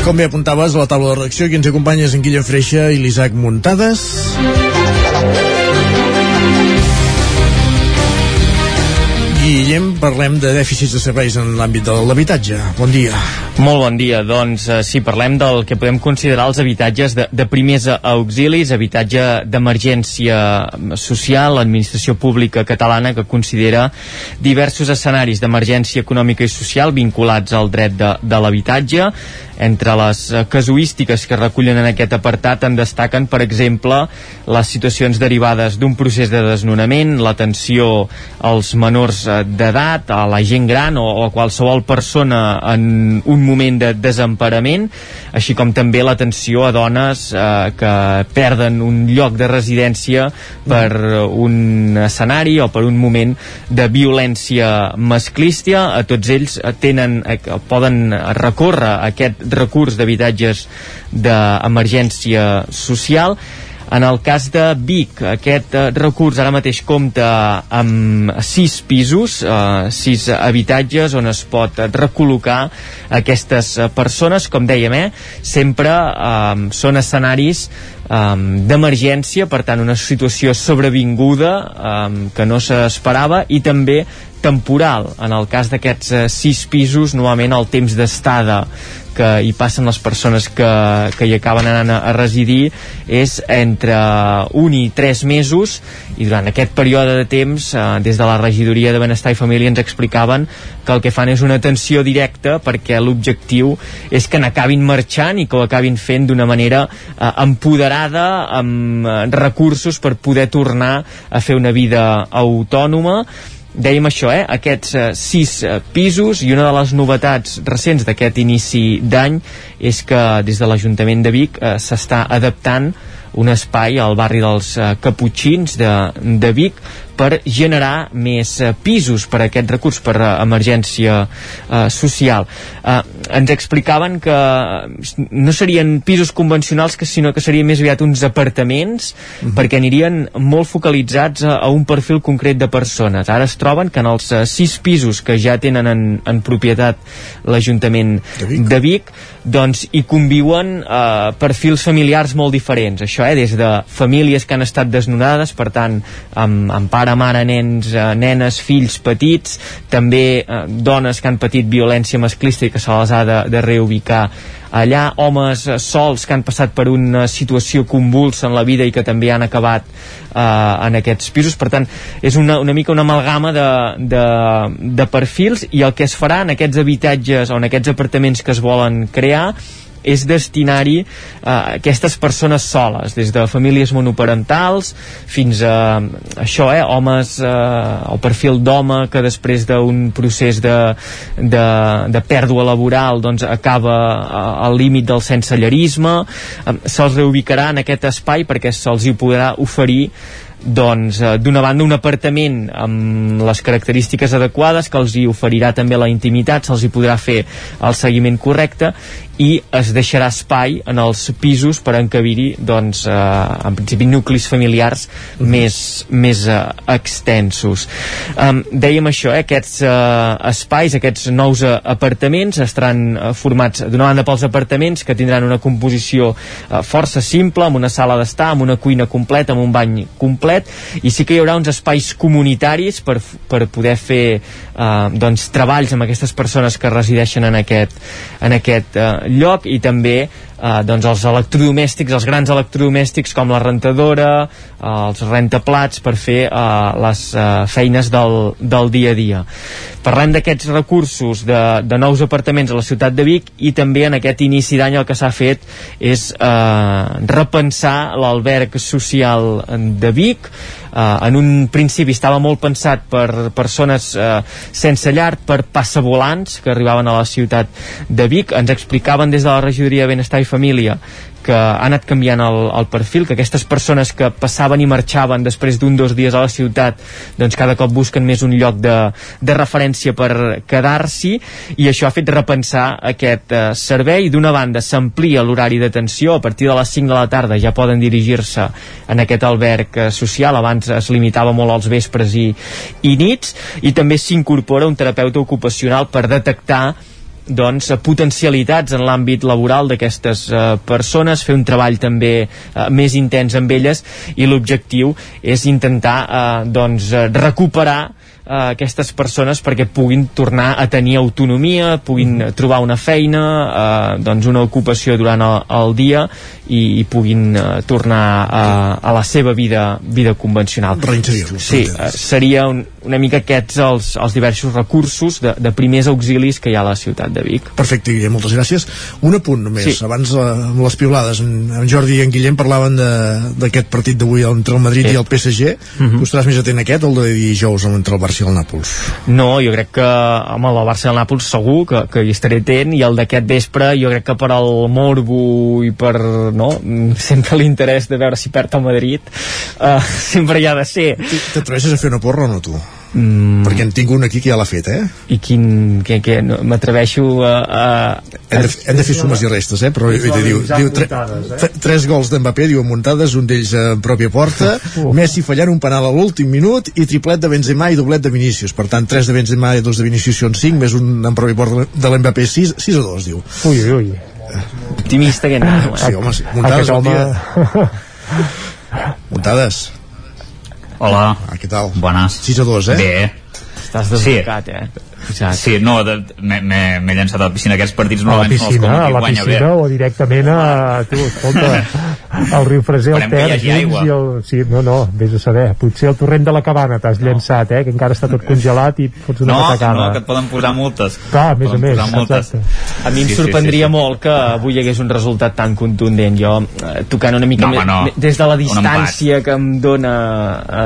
S1: I com bé apuntaves, a la taula de redacció qui ens acompanya és en Guillem Freixa i l'Isaac Muntades. Guillem, parlem de dèficits de serveis en l'àmbit de l'habitatge. Bon dia.
S28: Molt bon dia. Doncs eh, sí, parlem del que podem considerar els habitatges de, de primers auxilis, habitatge d'emergència social, l'administració pública catalana que considera diversos escenaris d'emergència econòmica i social vinculats al dret de, de l'habitatge. Entre les eh, casuístiques que recullen en aquest apartat en destaquen, per exemple, les situacions derivades d'un procés de desnonament, l'atenció als menors d'edat, a la gent gran o, o a qualsevol persona en un moment de desemparament, així com també l'atenció a dones eh, que perden un lloc de residència per un escenari o per un moment de violència masclístia. A tots ells eh, tenen, eh, poden recórrer a aquest recurs d'habitatges d'emergència social en el cas de Vic, aquest eh, recurs ara mateix compta amb sis pisos, eh, sis habitatges on es pot recol·locar aquestes eh, persones, com dèiem, eh, sempre eh, són escenaris um, d'emergència, per tant una situació sobrevinguda um, que no s'esperava i també temporal. En el cas d'aquests uh, sis pisos, normalment el temps d'estada que hi passen les persones que, que hi acaben anant a, a residir és entre un i tres mesos i durant aquest període de temps eh, des de la regidoria de Benestar i Família ens explicaven que el que fan és una atenció directa perquè l'objectiu és que n'acabin marxant i que ho acabin fent d'una manera eh, empoderada amb eh, recursos per poder tornar a fer una vida autònoma dèiem això, eh? aquests eh, sis eh, pisos i una de les novetats recents d'aquest inici d'any és que des de l'Ajuntament de Vic eh, s'està adaptant un espai al barri dels eh, Caputxins de, de Vic per generar més eh, pisos per a aquest recurs per a emergència eh, social. Eh, ens explicaven que no serien pisos convencionals, que, sinó que serien més aviat uns apartaments, uh -huh. perquè anirien molt focalitzats a, a un perfil concret de persones. Ara es troben que en els eh, sis pisos que ja tenen en, en propietat l'Ajuntament de Vic, de Vic doncs hi conviuen eh, perfils familiars molt diferents. Això, eh, des de famílies que han estat desnonades, per tant, amb, amb pare, mare, nens, eh, nenes, fills petits, també eh, dones que han patit violència masclista i que se les ha de, de reubicar allà, homes eh, sols que han passat per una situació convulsa en la vida i que també han acabat eh, en aquests pisos, per tant és una, una mica una amalgama de, de, de perfils i el que es farà en aquests habitatges o en aquests apartaments que es volen crear és destinar-hi uh, aquestes persones soles, des de famílies monoparentals fins a això, eh, homes uh, el perfil d'home que després d'un procés de, de, de pèrdua laboral doncs acaba al límit del sensellerisme uh, se'ls reubicarà en aquest espai perquè se'ls hi podrà oferir doncs eh, d'una banda un apartament amb les característiques adequades que els hi oferirà també la intimitat, se'ls hi podrà fer el seguiment correcte i es deixarà espai en els pisos per encabir-hi doncs, eh, en principi nuclis familiars uh -huh. més, més eh, extensos um, dèiem això, eh, aquests eh, espais, aquests nous eh, apartaments estaran eh, formats d'una banda pels apartaments que tindran una composició eh, força simple, amb una sala d'estar amb una cuina completa, amb un bany complet i sí que hi haurà uns espais comunitaris per, per poder fer eh, doncs, treballs amb aquestes persones que resideixen en aquest, en aquest eh, lloc i també eh, doncs els electrodomèstics, els grans electrodomèstics com la rentadora, eh, els rentaplats per fer eh, les eh, feines del, del dia a dia. Parlem d'aquests recursos de, de nous apartaments a la ciutat de Vic i també en aquest inici d'any el que s'ha fet és eh, repensar l'alberg social de Vic eh, en un principi estava molt pensat per persones eh, sense llar, per passavolants que arribaven a la ciutat de Vic ens explicaven des de la regidoria de Benestar i Família que ha anat canviant el, el perfil, que aquestes persones que passaven i marxaven després d'un dos dies a la ciutat, doncs cada cop busquen més un lloc de, de referència per quedar-s'hi, i això ha fet repensar aquest eh, servei. D'una banda, s'amplia l'horari d'atenció, a partir de les 5 de la tarda ja poden dirigir-se en aquest alberg eh, social, abans es limitava molt als vespres i, i nits, i també s'incorpora un terapeuta ocupacional per detectar doncs, potencialitats en l'àmbit laboral d'aquestes eh, persones, fer un treball també eh, més intens amb elles i l'objectiu és intentar eh, doncs, recuperar eh, aquestes persones perquè puguin tornar a tenir autonomia, puguin mm. trobar una feina, eh, doncs una ocupació durant el, el dia i, i puguin eh, tornar a, a la seva vida vida convencional.
S1: Reinserir-los.
S28: Sí, eh, seria un, una mica aquests els, els diversos recursos de, de primers auxilis que hi ha a la ciutat de Vic.
S1: Perfecte, Guillem, moltes gràcies. Un apunt només,
S28: Sí.
S1: abans eh, amb les piulades, en, en Jordi i en Guillem parlaven de- d'aquest partit d'avui entre el Madrid
S28: Sí.
S1: i el PSG.
S28: Mhm.
S1: Tu estaràs més atent a aquest, el de dijous entre el Barça i el Nàpols?
S28: No, jo crec que amb el Barça i el Nàpols segur que, que hi estaré atent i el d'aquest vespre jo crec que per al morbo i per no, sempre l'interès de veure si perd el Madrid uh, <laughs> sempre hi ha de ser
S1: T'atreveixes a fer una porra o no tu?
S28: Mm.
S1: Perquè en tinc un aquí que ja l'ha fet, eh?
S28: I quin... Que, que, no, M'atreveixo a... a,
S1: Hem de, hem de fer sumes i restes, eh? Però diu, diu, diu tre, tre, tres gols d'Mbappé, diu muntades, un d'ells en pròpia porta, <laughs> Messi fallant un penal a l'últim minut i triplet de Benzema i doblet de Vinícius. Per tant, tres de Benzema i dos de Vinícius són cinc, més un en pròpia porta de l'Mbappé, 6, 6 a 2, diu.
S3: Ui, ui, ui.
S28: Optimista aquest nano, eh?
S1: Sí, home, sí. Muntades,
S3: Aquest
S1: bon
S3: home-
S1: dia. <laughs> Muntades.
S7: Hola.
S1: Ah, què tal?
S7: Bones.
S1: 6 a 2, eh?
S7: Bé.
S28: Estàs desbocat, sí. eh? Exacte.
S7: Sí, no, m'he- llançat a la piscina. Aquests partits
S3: a la
S7: normalment són els
S3: piscina,
S7: com
S3: a
S7: qui
S3: la
S7: guanya bé.
S3: piscina o directament a... Tu, escolta, <laughs> el riu Freser, el Ter,
S7: hi hagi
S3: junts
S7: aigua.
S3: i el... Sí, no, no, vés a saber. Potser el torrent de la cabana t'has llançat, eh, que encara està tot congelat i fots una
S7: No,
S3: patacada.
S7: no, que et poden posar multes.
S3: Clar, a més a
S7: Poden
S3: més,
S7: posar multes.
S28: A mi em
S7: Sí, sí,
S28: sorprendria
S7: sí, sí.
S28: molt que avui hi hagués un resultat tan contundent. Jo, eh, tocant una mica
S7: No,
S28: més,
S7: no.
S28: me- des de la distància que em dona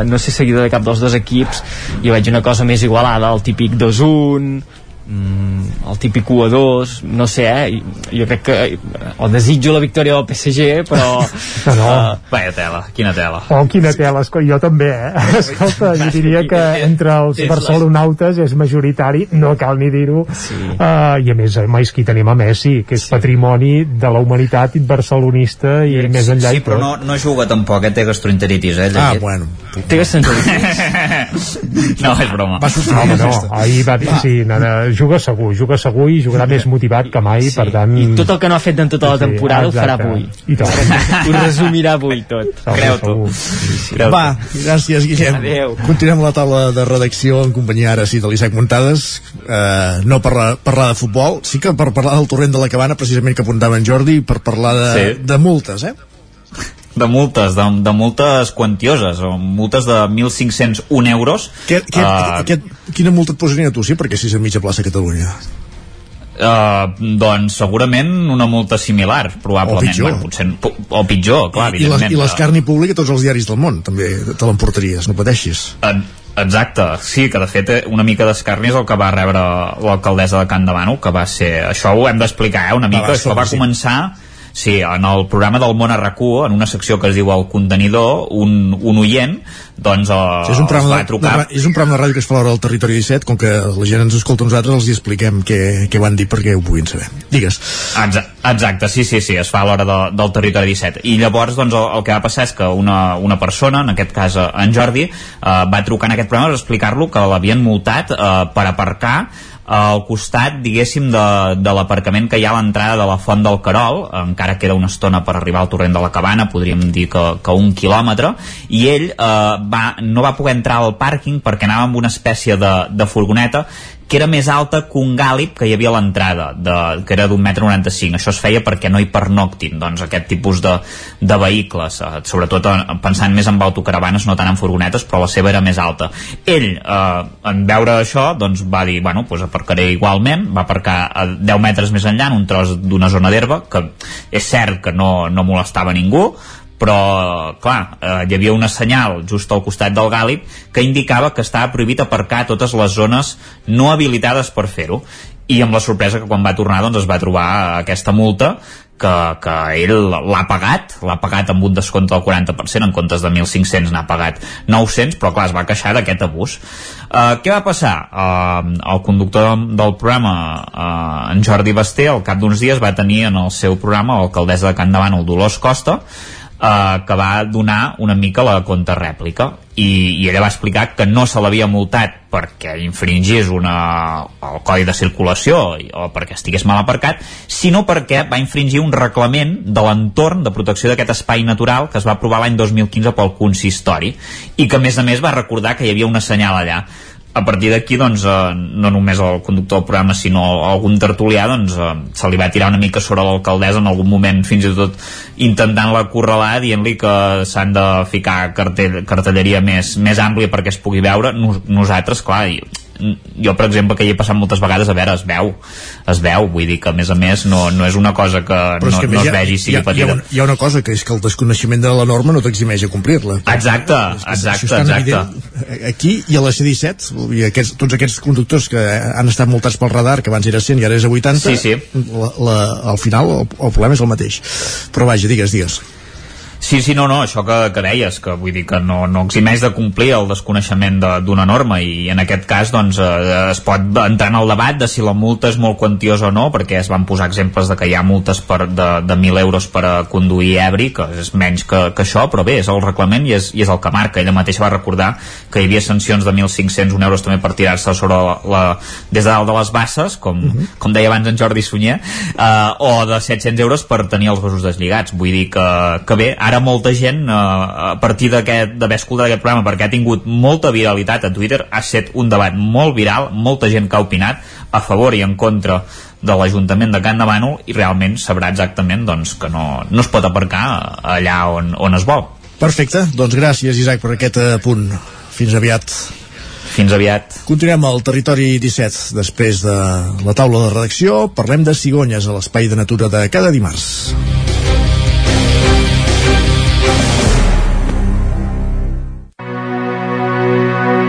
S28: eh, no sé seguidor de cap dels dos equips, jo veig una cosa més igualada, el típic 2-1, un mm, el típic 1 a 2 no sé, eh? jo crec que eh, o desitjo la victòria del PSG però <laughs>
S3: No, no.
S28: eh,
S7: Vaya tela, quina tela.
S3: Oh, quina tela, esco- jo també, eh? <laughs> Escolta, jo diria que entre els barcelonautes és majoritari, no cal ni dir-ho, sí. uh, i a més, home, és que hi tenim a Messi, que és patrimoni de la humanitat barcelonista i més enllà
S7: Sí,
S3: i
S7: però no, no juga tampoc, eh? té gastroenteritis, eh?
S1: Ah, bueno.
S28: té gastroenteritis <laughs>
S7: no, és broma.
S1: Va
S3: No, no, ahir va dir, sí, nada, juga segur, juga segur i jugarà més motivat que mai, per tant...
S28: i tot el que no ha fet en tota la
S3: Sí,
S28: temporada ho farà avui
S3: I <laughs>
S28: ho resumirà avui tot
S7: Creu-t'ho. Creu-t'ho.
S1: Va, gràcies, Guillem.
S28: Adéu.
S1: Continuem la taula de redacció en companyia ara sí de l'Isaac Montades. Eh, no per la- parlar de futbol, sí que per parlar del torrent de la cabana, precisament que apuntava en Jordi, per parlar de,
S7: Sí.
S1: de multes, eh?
S7: De multes, de, de multes quantioses, o multes de 1.501 euros.
S1: Què, què,
S7: Eh,
S1: aquest, quina multa et posaria tu, sí? Perquè si és a mitja plaça a Catalunya.
S7: Uh, doncs segurament una multa similar probablement,
S1: O pitjor.
S7: Bueno, potser, po- o pitjor, clar,
S1: I,
S7: evidentment
S1: I l'escarni públic a tots els diaris del món, també te l'emportaries, no pateixis.
S7: Eh, Exacte, sí, que de fet eh, una mica d'escarni és el que va rebre l'alcaldessa de Can Demano, que va ser... Això ho hem d'explicar, eh, una mica.
S1: va,
S7: Això va
S1: sí.
S7: començar Sí, en el programa del món a rac en una secció que es diu El Contenidor, un, un oient, doncs uh,
S1: Sí, és, un programa
S7: va
S1: de, de,
S7: trucar...
S1: ra- és un programa de ràdio que es fa l'hora del territori 17, com que la gent ens escolta nosaltres, els hi expliquem què, què van dir perquè ho puguin saber. Digues.
S7: Exa- Exacte, sí, sí, sí, es fa a l'hora de, del territori 17. I llavors, doncs, el, el que va passar és que una, una persona, en aquest cas eh, en Jordi, eh, va trucar en aquest programa per explicar-lo que l'havien multat eh, per aparcar al costat, diguéssim, de, de l'aparcament que hi ha a l'entrada de la Font del Carol, encara queda una estona per arribar al torrent de la Cabana, podríem dir que, que un quilòmetre, i ell eh, va, no va poder entrar al pàrquing perquè anava amb una espècie de, de furgoneta que era més alta que un gàlib que hi havia a l'entrada, que era d'un metre 95. Això es feia perquè no hi pernoctin doncs, aquest tipus de, de vehicles, eh, sobretot en, pensant més en autocaravanes, no tant en furgonetes, però la seva era més alta. Ell, eh, en veure això, doncs va dir, bueno, doncs aparcaré igualment, va aparcar a 10 metres més enllà, en un tros d'una zona d'herba, que és cert que no, no molestava ningú, però clar, eh, hi havia una senyal just al costat del gàlib que indicava que estava prohibit aparcar totes les zones no habilitades per fer-ho i amb la sorpresa que quan va tornar doncs es va trobar aquesta multa que, que ell l'ha pagat l'ha pagat amb un descompte del 40% en comptes de 1.500 n'ha pagat 900 però clar, es va queixar d'aquest abús uh, què va passar? Uh, el conductor del programa uh, en Jordi Basté al cap d'uns dies va tenir en el seu programa l'alcaldessa de Can Davant, el Dolors Costa eh, que va donar una mica la contrarèplica. I, i ella va explicar que no se l'havia multat perquè infringís una, el codi de circulació o perquè estigués mal aparcat, sinó perquè va infringir un reglament de l'entorn de protecció d'aquest espai natural que es va aprovar l'any 2015 pel consistori i que a més a més va recordar que hi havia una senyal allà a partir d'aquí, doncs, eh, no només el conductor del programa, sinó algun tertulià, doncs, eh, se li va tirar una mica sobre l'alcaldessa en algun moment, fins i tot intentant-la correlar, dient-li que s'han de ficar cartell, cartelleria més, més àmplia perquè es pugui veure. Nos, nosaltres, clar, jo, per exemple, que hi he passat moltes vegades, a veure, es veu, es veu, vull dir que, a més a més, no, no és una cosa que
S1: Però
S7: no,
S1: que
S7: no es vegi
S1: hi,
S7: sigui
S1: ha, hi, ha,
S7: petita.
S1: una, hi ha una cosa, que és que el desconeixement de la norma no t'eximeix a complir-la.
S7: Exacte, exacte, exacte.
S1: Aquí i a la C-17, vull dir, aquests, tots aquests conductors que han estat multats pel radar, que abans era 100 i ara és a 80,
S7: Sí, sí.
S1: La, la, al final el, el problema és el mateix. Però vaja, digues, digues.
S7: Sí, sí, no, no, això que, que deies, que vull dir que no, no eximeix de complir el desconeixement de- d'una norma i en aquest cas doncs, eh, es pot entrar en el debat de si la multa és molt quantiosa o no, perquè es van posar exemples de que hi ha multes per, de, de 1.000 euros per a conduir ebri, que és menys que, que això, però bé, és el reglament i és, i és el que marca. Ella mateixa va recordar que hi havia sancions de 1.500 euros també per tirar-se sobre la, la, des de dalt de les basses, com, com deia abans en Jordi Sunyer, eh, o de 700 euros per tenir els gossos deslligats. Vull dir que, que bé, ara molta gent, eh, a partir d'aquest d'haver escoltat aquest programa, perquè ha tingut molta viralitat a Twitter, ha estat un debat molt viral, molta gent que ha opinat a favor i en contra de l'Ajuntament de Can de Bànol i realment sabrà exactament doncs, que no, no es pot aparcar allà on, on es vol.
S1: Perfecte, doncs gràcies Isaac per aquest eh, punt. Fins aviat.
S7: Fins aviat.
S1: Continuem al territori 17. Després de la taula de redacció, parlem de cigonyes a l'espai de natura de cada dimarts.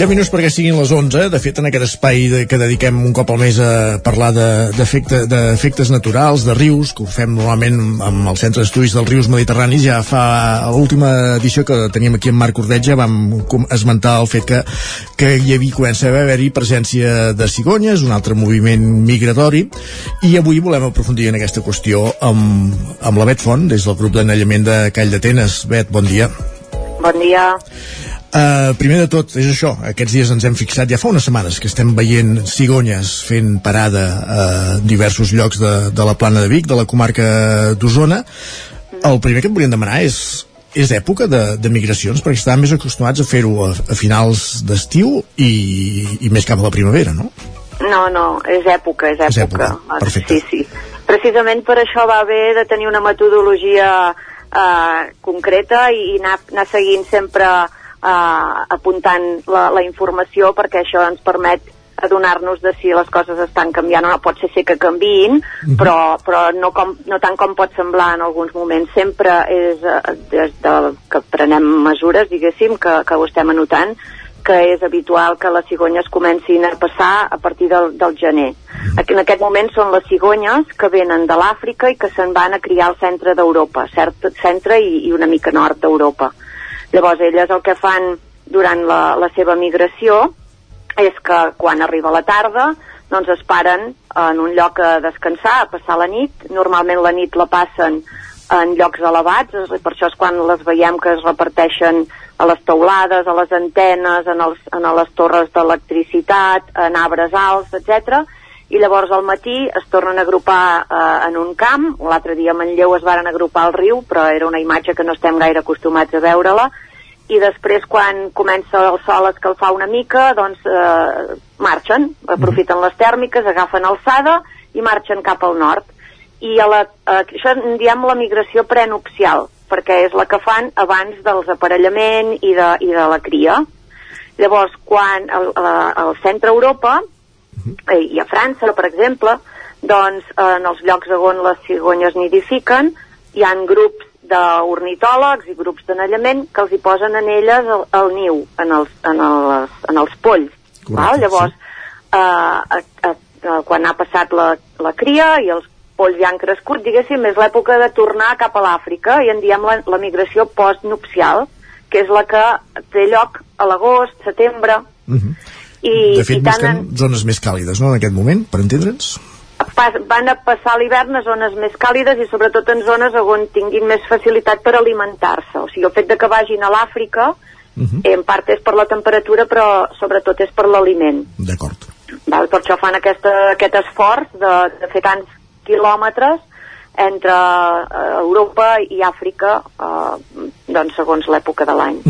S1: Ja minuts perquè siguin les 11. De fet, en aquest espai de, que dediquem un cop al mes a parlar de- d'efecte- d'efectes naturals, de rius, que ho fem normalment amb el Centre d'Estudis dels Rius Mediterranis, ja fa l'última edició que teníem aquí amb Marc Ordeja vam esmentar el fet que, que hi havia, comença a haver-hi presència de cigonyes, un altre moviment migratori, i avui volem aprofundir en aquesta qüestió amb, amb la Bet Font, des del grup d'anellament de Call d'Atenes. Bet, bon dia.
S29: Bon dia.
S1: Uh, primer de tot, és això, aquests dies ens hem fixat, ja fa unes setmanes que estem veient cigonyes fent parada a diversos llocs de, de la plana de Vic, de la comarca d'Osona. El primer que et volíem demanar és és època de, de migracions, perquè estàvem més acostumats a fer-ho a, a finals d'estiu i, i més cap a la primavera, no?
S29: No, no, és època, és època.
S1: És època, perfecte.
S29: Sí, sí. Precisament per això va bé de tenir una metodologia eh, concreta i anar, anar seguint sempre eh, apuntant la, la informació perquè això ens permet adonar-nos de si les coses estan canviant o no. Pot ser, ser que canviïn, però, però no, com, no tant com pot semblar en alguns moments. Sempre és eh, des de que prenem mesures, diguéssim, que, que ho estem anotant, que és habitual que les cigonyes comencin a passar a partir del, del gener. Aquí, en aquest moment són les cigonyes que venen de l'Àfrica i que se'n van a criar al centre d'Europa, cert- centre i, i una mica nord d'Europa. Llavors, elles el que fan durant la, la seva migració és que quan arriba la tarda doncs es paren en un lloc a descansar, a passar la nit. Normalment la nit la passen en llocs elevats, per això és quan les veiem que es reparteixen a les teulades, a les antenes, en, els, en les torres d'electricitat, en arbres alts, etc. I llavors al matí es tornen a agrupar eh, en un camp, l'altre dia a Manlleu es varen agrupar al riu, però era una imatge que no estem gaire acostumats a veure-la, i després quan comença el sol a escalfar una mica, doncs eh, marxen, aprofiten les tèrmiques, agafen alçada i marxen cap al nord. I a la, eh, això en diem la migració prenupcial, perquè és la que fan abans dels aparellament i de, i de la cria. Llavors, quan al, al centre Europa eh, i a França, per exemple, doncs eh, en els llocs on les cigonyes nidifiquen hi han grups d'ornitòlegs i grups d'anellament que els hi posen en elles el, el niu, en els, en els, en els polls. val? Llavors, eh, a, a, a, quan ha passat la, la cria i els polls ja han crescut, diguéssim, és l'època de tornar cap a l'Àfrica i en diem la, la migració postnupcial, que és la que té lloc a l'agost, setembre, i,
S1: De fet,
S29: i tant
S1: busquen zones més càlides, no?, en aquest moment, per entendre'ns?
S29: van a passar l'hivern a zones més càlides i sobretot en zones on tinguin més facilitat per alimentar-se. O sigui, el fet de que vagin a l'Àfrica en part és per la temperatura però sobretot és per l'aliment.
S1: D'acord.
S29: Per això fan aquesta, aquest esforç de, de fer tants quilòmetres entre eh, Europa i Àfrica eh, doncs segons l'època de l'any.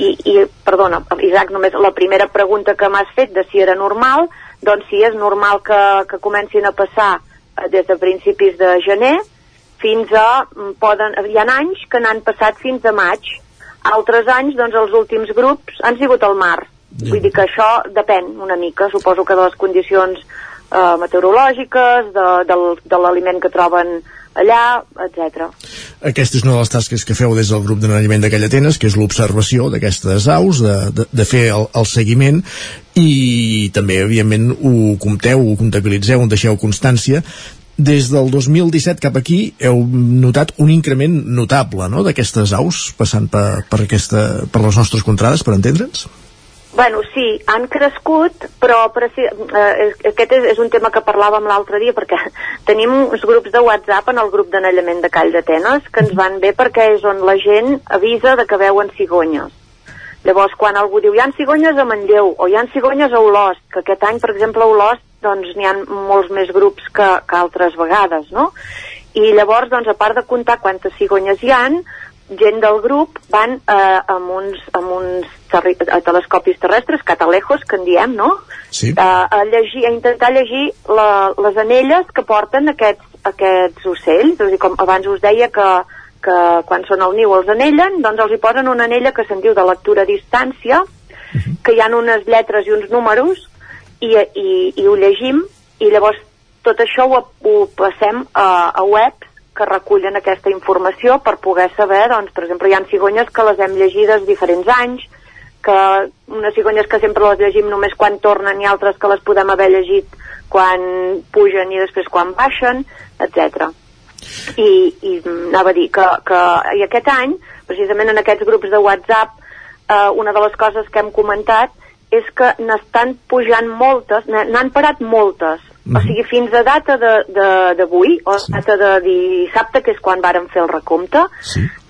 S29: I, I, perdona, Isaac, només la primera pregunta que m'has fet de si era normal, doncs sí, és normal que, que comencin a passar eh, des de principis de gener fins a... mm, Poden, hi ha anys que n'han passat fins a maig. Altres anys, doncs, els últims grups han sigut al mar. Vull dir que això depèn una mica, suposo que de les condicions eh, meteorològiques, de, del, de l'aliment que troben allà, etc.
S1: Aquesta és una de les tasques que feu des del grup d'anellament d'aquella Atenes, que és l'observació d'aquestes aus, de, de, de fer el, el seguiment, i també, evidentment, ho compteu, ho comptabilitzeu, en deixeu constància. Des del 2017 cap aquí heu notat un increment notable no?, d'aquestes aus passant per, per, aquesta, per les nostres contrades, per entendre'ns?
S29: Bueno, sí, han crescut, però preci- eh, aquest és, és un tema que parlàvem l'altre dia, perquè <laughs> tenim uns grups de WhatsApp en el grup d'anellament de Call d'Atenes que ens van bé perquè és on la gent avisa de que veuen cigonyes. Llavors, quan algú diu hi ha cigonyes a Manlleu o hi ha cigonyes a Olost, que aquest any, per exemple, a Olost doncs n'hi ha molts més grups que, que altres vegades, no? I llavors, doncs, a part de comptar quantes cigonyes hi han, gent del grup van eh, amb uns, amb uns terri a telescopis terrestres, catalejos, que en diem, no?
S1: Sí.
S29: Eh, a, llegir, a intentar llegir la, les anelles que porten aquests, aquests ocells. És a dir, com abans us deia que, que quan són al niu els anellen, doncs els hi posen una anella que se'n diu de lectura a distància, que hi ha unes lletres i uns números, i, i, i ho llegim, i llavors tot això ho, ho passem a, a web que recullen aquesta informació per poder saber, doncs, per exemple, hi ha cigonyes que les hem llegides diferents anys, que unes cigonyes que sempre les llegim només quan tornen i altres que les podem haver llegit quan pugen i després quan baixen, etc. I, i anava a dir que, que i aquest any, precisament en aquests grups de WhatsApp, eh, una de les coses que hem comentat és que n'estan pujant moltes, n'han parat moltes. O sigui, fins a data de- de- d'avui, o data de dissabte, que és quan vàrem fer el recompte,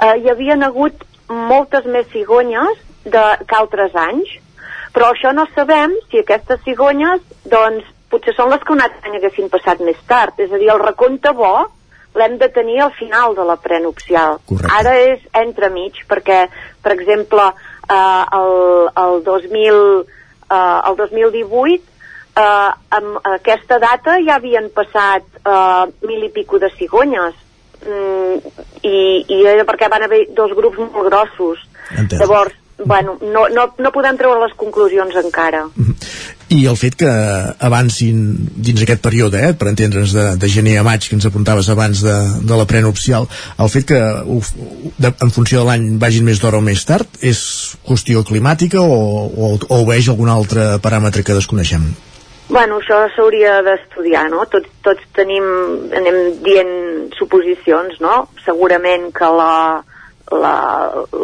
S29: eh, hi havien hagut moltes més cigonyes de, que altres anys, però això no sabem si aquestes cigonyes, doncs, potser són les que un altre any haguessin passat més tard. És a dir, el recompte bo l'hem de tenir al final de la prenupcial.
S1: Correcte.
S29: Ara és entremig, perquè, per exemple, eh, el, el, 2000, eh, el 2018 eh, amb aquesta data ja havien passat eh, mil i pico de cigonyes mm, i, i era perquè van haver dos grups molt grossos
S1: Entès.
S29: llavors, bueno, no, no, no podem treure les conclusions encara
S1: I el fet que avancin dins aquest període, eh, per entendre'ns de, de gener a maig, que ens apuntaves abans de, de la prenupcial, el fet que uf, de, en funció de l'any vagin més d'hora o més tard, és qüestió climàtica o, o, o veig algun altre paràmetre que desconeixem?
S29: Bueno, això s'hauria d'estudiar, no? Tots, tots tenim, anem dient suposicions, no? Segurament que la, la,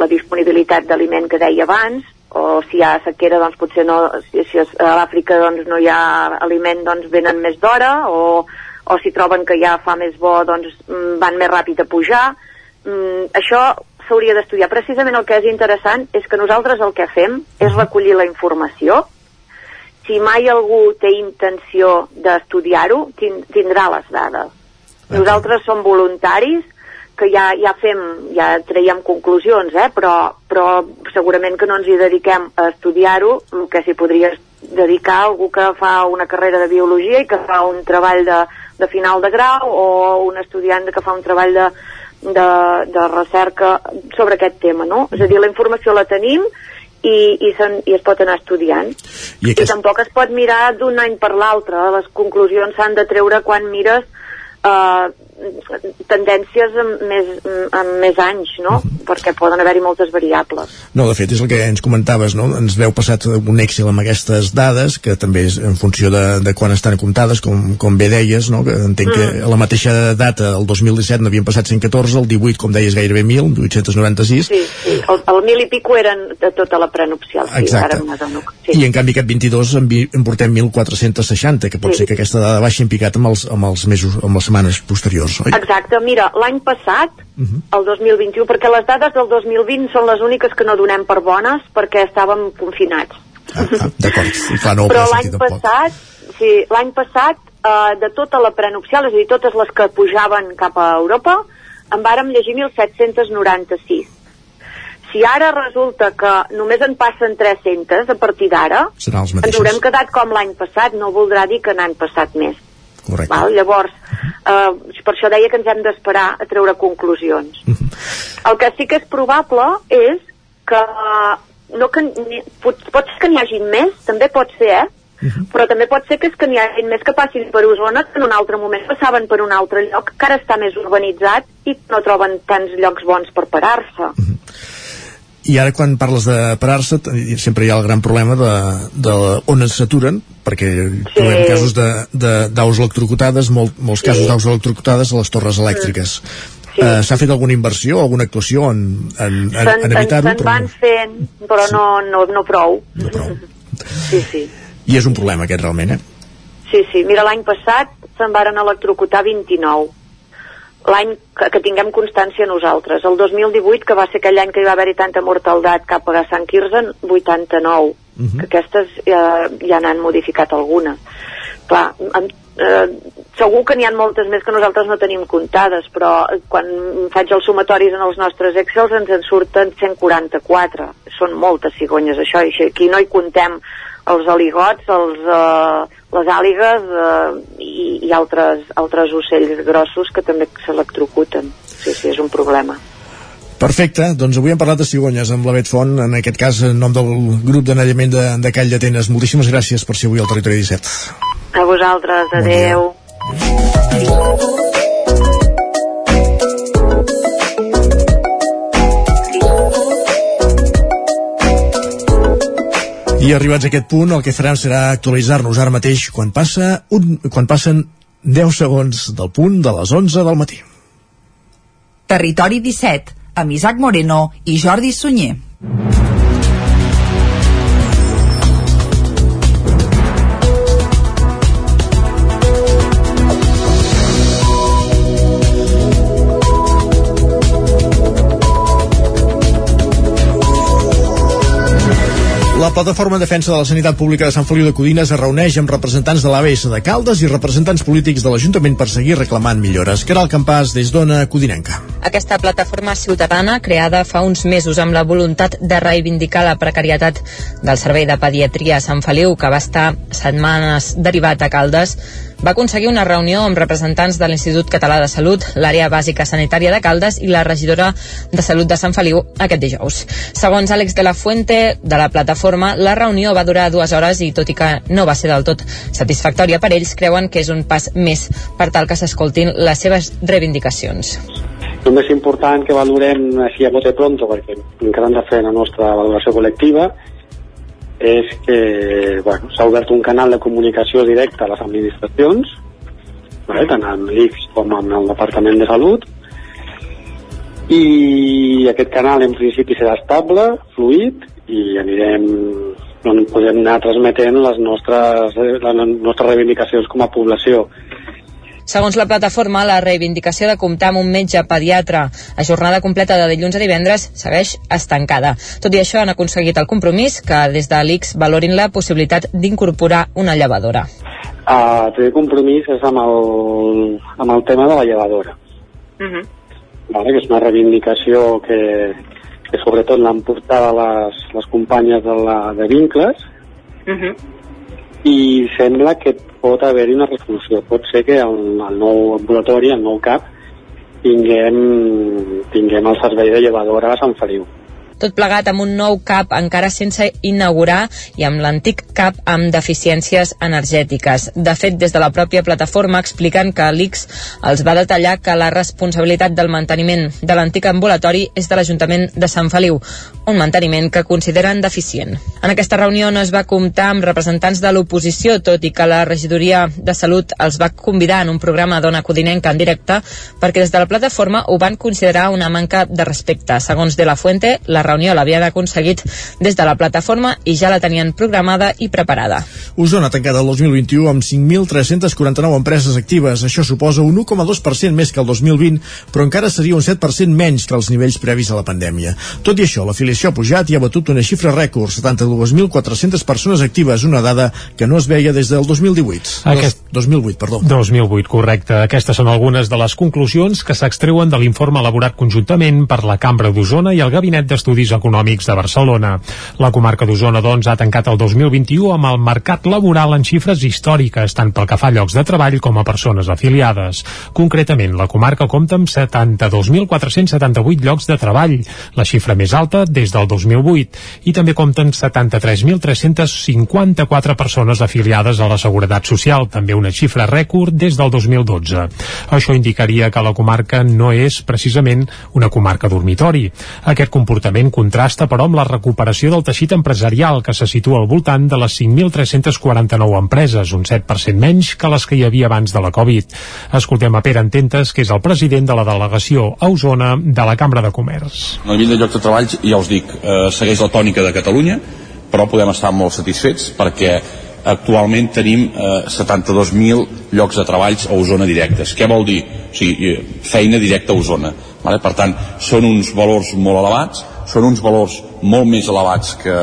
S29: la disponibilitat d'aliment que deia abans, o si hi ha sequera, doncs potser no, si, si és- a l'Àfrica doncs no hi ha aliment, doncs venen més d'hora, o, o si troben que ja fa més bo, doncs mm, van més ràpid a pujar. mm, això s'hauria d'estudiar. Precisament el que és interessant és que nosaltres el que fem és recollir la informació. Si mai algú té intenció d'estudiar-ho, tindrà les dades. Nosaltres som voluntaris, que ja, ja fem, ja traiem conclusions, eh? però, però segurament que no ens hi dediquem a estudiar-ho, el que s'hi podria dedicar algú que fa una carrera de biologia i que fa un treball de, de final de grau o un estudiant que fa un treball de, de, de recerca sobre aquest tema, no? És a dir, la informació la tenim i, i, sen, i es pot anar estudiant. I, aquest... I tampoc es pot mirar d'un any per l'altre, les conclusions s'han de treure quan mires eh, tendències amb més, amb més anys, no? Uh -huh. Perquè poden haver-hi moltes variables.
S1: No, de fet, és el que ens comentaves, no? Ens veu passat un Excel amb aquestes dades, que també és en funció de, de quan estan comptades, com, com bé deies, no? Que entenc mm. que a la mateixa data, el 2017, n'havien passat 114, el 18, com deies, gairebé 1.000, 896.
S29: Sí, sí. El, el 1.000 i pico eren de tota la prenupcial. Sí,
S1: Exacte.
S29: Ara
S1: sí. I en canvi aquest 22 en, en portem 1.460, que pot sí. ser que aquesta dada baixi en picat amb els, amb els mesos, amb les setmanes posteriors, oi?
S29: Exacte, mira, l'any passat, uh -huh. el 2021, perquè les dades del 2020 són les úniques que no donem per bones perquè estàvem confinats.
S1: Ah, ah, D'acord, clar, no
S29: Però l'any passat, sí, l'any passat, eh, de tota la prenupcial, és a dir, totes les que pujaven cap a Europa, en vàrem llegir 1.796. Si ara resulta que només en passen 300 a partir d'ara, ens haurem quedat com l'any passat, no voldrà dir que n'han passat més.
S1: Correcte.
S29: Val? Llavors, eh, per això deia que ens hem d'esperar a treure conclusions. Uh -huh. El que sí que és probable és que no que pot, pot ser que n'hi hagi més, també pot ser, eh? Uh -huh. però també pot ser que és que n'hi hagi més que passin per Osona que en un altre moment passaven per un altre lloc que ara està més urbanitzat i no troben tants llocs bons per parar-se. Uh -huh
S1: i ara quan parles de parar-se sempre hi ha el gran problema de, de on es saturen perquè sí. trobem casos d'aus electrocutades molt, molts sí. casos d'aus electrocutades a les torres elèctriques sí. uh, s'ha fet alguna inversió, alguna actuació en, en, en, en evitar-ho?
S29: Se'n van fent, però sí. no, no, no prou.
S1: No prou. <laughs>
S29: Sí, sí.
S1: I és un problema aquest realment, eh?
S29: Sí, sí. Mira, l'any passat se'n varen electrocutar 29 l'any que, que tinguem constància nosaltres. El 2018, que va ser aquell any que hi va haver-hi tanta mortaldat cap a Sant Quirze, 89. Uh -huh. que aquestes ja, ja n'han modificat alguna. Clar, amb, eh, segur que n'hi ha moltes més que nosaltres no tenim comptades, però quan faig els sumatoris en els nostres Excels ens en surten 144. Són moltes cigonyes, això, i aquí no hi contem els aligots, els, eh, les àligues eh, i, i altres, altres ocells grossos que també s'electrocuten. Sí, sí, és un problema.
S1: Perfecte, doncs avui hem parlat de cigonyes amb la Bet Font, en aquest cas en nom del grup d'anellament de, de Call d'Atenes. Moltíssimes gràcies per ser avui al Territori 17.
S29: A vosaltres, adeu. Bon
S1: I arribats a aquest punt, el que farem serà actualitzar-nos ara mateix quan, passa un, quan passen 10 segons del punt de les 11 del matí.
S30: Territori 17, amb Isaac Moreno i Jordi Sunyer.
S1: La plataforma de defensa de la sanitat pública de Sant Feliu de Codines es reuneix amb representants de l'ABS de Caldes i representants polítics de l'Ajuntament per seguir reclamant millores. Caral Campàs, des d'Ona Codinenca.
S31: Aquesta plataforma ciutadana, creada fa uns mesos amb la voluntat de reivindicar la precarietat del servei de pediatria a Sant Feliu, que va estar setmanes derivat a Caldes, va aconseguir una reunió amb representants de l'Institut Català de Salut, l'àrea bàsica sanitària de Caldes i la regidora de Salut de Sant Feliu aquest dijous. Segons Àlex de la Fuente, de la plataforma, la reunió va durar dues hores i tot i que no va ser del tot satisfactòria per ells, creuen que és un pas més per tal que s'escoltin les seves reivindicacions.
S32: El més important que valorem així a bote pronto, perquè encara hem de fer la nostra valoració col·lectiva, és que bueno, s'ha obert un canal de comunicació directa a les administracions, vale, tant amb l'ICS com amb el Departament de Salut, i aquest canal en principi serà estable, fluid, i anirem on podem anar transmetent les nostres, les nostres reivindicacions com a població.
S12: Segons la plataforma, la reivindicació de comptar amb un metge pediatre a jornada completa de dilluns a divendres segueix estancada. Tot i això, han aconseguit el compromís que des de l'ICS valorin la possibilitat d'incorporar una llevadora.
S32: Uh, el primer compromís és amb el, amb el tema de la llevadora.
S29: Uh -huh.
S32: vale? que és una reivindicació que, que sobretot l'han portat les, les companyes de, la, de vincles
S29: Uh -huh.
S32: I sembla que pot haver-hi una resolució. Pot ser que el, el nou ambulatori, el nou CAP, tinguem, tinguem el servei de llevadora a Sant Feliu.
S12: Tot plegat amb un nou CAP encara sense inaugurar i amb l'antic CAP amb deficiències energètiques. De fet, des de la pròpia plataforma expliquen que l'ICS els va detallar que la responsabilitat del manteniment de l'antic ambulatori és de l'Ajuntament de Sant Feliu, un manteniment que consideren deficient. En aquesta reunió no es va comptar amb representants de l'oposició, tot i que la regidoria de Salut els va convidar en un programa d'Ona Codinenca en directe perquè des de la plataforma ho van considerar una manca de respecte. Segons De La Fuente, la reunió l'havien aconseguit des de la plataforma i ja la tenien programada i preparada.
S1: Osona ha tancat el 2021 amb 5.349 empreses actives. Això suposa un 1,2% més que el 2020, però encara seria un 7% menys que els nivells previs a la pandèmia. Tot i això, l'afiliació ha pujat i ha batut una xifra rècord, 72.400 persones actives, una dada que no es veia des del 2018.
S3: Aquest...
S1: Dos, 2008, perdó.
S3: 2008, correcte. Aquestes són algunes de les conclusions que s'extreuen de l'informe elaborat conjuntament per la Cambra d'Osona i el Gabinet d'Estudis Econòmics de Barcelona. La comarca d'Osona, doncs, ha tancat el 2021 amb el mercat laboral en xifres històriques, tant pel que fa a llocs de treball com a persones afiliades. Concretament, la comarca compta amb 72.478 llocs de treball, la xifra més alta des del 2008, i també compten 73.354 persones afiliades a la Seguretat Social, també una xifra rècord des del 2012. Això indicaria que la comarca no és precisament una comarca dormitori. Aquest comportament contrasta, però, amb la recuperació del teixit empresarial, que se situa al voltant de les 5.349 empreses, un 7% menys que les que hi havia abans de la Covid. Escoltem a Pere Ententes, que és el president de la delegació a Osona de la Cambra de Comerç.
S11: El nivell de llocs de treball, ja us dic, eh, segueix la tònica de Catalunya, però podem estar molt satisfets perquè actualment tenim eh, 72.000 llocs de treballs a Osona directes. Què vol dir? O sigui, eh, feina directa a Osona. Vale? Per tant, són uns valors molt elevats, són uns valors molt més elevats que,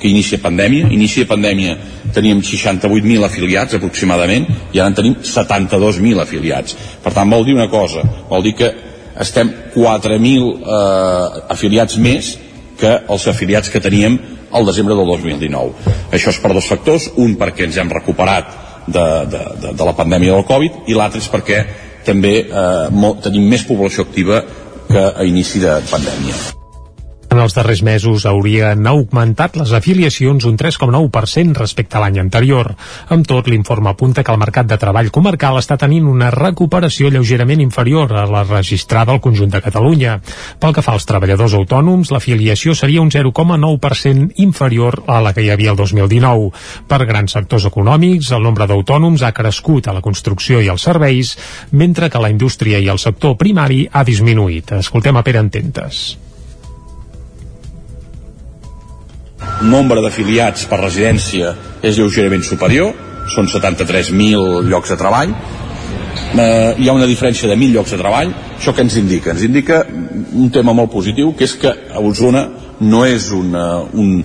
S11: que inici de pandèmia. Inici de pandèmia teníem 68.000 afiliats aproximadament i ara en tenim 72.000 afiliats. Per tant, vol dir una cosa, vol dir que estem 4.000 eh, afiliats més que els afiliats que teníem al desembre del 2019. Això és per dos factors, un perquè ens hem recuperat de, de, de, de la pandèmia del Covid i l'altre és perquè també eh, mo, tenim més població activa que a inici de pandèmia.
S3: En els darrers mesos haurien augmentat les afiliacions un 3,9% respecte a l'any anterior. Amb tot, l'informe apunta que el mercat de treball comarcal està tenint una recuperació lleugerament inferior a la registrada al conjunt de Catalunya. Pel que fa als treballadors autònoms, l'afiliació seria un 0,9% inferior a la que hi havia el 2019. Per grans sectors econòmics, el nombre d'autònoms ha crescut a la construcció i als serveis, mentre que la indústria i el sector primari ha disminuït. Escoltem a Pere Ententes.
S11: Nombre d'afiliats per residència és lleugerament superior, són 73.000 llocs de treball, eh, hi ha una diferència de 1.000 llocs de treball, això que ens indica? Ens indica un tema molt positiu, que és que a Osona no és una, un,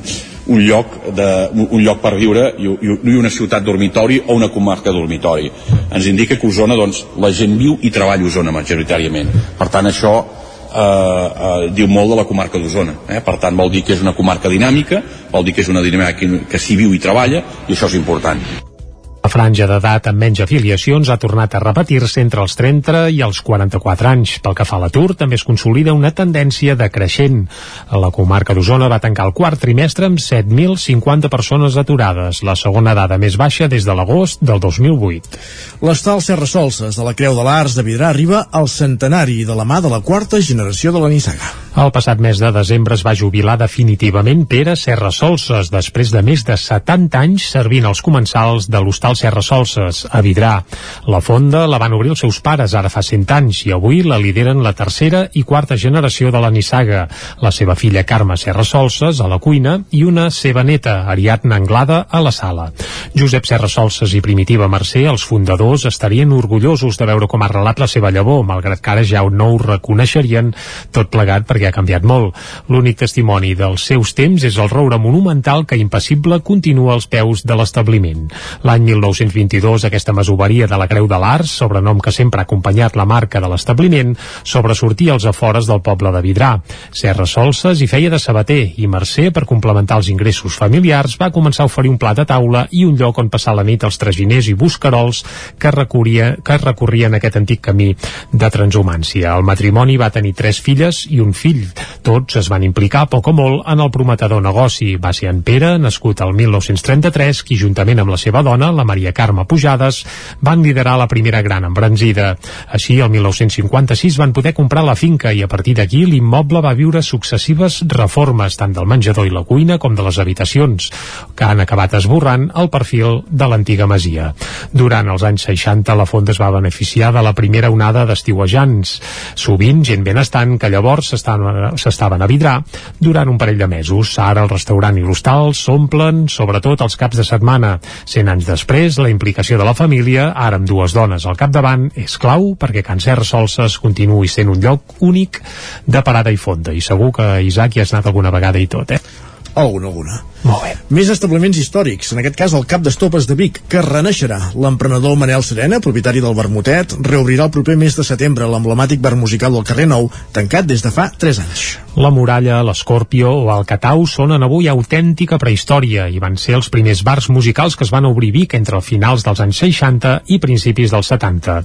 S11: un lloc, de, un lloc per viure i, i una ciutat dormitori o una comarca dormitori. Ens indica que Osona, doncs, la gent viu i treballa a Osona majoritàriament. Per tant, això eh, eh, diu molt de la comarca d'Osona. Eh? Per tant, vol dir que és una comarca dinàmica, vol dir que és una dinàmica que, que s'hi viu i treballa, i això és important.
S3: La franja d'edat amb menys afiliacions ha tornat a repetir-se entre els 30 i els 44 anys. Pel que fa a l'atur, també es consolida una tendència decreixent. La comarca d'Osona va tancar el quart trimestre amb 7.050 persones aturades, la segona dada més baixa des de l'agost del 2008.
S1: L'estal Serra Solses de la Creu de l'Arts de Vidrà arriba al centenari de la mà de la quarta generació de la Nissaga.
S3: El passat mes de desembre es va jubilar definitivament Pere Serra Solses, després de més de 70 anys servint els comensals de l'hostal Serra Solses, a Vidrà. La fonda la van obrir els seus pares ara fa 100 anys i avui la lideren la tercera i quarta generació de la nissaga, la seva filla Carme Serra Solses a la cuina i una seva neta, Ariadna Anglada, a la sala. Josep Serra Solses i Primitiva Mercè, els fundadors, estarien orgullosos de veure com ha relat la seva llavor, malgrat que ara ja no ho reconeixerien tot plegat perquè ha canviat molt. L'únic testimoni dels seus temps és el roure monumental que impassible continua als peus de l'establiment. L'any 1922 aquesta masoveria de la Creu de l'Ars, sobrenom que sempre ha acompanyat la marca de l'establiment, sobresortia als afores del poble de Vidrà. Serra Solses hi feia de sabater i Mercè, per complementar els ingressos familiars, va començar a oferir un plat a taula i un lloc on passar la nit als traginers i buscarols que, recorria, que recorrien aquest antic camí de transhumància. El matrimoni va tenir tres filles i un fill. Tots es van implicar poc o molt en el prometedor negoci. Va ser en Pere, nascut al 1933, qui juntament amb la seva dona, la Maria Carme Pujades, van liderar la primera gran embranzida. Així, el 1956 van poder comprar la finca i a partir d'aquí l'immoble va viure successives reformes, tant del menjador i la cuina com de les habitacions, que han acabat esborrant el perfil de l'antiga masia. Durant els anys 60 la fonda es va beneficiar de la primera onada d'estiuejants, sovint gent benestant que llavors s'estaven a vidrar durant un parell de mesos. Ara el restaurant i l'hostal s'omplen sobretot els caps de setmana. Cent anys després, la implicació de la família, ara amb dues dones al capdavant, és clau perquè Can Serra Solses continuï sent un lloc únic de parada i fonda. I segur que Isaac hi has anat alguna vegada i tot, eh?
S1: Alguna, alguna.
S3: Molt bé.
S1: Més establiments històrics, en aquest cas el Cap d'Estopes de Vic, que reneixerà. L'emprenedor Manel Serena, propietari del Vermutet, reobrirà el proper mes de setembre l'emblemàtic bar musical del carrer Nou, tancat des de fa 3 anys.
S3: La Muralla, l'Escorpio o el Catau sonen avui autèntica prehistòria i van ser els primers bars musicals que es van obrir Vic entre finals dels anys 60 i principis dels 70.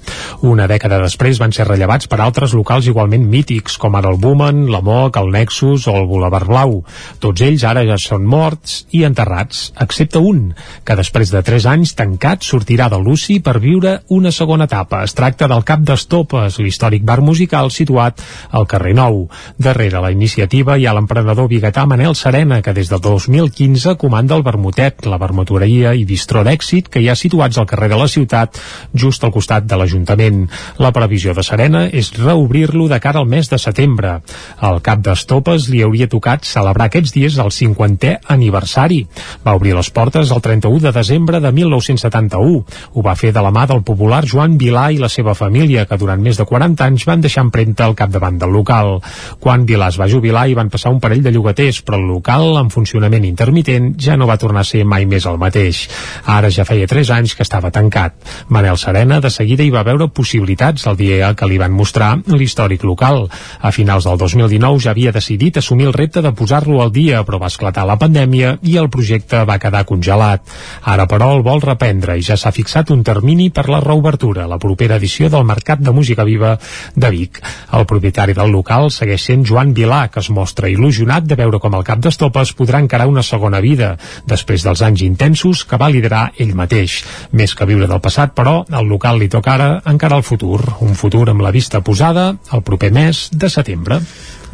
S3: Una dècada després van ser rellevats per altres locals igualment mítics, com ara el Bumen, la Moc, el Nexus o el Boulevard Blau. Tots ells ara ja són morts i enterrats, excepte un, que després de 3 anys tancat sortirà de l'UCI per viure una segona etapa. Es tracta del Cap d'Estopes, l'històric bar musical situat al carrer Nou. Darrere la iniciativa hi ha l'emprenedor biguetà Manel Serena, que des del 2015 comanda el Vermutet, la vermutoreria i bistró d'èxit que hi ha situats al carrer de la ciutat, just al costat de l'Ajuntament. La previsió de Serena és reobrir-lo de cara al mes de setembre. Al cap d'Estopes li hauria tocat celebrar aquests dies el 50è aniversari. Va obrir les portes el 31 de desembre de 1971. Ho va fer de la mà del popular Joan Vilà i la seva família, que durant més de 40 anys van deixar empremta al capdavant del local. Quan Vilà es va jubilar i van passar un parell de llogaters, però el local, en funcionament intermitent, ja no va tornar a ser mai més el mateix. Ara ja feia 3 anys que estava tancat. Manel Serena de seguida hi va veure possibilitats el dia que li van mostrar l'històric local. A finals del 2019 ja havia decidit assumir el repte de posar-lo al dia, però va esclatar la pandèmia i el projecte va quedar congelat. Ara, però, el vol reprendre i ja s'ha fixat un termini per la reobertura, la propera edició del Mercat de Música Viva de Vic. El propietari del local segueix sent Joan Vilà, que es mostra il·lusionat de veure com el cap d'estopes podrà encarar una segona vida, després dels anys intensos que va liderar ell mateix. Més que viure del passat, però, al local li toca ara encarar el futur, un futur amb la vista posada el proper mes de setembre.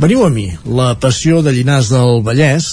S1: Veniu a mi, la passió de Llinars del Vallès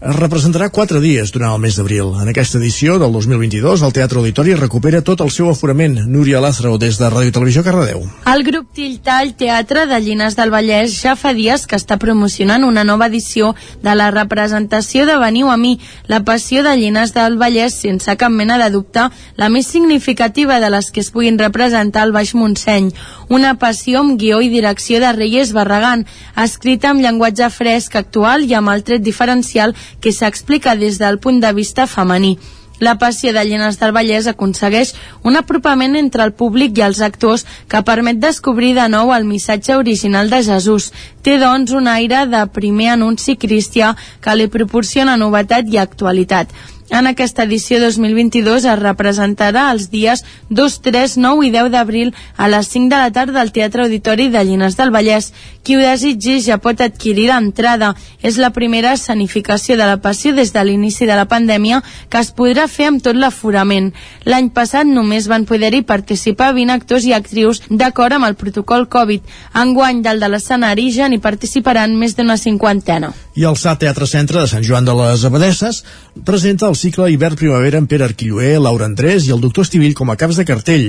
S1: es representarà quatre dies durant el mes d'abril. En aquesta edició del 2022, el Teatre Auditori recupera tot el seu aforament. Núria Lázaro, des de Ràdio Televisió Cardedeu.
S33: El grup Tiltall Teatre de Llinars del Vallès ja fa dies que està promocionant una nova edició de la representació de Veniu a mi, la passió de Llinars del Vallès, sense cap mena de dubte, la més significativa de les que es puguin representar al Baix Montseny. Una passió amb guió i direcció de Reyes Barragán, escrita amb llenguatge fresc, actual i amb el tret diferencial que s'explica des del punt de vista femení. La passió de Llenes del Vallès aconsegueix un apropament entre el públic i els actors que permet descobrir de nou el missatge original de Jesús. Té, doncs, un aire de primer anunci cristià que li proporciona novetat i actualitat. En aquesta edició 2022 es representarà els dies 2, 3, 9 i 10 d'abril a les 5 de la tarda al Teatre Auditori de Llinars del Vallès. Qui ho desitgi ja pot adquirir l'entrada. És la primera escenificació de la passió des de l'inici de la pandèmia que es podrà fer amb tot l'aforament. L'any passat només van poder-hi participar 20 actors i actrius d'acord amb el protocol Covid. Enguany del de l'escenari ja n'hi participaran més d'una cinquantena.
S1: I el SAT Teatre Centre de Sant Joan de les Abadesses presenta el cicle Hivern-Primavera amb Pere Arquilloé, Laura Andrés i el doctor Estivill com a caps de cartell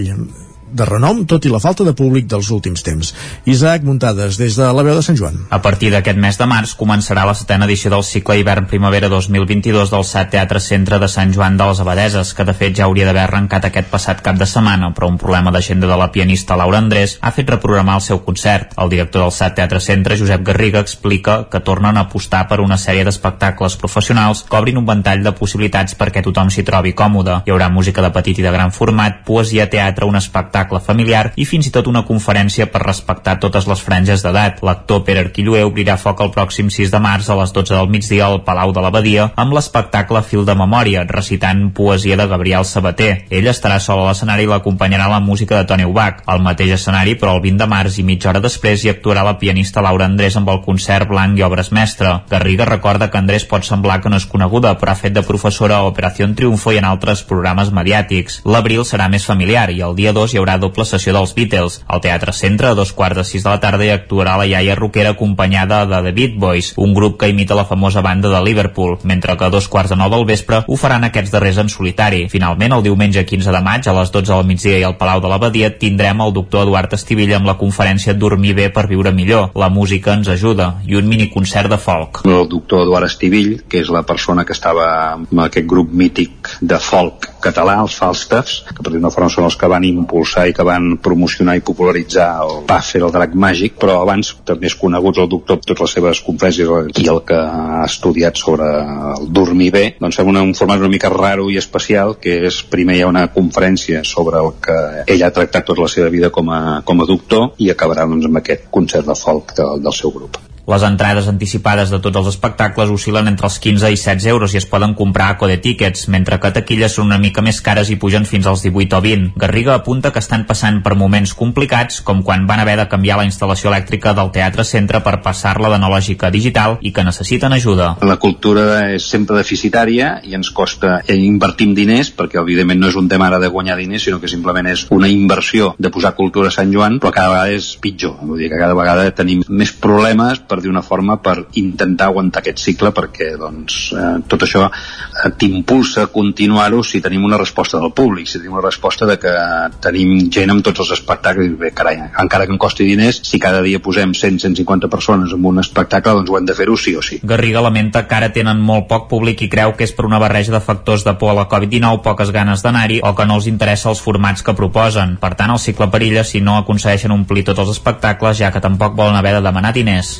S1: de renom, tot i la falta de públic dels últims temps. Isaac Muntades, des de la veu de Sant Joan.
S7: A partir d'aquest mes de març començarà la setena edició del cicle hivern-primavera 2022 del SAT Teatre Centre de Sant Joan de les Abadeses, que de fet ja hauria d'haver arrencat aquest passat cap de setmana, però un problema d'agenda de la pianista Laura Andrés ha fet reprogramar el seu concert. El director del SAT Teatre Centre, Josep Garriga, explica que tornen a apostar per una sèrie d'espectacles professionals que obrin un ventall de possibilitats perquè tothom s'hi trobi còmode. Hi haurà música de petit i de gran format, poesia, teatre, un espectacle espectacle familiar i fins i tot una conferència per respectar totes les franges d'edat. L'actor Pere Arquilloé obrirà foc el pròxim 6 de març a les 12 del migdia al Palau de l'Abadia amb l'espectacle Fil de Memòria, recitant poesia de Gabriel Sabater. Ell estarà sol a l'escenari i l'acompanyarà la música de Toni Ubach. Al mateix escenari, però el 20 de març i mitja hora després hi actuarà la pianista Laura Andrés amb el concert Blanc i Obres Mestre. Garriga recorda que Andrés pot semblar que no és coneguda, però ha fet de professora a Operació Triunfo i en altres programes mediàtics. L'abril serà més familiar i el dia 2 hi haurà haurà doble sessió dels Beatles. Al Teatre Centre, a dos quarts de sis de la tarda, hi actuarà la iaia rockera acompanyada de The Beat Boys, un grup que imita la famosa banda de Liverpool, mentre que a dos quarts de nou del vespre ho faran aquests darrers en solitari. Finalment, el diumenge 15 de maig, a les 12 del migdia i al Palau de l'Abadia, tindrem el doctor Eduard Estivilla amb la conferència Dormir bé per viure millor. La música ens ajuda i un miniconcert de folk.
S34: El doctor Eduard Estivill, que és la persona que estava amb aquest grup mític de folk català, els Falstaffs, que per dir una forma són els que van impulsar i que van promocionar i popularitzar el Puffer, el drac màgic, però abans també és conegut el doctor totes les seves conferències i el que ha estudiat sobre el dormir bé, doncs fem un format una mica raro i especial, que és primer hi ha una conferència sobre el que ell ha tractat tota la seva vida com a, com a doctor i acabarà doncs, amb aquest concert de folk de, del seu grup.
S7: Les entrades anticipades de tots els espectacles oscil·len entre els 15 i 16 euros i es poden comprar a Code Tickets, mentre que taquilles són una mica més cares i pugen fins als 18 o 20. Garriga apunta que estan passant per moments complicats, com quan van haver de canviar la instal·lació elèctrica del Teatre Centre per passar-la d'analògica a digital i que necessiten ajuda.
S34: La cultura és sempre deficitària i ens costa invertim diners, perquè evidentment no és un tema ara de guanyar diners, sinó que simplement és una inversió de posar cultura a Sant Joan, però cada vegada és pitjor. Vull dir que cada vegada tenim més problemes per dir una forma per intentar aguantar aquest cicle perquè doncs, eh, tot això eh, t'impulsa a continuar-ho si tenim una resposta del públic, si tenim una resposta de que tenim gent amb tots els espectacles i bé, carai, encara que em costi diners si cada dia posem 100-150 persones en un espectacle doncs ho hem de fer-ho sí o sí
S7: Garriga lamenta que ara tenen molt poc públic i creu que és per una barreja de factors de por a la Covid-19, poques ganes d'anar-hi o que no els interessa els formats que proposen. Per tant, el cicle perilla si no aconsegueixen omplir tots els espectacles, ja que tampoc volen haver de demanar diners.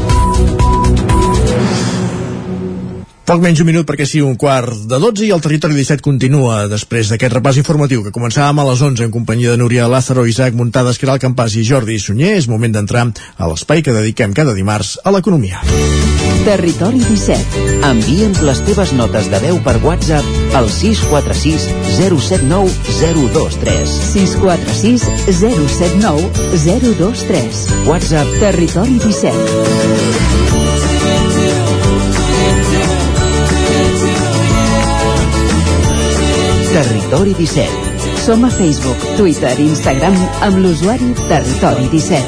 S1: Poc menys un minut perquè sigui un quart de 12 i el territori 17 continua després d'aquest repàs informatiu que començàvem a les 11 en companyia de Núria Lázaro, Isaac Muntades, Caral Campàs i Jordi Sunyer. És moment d'entrar a l'espai que dediquem cada dimarts a l'economia.
S35: Territori 17. Envia'ns les teves notes de veu per WhatsApp al 646 079 023. 646 079 023. WhatsApp Territori 17. Territori 17. Som a Facebook, Twitter i Instagram amb l'usuari Territori 17.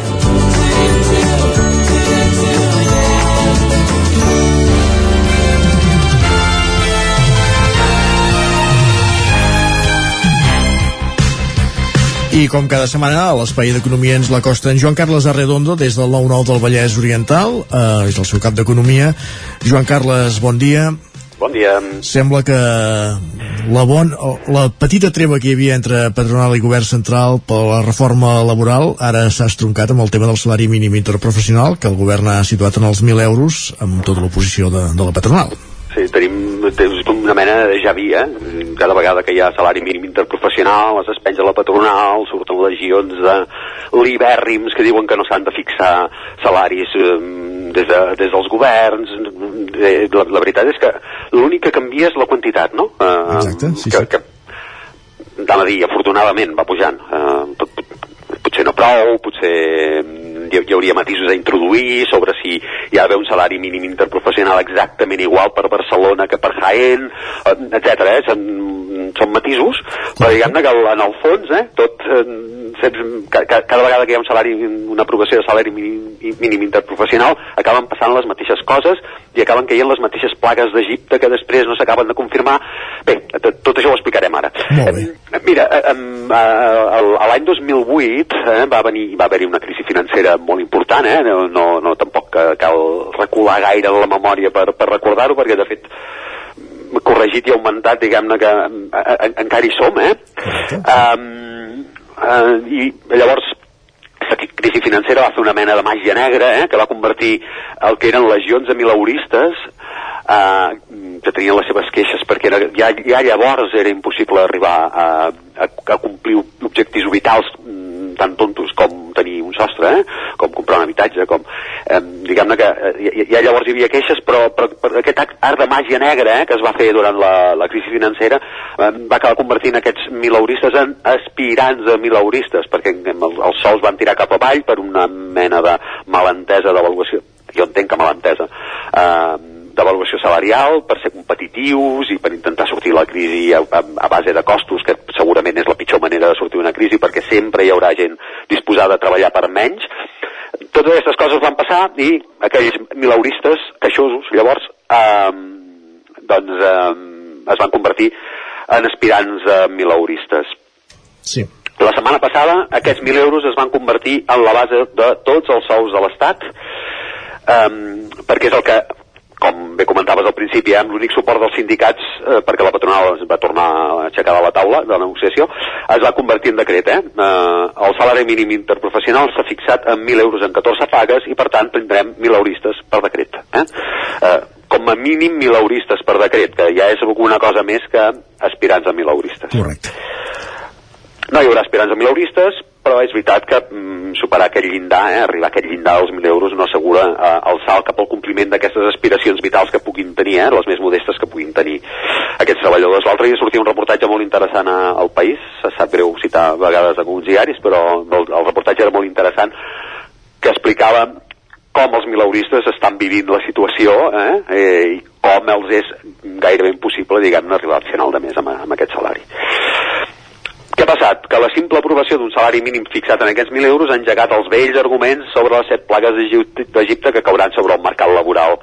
S1: I com cada setmana, a l'Espai d'Economia ens l'acosta en Joan Carles Arredondo des del 9-9 del Vallès Oriental, eh, és el seu cap d'Economia. Joan Carles, bon dia.
S36: Bon dia.
S1: Sembla que la, bon, la petita treva que hi havia entre patronal i govern central per la reforma laboral ara s'ha estroncat amb el tema del salari mínim interprofessional que el govern ha situat en els 1.000 euros amb tota l'oposició de, de la patronal.
S36: Sí, tenim una mena de ja via. Cada vegada que hi ha salari mínim interprofessional, es despenja la patronal, surten legions de libèrrims que diuen que no s'han de fixar salaris eh, des, de, des dels governs eh, la, la veritat és que l'únic que canvia és la quantitat no? Eh,
S1: Exacte, sí,
S36: que,
S1: sí.
S36: que anava a dir, afortunadament va pujant eh, pot, pot, potser no prou potser hi, hi hauria matisos a introduir sobre si hi ha d'haver un salari mínim interprofessional exactament igual per Barcelona que per Jaén etc. Eh? Són, són matisos però diguem-ne que en el fons eh, tot eh, cada vegada que hi ha un salari, una aprovació de salari mínim, mínim interprofessional acaben passant les mateixes coses i acaben caient les mateixes plagues d'Egipte que després no s'acaben de confirmar bé, tot, tot això ho explicarem ara. Eh, mira, eh, eh, l'any 2008 eh, va venir va haver-hi una crisi financera molt important eh? no, no, no tampoc cal recular gaire la memòria per, per recordar-ho perquè de fet corregit i augmentat, diguem-ne que encara hi som, eh? Um, uh, I llavors aquesta crisi financera va fer una mena de màgia negra eh, que va convertir el que eren legions de milauristes eh, que tenien les seves queixes perquè era, ja, ja llavors era impossible arribar a, a, a complir objectius vitals mm, tan tontos com tenir un sostre, eh? com comprar un habitatge, com... Eh, Diguem-ne que eh, ja, llavors hi havia queixes, però, però, però aquest art de màgia negra eh, que es va fer durant la, la crisi financera eh, va acabar convertint aquests milauristes en aspirants a milauristes, perquè els, els sous van tirar cap avall per una mena de malentesa d'avaluació, jo entenc que malentesa, eh, d'avaluació salarial per ser competitius i per intentar sortir la crisi a, a, a base de costos, que segurament és la pitjor manera de sortir d'una crisi perquè sempre hi haurà gent disposada a treballar per menys. Totes aquestes coses van passar i aquells milauristes queixosos, llavors, eh, doncs eh, es van convertir en aspirants a milauristes.
S1: Sí.
S36: La setmana passada aquests 1.000 euros es van convertir en la base de tots els sous de l'Estat um, perquè és el que com bé comentaves al principi, eh, amb l'únic suport dels sindicats, eh, perquè la patronal es va tornar a aixecar de la taula de la negociació, es va convertir en decret. Eh? Eh, el salari mínim interprofessional s'ha fixat en 1.000 euros en 14 pagues i, per tant, tindrem 1.000 euristes per decret. Eh? Eh, com a mínim 1.000 euristes per decret, que ja és alguna cosa més que aspirants a 1.000 euristes.
S1: Correcte.
S36: No hi haurà aspirants a milauristes, però és veritat que mm, superar aquest llindar, eh, arribar a aquest llindar dels 1.000 euros no assegura eh, el salt cap al compliment d'aquestes aspiracions vitals que puguin tenir, eh, les més modestes que puguin tenir aquests treballadors. L'altre dia sortia un reportatge molt interessant a, al País, se sap greu citar a vegades alguns diaris, però el, el reportatge era molt interessant, que explicava com els milauristes estan vivint la situació eh, eh, i com els és gairebé impossible, diguem-ne, arribar al final de mes amb, amb aquest salari. Què ha passat? Que la simple aprovació d'un salari mínim fixat en aquests 1.000 euros ha engegat els vells arguments sobre les set plagues d'Egip- d'Egipte que cauran sobre el mercat laboral.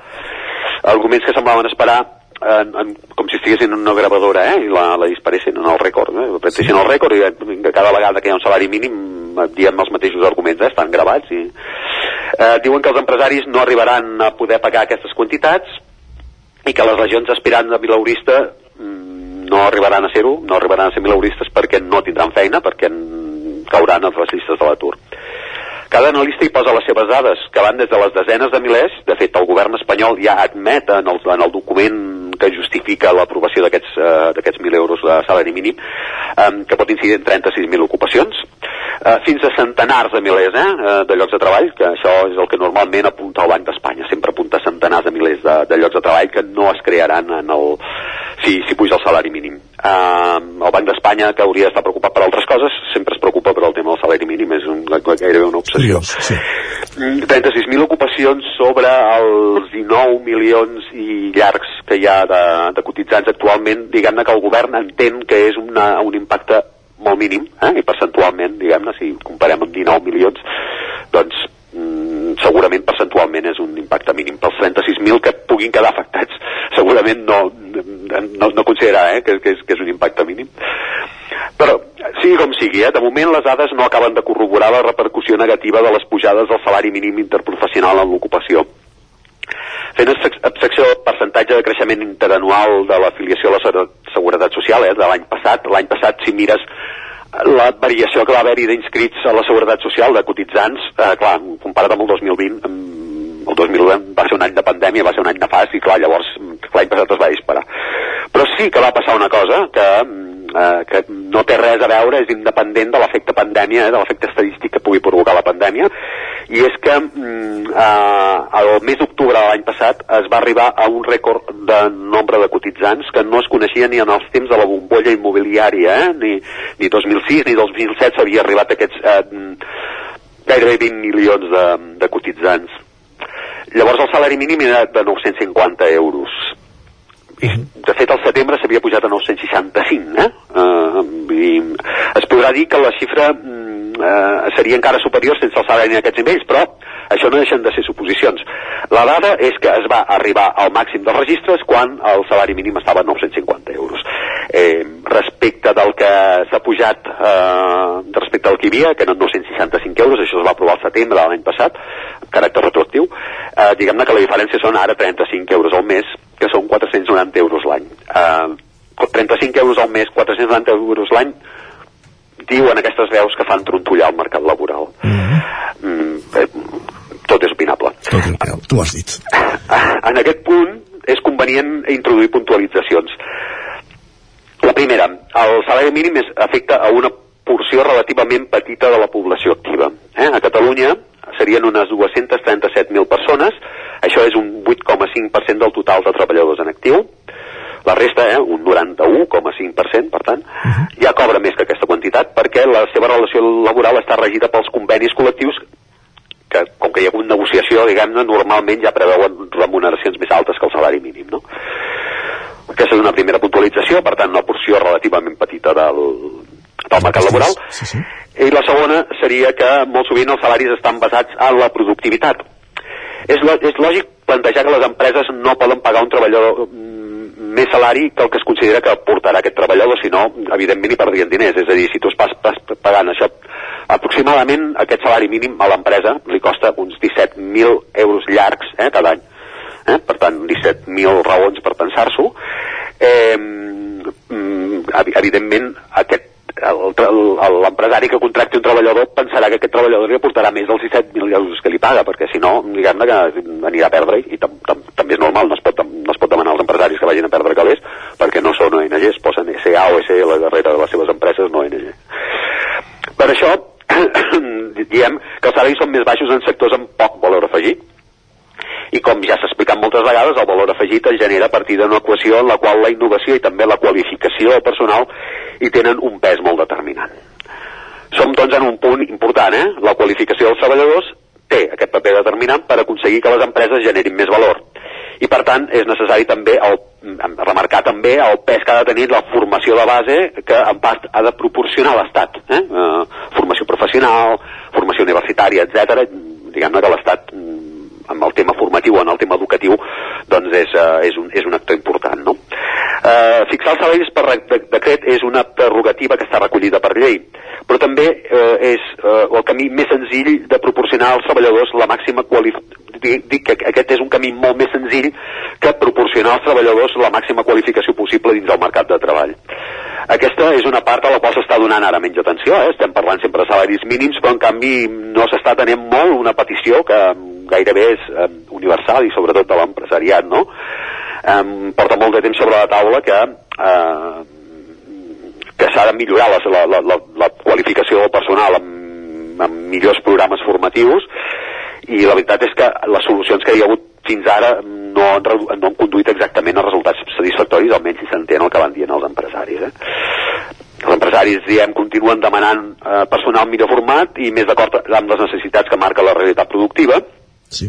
S36: Arguments que semblaven esperar en, en, com si estiguessin en una gravadora eh? i la, la disparessin en el rècord eh? apretessin el rècord i eh, cada vegada que hi ha un salari mínim eh, diem els mateixos arguments eh? estan gravats i eh, diuen que els empresaris no arribaran a poder pagar aquestes quantitats i que les legions aspirants a milaurista mm, no arribaran a ser-ho, no arribaran a ser milauristes perquè no tindran feina, perquè cauran a les llistes de l'atur. Cada analista hi posa les seves dades, que van des de les desenes de milers, de fet el govern espanyol ja admet en el, en el document que justifica l'aprovació d'aquests eh, d'aquests 1.000 euros de salari mínim, eh, que pot incidir en 36.000 ocupacions, eh, fins a centenars de milers eh, eh, de llocs de treball, que això és el que normalment apunta el Banc d'Espanya, sempre apunta centenars de milers de, de llocs de treball que no es crearan en el, si, si puja el salari mínim. Eh, el Banc d'Espanya, que hauria d'estar preocupat per altres coses, sempre es preocupa per el tema del salari mínim, és un, gairebé una obsessió.
S1: Sí.
S36: Mm, 36.000 ocupacions sobre els 19 milions i llargs que hi ha de, de cotitzants actualment, diguem-ne que el govern entén que és una, un impacte molt mínim, eh? i percentualment, diguem-ne, si comparem amb 19 milions, doncs mm, segurament percentualment és un impacte mínim. Pels 36.000 que puguin quedar afectats, segurament no, no, no considerar eh? que, que, és, que és un impacte mínim. Però, sigui com sigui, eh, de moment les dades no acaben de corroborar la repercussió negativa de les pujades del salari mínim interprofessional en l'ocupació. Fent abstracció del percentatge de creixement interanual de l'afiliació a la se- Seguretat Social eh, de l'any passat, l'any passat si mires la variació que va haver-hi d'inscrits a la Seguretat Social, de cotitzants, eh, clar, comparat amb el 2020, amb el 2020 va ser un any de pandèmia, va ser un any nefast i clar, llavors mm, l'any passat es va disparar. Però sí que va passar una cosa que mm, eh, que no té res a veure, és independent de l'efecte pandèmia, eh, de l'efecte estadístic que pugui provocar la pandèmia, i és que mm, eh, el mes d'octubre de l'any passat es va arribar a un rècord de nombre de cotitzants que no es coneixia ni en els temps de la bombolla immobiliària, eh? ni, ni 2006 ni 2007 s'havia arribat a aquests eh, gairebé 20 milions de, de cotitzants. Llavors el salari mínim era de 950 euros. I, de fet, al setembre s'havia pujat a 965, eh? Uh, i es podrà dir que la xifra uh, seria encara superior sense el salari en aquests nivells, però això no deixen de ser suposicions. La dada és que es va arribar al màxim dels registres quan el salari mínim estava a 950 euros. Eh, respecte del que s'ha pujat, eh, respecte al que hi havia, que eren 965 euros, això es va aprovar al setembre de l'any passat, amb caràcter retroactiu, eh, diguem-ne que la diferència són ara 35 euros al mes, que són 490 euros l'any. Eh, 35 euros al mes, 490 euros l'any, diuen aquestes veus que fan trontollar el mercat laboral. Mm, eh, tot és opinable.
S1: Tot és opinable, tu has dit. <laughs>
S36: En aquest punt és convenient introduir puntualitzacions. La primera, el salari mínim és, afecta a una porció relativament petita de la població activa. Eh? A Catalunya serien unes 237.000 persones, això és un 8,5% del total de treballadors en actiu, la resta, eh, un 91,5%, per tant, uh -huh. ja cobra més que aquesta quantitat perquè la seva relació laboral està regida pels convenis col·lectius que, com que hi ha hagut negociació, diguem-ne, normalment ja preveuen remuneracions més altes que el salari mínim, no? Aquesta és una primera puntualització, per tant, una porció relativament petita del, del mercat laboral.
S1: Sí, sí.
S36: I la segona seria que molt sovint els salaris estan basats en la productivitat. És, és lògic plantejar que les empreses no poden pagar un treballador més salari que el que es considera que portarà aquest treballador, si no, evidentment hi perdrien diners. És a dir, si tu estàs pagant això, aproximadament aquest salari mínim a l'empresa li costa uns 17.000 euros llargs eh, cada any. Eh? Per tant, 17.000 raons per pensar-s'ho. Eh, evidentment, aquest l'empresari que contracti un treballador pensarà que aquest treballador li aportarà més dels 17.000 euros que li paga, perquè si no, diguem-ne que anirà a perdre i tam tam també és normal, no es, pot, no es pot demanar als empresaris que vagin a perdre calés perquè no són ONG, es posen SA o SL darrere de les seves empreses, no ONG. Per això, <clears throat> diem que els salaris són més baixos en sectors amb poc valor afegit, i com ja s'ha explicat moltes vegades, el valor afegit es genera a partir d'una equació en la qual la innovació i també la qualificació personal hi tenen un pes molt determinant. Som, doncs, en un punt important, eh? La qualificació dels treballadors té aquest paper determinant per aconseguir que les empreses generin més valor. I, per tant, és necessari també el, remarcar també el pes que ha de tenir la formació de base que, en part, ha de proporcionar l'Estat. Eh? Uh, formació professional, formació universitària, etc. Diguem-ne que l'Estat amb el tema formatiu o en el tema educatiu doncs és, uh, és, un, és un actor important no? uh, fixar els salaris per decret és una prerrogativa que està recollida per llei però també uh, és uh, el camí més senzill de proporcionar als treballadors la màxima qualificació dic que aquest és un camí molt més senzill que proporcionar als treballadors la màxima qualificació possible dins del mercat de treball. Aquesta és una part a la qual s'està donant ara menys atenció, eh? estem parlant sempre de salaris mínims, però en canvi no s'està tenint molt una petició que gairebé és eh, universal i sobretot de l'empresariat, no? Eh, porta molt de temps sobre la taula que eh, que s'ha de millorar la, la, la, la qualificació del personal amb, amb millors programes formatius i la veritat és que les solucions que hi ha hagut fins ara no han, no han conduït exactament a resultats satisfactoris, almenys si s'entén el que van dient els empresaris. Eh? Els empresaris, diem, continuen demanant eh, personal millor format i més d'acord amb les necessitats que marca la realitat productiva.
S1: Sí.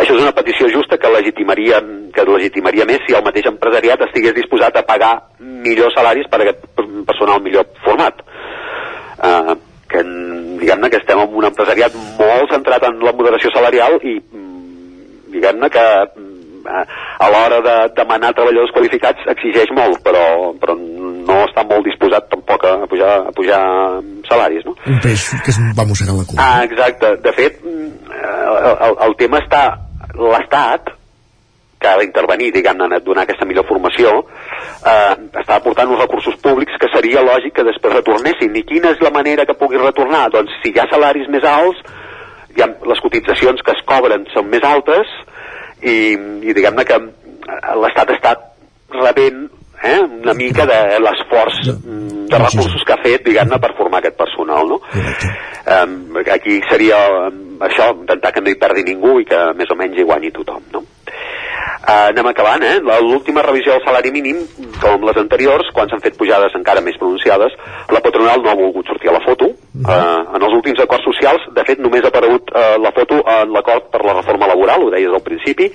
S36: Això és una petició justa que legitimaria, que legitimaria més si el mateix empresariat estigués disposat a pagar millors salaris per a aquest personal millor format. Eh, que diguem-ne que estem en un empresariat molt centrat en la moderació salarial i diguem-ne que a l'hora de demanar treballadors qualificats exigeix molt, però, però no està molt disposat tampoc a pujar, a pujar salaris, no?
S1: Un peix que es va mossegant la cua.
S36: Ah, exacte. De fet, el, el, el tema està... L'Estat, que ha d'intervenir, diguem-ne, a donar aquesta millor formació, eh, està aportant uns recursos públics que seria lògic que després retornessin. I quina és la manera que pugui retornar? Doncs si hi ha salaris més alts, hi ha, les cotitzacions que es cobren són més altes i, i diguem-ne que l'Estat està rebent eh, una mica de l'esforç mm, de recursos que ha fet, diguem-ne, per formar aquest personal, no? Um, aquí seria això, intentar que no hi perdi ningú i que més o menys hi guanyi tothom, no? Uh, anem acabant, eh? L'última revisió del salari mínim, com les anteriors, quan s'han fet pujades encara més pronunciades, la patronal no ha volgut sortir a la foto. Uh, en els últims acords socials, de fet, només ha aparegut uh, la foto en l'acord per la reforma laboral, ho deies al principi,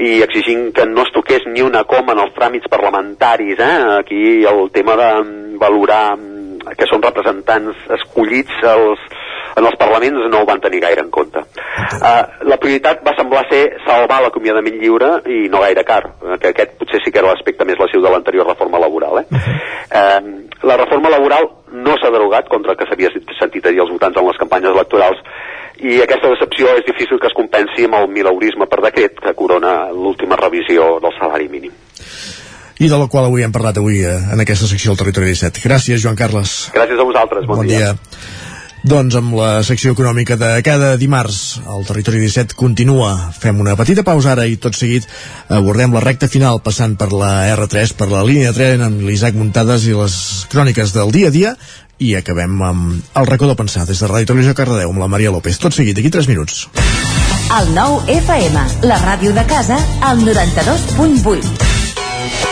S36: i exigint que no es toqués ni una coma en els tràmits parlamentaris. Eh? Aquí el tema de mm, valorar mm, que són representants escollits els, en els parlaments no ho van tenir gaire en compte. Uh, la prioritat va semblar ser salvar l'acomiadament lliure i no gaire car, que aquest potser sí que era l'aspecte més lesiu de l'anterior reforma laboral. Eh? Uh, la reforma laboral no s'ha derogat contra el que s'havia sentit a dir els votants en les campanyes electorals i aquesta decepció és difícil que es compensi amb el milaurisme per decret que corona l'última revisió del salari mínim.
S1: i de la qual avui hem parlat avui eh, en aquesta secció del Territori 17. Gràcies, Joan Carles.
S36: Gràcies a vosaltres, bon,
S1: Bon dia. Doncs amb la secció econòmica de cada dimarts el Territori 17 continua. Fem una petita pausa ara i tot seguit abordem la recta final passant per la R3, per la línia de tren amb l'Isaac Muntades i les cròniques del dia a dia i acabem amb el racó del pensar des de Ràdio Televisió Cardedeu amb la Maria López. Tot seguit, d'aquí 3 minuts.
S2: El nou FM, la ràdio de casa, al 92.8.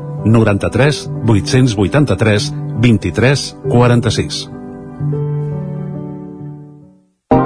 S19: 93 883 23 46.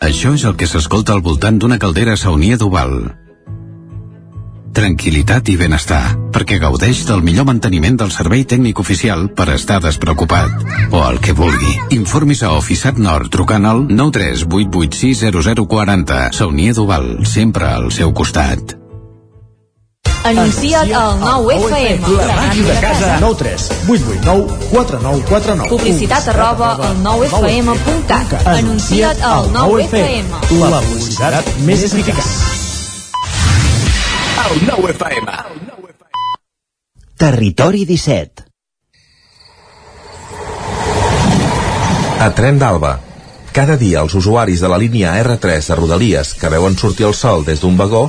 S37: Això és el que s'escolta al voltant d'una caldera saunia d'Oval. Tranquilitat i benestar, perquè gaudeix del millor manteniment del servei tècnic oficial per estar despreocupat. O el que vulgui. Informis a Oficiat Nord trucant al 938860040. Saunia d'Oval, sempre al seu costat.
S2: Anuncia't al 9FM.
S1: La màquina de casa. 9 3 8 8 9 4 9 4 9.
S2: Publicitat arroba al 9FM.cat. Anuncia't al 9FM.
S1: La publicitat més eficaç.
S38: El 9FM.
S39: Territori 17.
S40: A Tren d'Alba. Cada dia els usuaris de la línia R3 de Rodalies que veuen sortir el sol des d'un vagó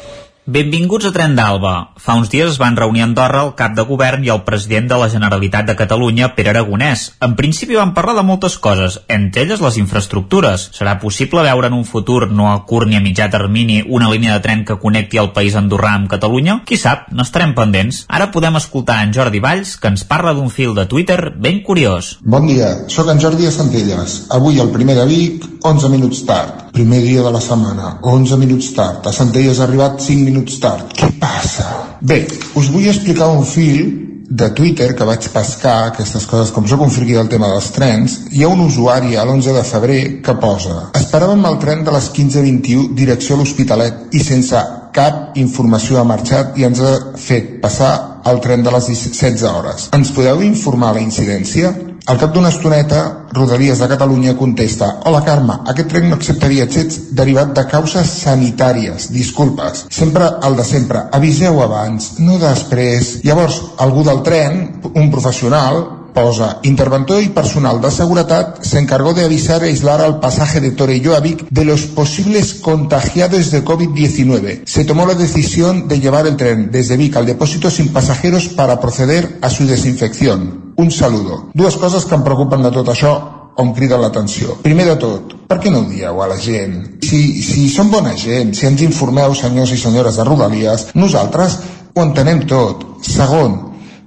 S7: Benvinguts a Tren d'Alba. Fa uns dies es van reunir a Andorra el cap de govern i el president de la Generalitat de Catalunya, Pere Aragonès. En principi van parlar de moltes coses, entre elles les infraestructures. Serà possible veure en un futur, no a curt ni a mitjà termini, una línia de tren que connecti el país andorrà amb Catalunya? Qui sap, n'estarem pendents. Ara podem escoltar en Jordi Valls, que ens parla d'un fil de Twitter ben curiós.
S40: Bon dia, sóc en Jordi de Centelles. Avui el primer de Vic, 11 minuts tard. Primer dia de la setmana, 11 minuts tard. A Centelles ha arribat 5 minuts tard. Què passa? Bé, us vull explicar un fil de Twitter que vaig pescar, aquestes coses, com sóc un friqui del tema dels trens, hi ha un usuari a l'11 de febrer que posa Esperàvem el tren de les 15.21 direcció a l'Hospitalet i sense cap informació ha marxat i ens ha fet passar el tren de les 16 hores. Ens podeu informar la incidència? Al cap d'una estoneta, Rodalies de Catalunya contesta Hola Carme, aquest tren no accepta viatgers derivat de causes sanitàries. Disculpes. Sempre el de sempre. Aviseu abans, no després. Llavors, algú del tren, un professional, posa interventor y personal de seguridad se encargó de avisar e aislar al pasaje de Torelló a Vic de los posibles contagiados de COVID-19. Se tomó la decisión de llevar el tren desde Vic al depósito sin pasajeros para proceder a su desinfección. Un saludo. Dues coses que em preocupen de tot això o em criden l'atenció. Primer de tot, per què no ho dieu a la gent? Si, si som bona gent, si ens informeu, senyors i senyores de Rodalies, nosaltres ho entenem tot. Segon,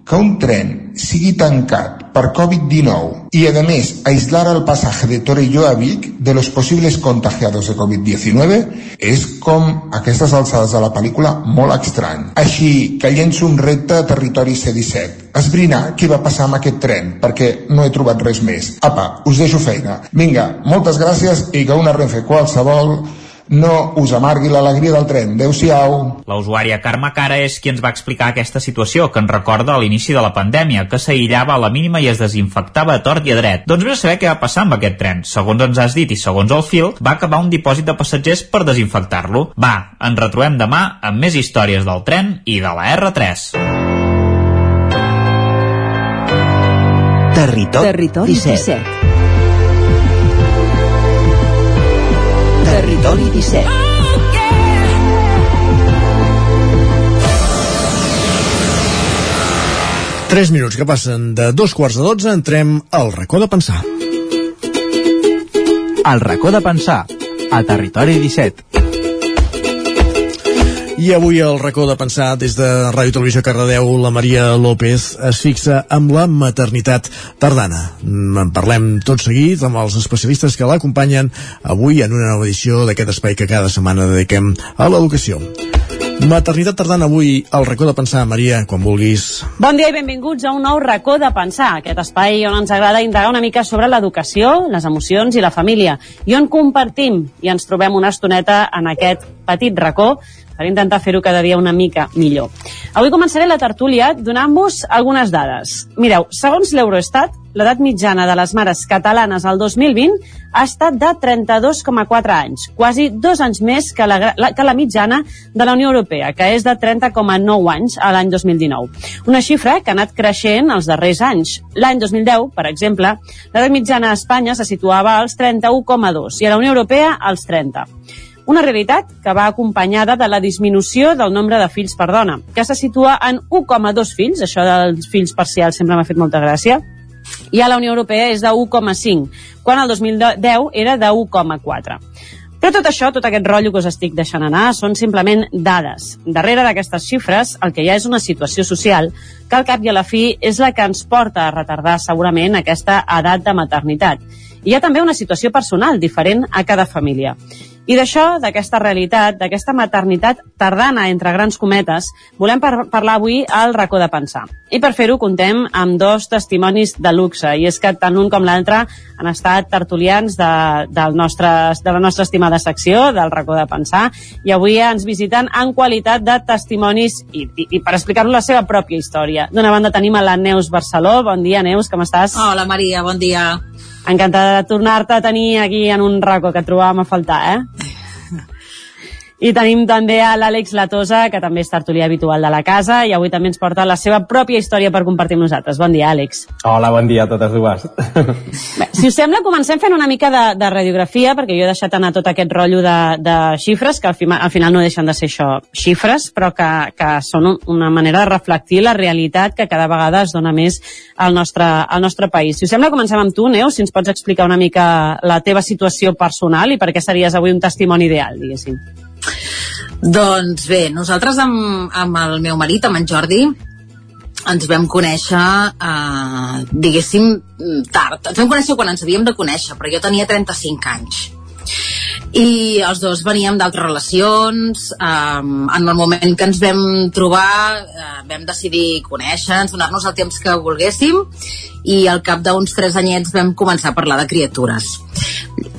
S40: que un tren sigui tancat per Covid-19 y además aislar al pasaje de Torelló a Vic de los posibles contagiados de Covid-19 és com aquestes alçades de la pel·lícula molt estrany. Així que llenço un repte a territori C-17. Esbrinar què va passar amb aquest tren, perquè no he trobat res més. Apa, us deixo feina. Vinga, moltes gràcies i que una Renfe qualsevol no us amargui l'alegria del tren. Adéu-siau.
S7: La usuària Carme Cara és qui ens va explicar aquesta situació, que ens recorda a l'inici de la pandèmia, que s'aïllava a la mínima i es desinfectava a tort i a dret. Doncs vés a saber què va passar amb aquest tren. Segons ens has dit i segons el fil, va acabar un dipòsit de passatgers per desinfectar-lo. Va, ens retrobem demà amb més històries del tren i de la R3.
S35: Territori, Territori 17. 17. Territori 17.
S1: Tres minuts que passen de dos quarts de dotze entrem al racó de pensar.
S41: El racó de pensar, a Territori 17.
S1: I avui el racó de pensar des de Ràdio Televisió Cardedeu, la Maria López es fixa amb la maternitat tardana. En parlem tot seguit amb els especialistes que l'acompanyen avui en una nova edició d'aquest espai que cada setmana dediquem a l'educació. Maternitat tardana avui al racó de pensar, Maria, quan vulguis.
S42: Bon dia i benvinguts a un nou racó de pensar, aquest espai on ens agrada indagar una mica sobre l'educació, les emocions i la família, i on compartim i ens trobem una estoneta en aquest petit racó per intentar fer-ho cada dia una mica millor. Avui començaré la tertúlia donant-vos algunes dades. Mireu, segons l'Eurostat, l'edat mitjana de les mares catalanes al 2020 ha estat de 32,4 anys, quasi dos anys més que la, la, que la mitjana de la Unió Europea, que és de 30,9 anys a l'any 2019. Una xifra que ha anat creixent els darrers anys. L'any 2010, per exemple, l'edat mitjana a Espanya se situava als 31,2 i a la Unió Europea als 30. Una realitat que va acompanyada de la disminució del nombre de fills per dona, que se situa en 1,2 fills, això dels fills parcials sempre m'ha fet molta gràcia, i a la Unió Europea és de 1,5, quan el 2010 era de 1,4. Però tot això, tot aquest rotllo que us estic deixant anar, són simplement dades. Darrere d'aquestes xifres, el que hi ha és una situació social que al cap i a la fi és la que ens porta a retardar segurament aquesta edat de maternitat. Hi ha també una situació personal diferent a cada família. I d'això, d'aquesta realitat, d'aquesta maternitat tardana, entre grans cometes, volem par parlar avui al racó de pensar. I per fer-ho contem amb dos testimonis de luxe, i és que tant l'un com l'altre han estat tertulians de, del nostre, de la nostra estimada secció, del racó de pensar, i avui ens visiten en qualitat de testimonis i, i, i per explicar-nos la seva pròpia història. D'una banda tenim a la Neus Barceló. Bon dia, Neus, com estàs?
S43: Hola, Maria, bon dia.
S42: Encantada de tornar-te a tenir aquí en un racó que trobàvem a faltar, eh? I tenim també a l'Àlex Latosa, que també és tertulià habitual de la casa, i avui també ens porta la seva pròpia història per compartir amb nosaltres. Bon dia, Àlex.
S44: Hola, bon dia a totes dues.
S42: Bé, si us sembla, comencem fent una mica de, de radiografia, perquè jo he deixat anar tot aquest rotllo de, de xifres, que al, fi, al final no deixen de ser això, xifres, però que, que són una manera de reflectir la realitat que cada vegada es dona més al nostre, al nostre país. Si us sembla, comencem amb tu, Neus, si ens pots explicar una mica la teva situació personal i per què series avui un testimoni ideal, diguéssim.
S45: Doncs bé, nosaltres amb, amb el meu marit, amb en Jordi, ens vam conèixer, eh, diguéssim, tard. Ens vam conèixer quan ens havíem de conèixer, però jo tenia 35 anys. I els dos veníem d'altres relacions. Eh, en el moment que ens vam trobar, eh, vam decidir conèixer-nos, donar-nos el temps que volguéssim i al cap d'uns tres anyets vam començar a parlar de criatures.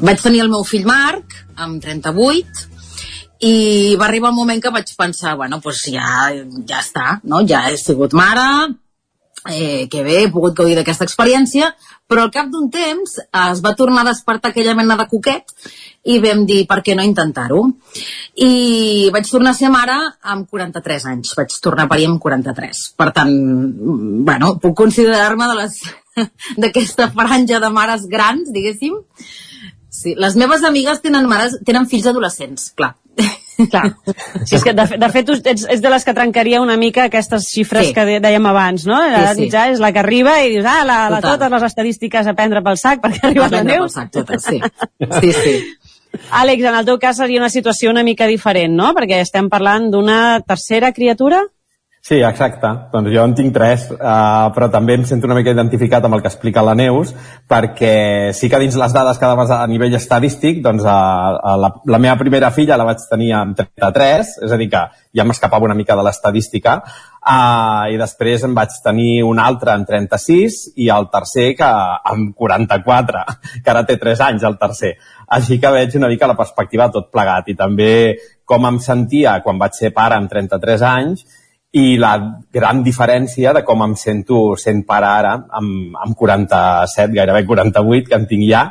S45: Vaig tenir el meu fill Marc, amb 38, i va arribar un moment que vaig pensar, bueno, doncs ja, ja està, no? ja he sigut mare, eh, que bé, he pogut gaudir d'aquesta experiència, però al cap d'un temps es va tornar a despertar aquella mena de coquet i vam dir, per què no intentar-ho? I vaig tornar a ser mare amb 43 anys, vaig tornar a parir amb 43. Per tant, bueno, puc considerar-me de les <laughs> d'aquesta franja de mares grans, diguéssim. Sí, les meves amigues tenen mares, tenen fills adolescents, clar.
S42: Clar. Sí, és que de, de fet ets, ets de les que trencaria una mica aquestes xifres sí. que de, dèiem abans, no? L'edat sí, sí. mitjà és la que arriba i dius, ah, la, la, totes les estadístiques a prendre pel sac perquè ha arribat la neu.
S45: sac, totes, sí. sí, sí. <laughs>
S42: Àlex, en el teu cas seria una situació una mica diferent, no? Perquè estem parlant d'una tercera criatura?
S44: Sí, exacte. Doncs jo en tinc tres, uh, però també em sento una mica identificat amb el que explica la Neus, perquè sí que dins les dades que daves a nivell estadístic, doncs uh, uh, la, la meva primera filla la vaig tenir amb 33, és a dir que ja m'escapava una mica de l'estadística, uh, i després en vaig tenir un altre en 36 i el tercer que amb 44, que ara té 3 anys el tercer. Així que veig una mica la perspectiva tot plegat i també com em sentia quan vaig ser pare amb 33 anys i la gran diferència de com em sento sent pare ara amb, amb 47, gairebé 48 que en tinc ja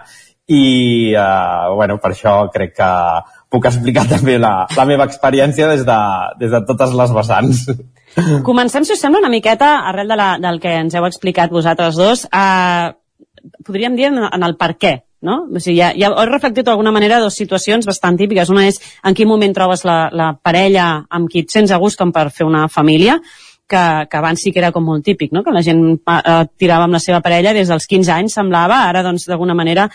S44: i eh, bueno, per això crec que puc explicar <laughs> també la, la meva experiència des de, des de totes les vessants.
S42: Comencem, si us sembla, una miqueta, arrel de la, del que ens heu explicat vosaltres dos, eh, podríem dir en, en el per què no? O sigui, ja, ja he reflectit d'alguna manera dues situacions bastant típiques. Una és en quin moment trobes la, la parella amb qui et sents a gust com per fer una família, que, que abans sí que era com molt típic, no? que la gent eh, tirava amb la seva parella des dels 15 anys, semblava, ara doncs d'alguna manera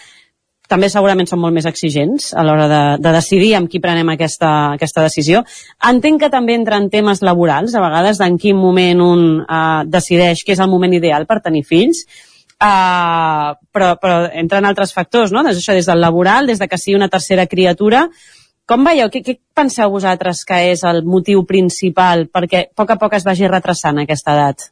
S42: també segurament són molt més exigents a l'hora de, de decidir amb qui prenem aquesta, aquesta decisió. Entenc que també entra en temes laborals, a vegades, d'en quin moment un eh, decideix que és el moment ideal per tenir fills, Uh, però, però entren altres factors, no? Des, això, des del laboral, des de que sigui una tercera criatura. Com veieu? Què, què penseu vosaltres que és el motiu principal perquè a poc a poc es vagi retrasant aquesta edat?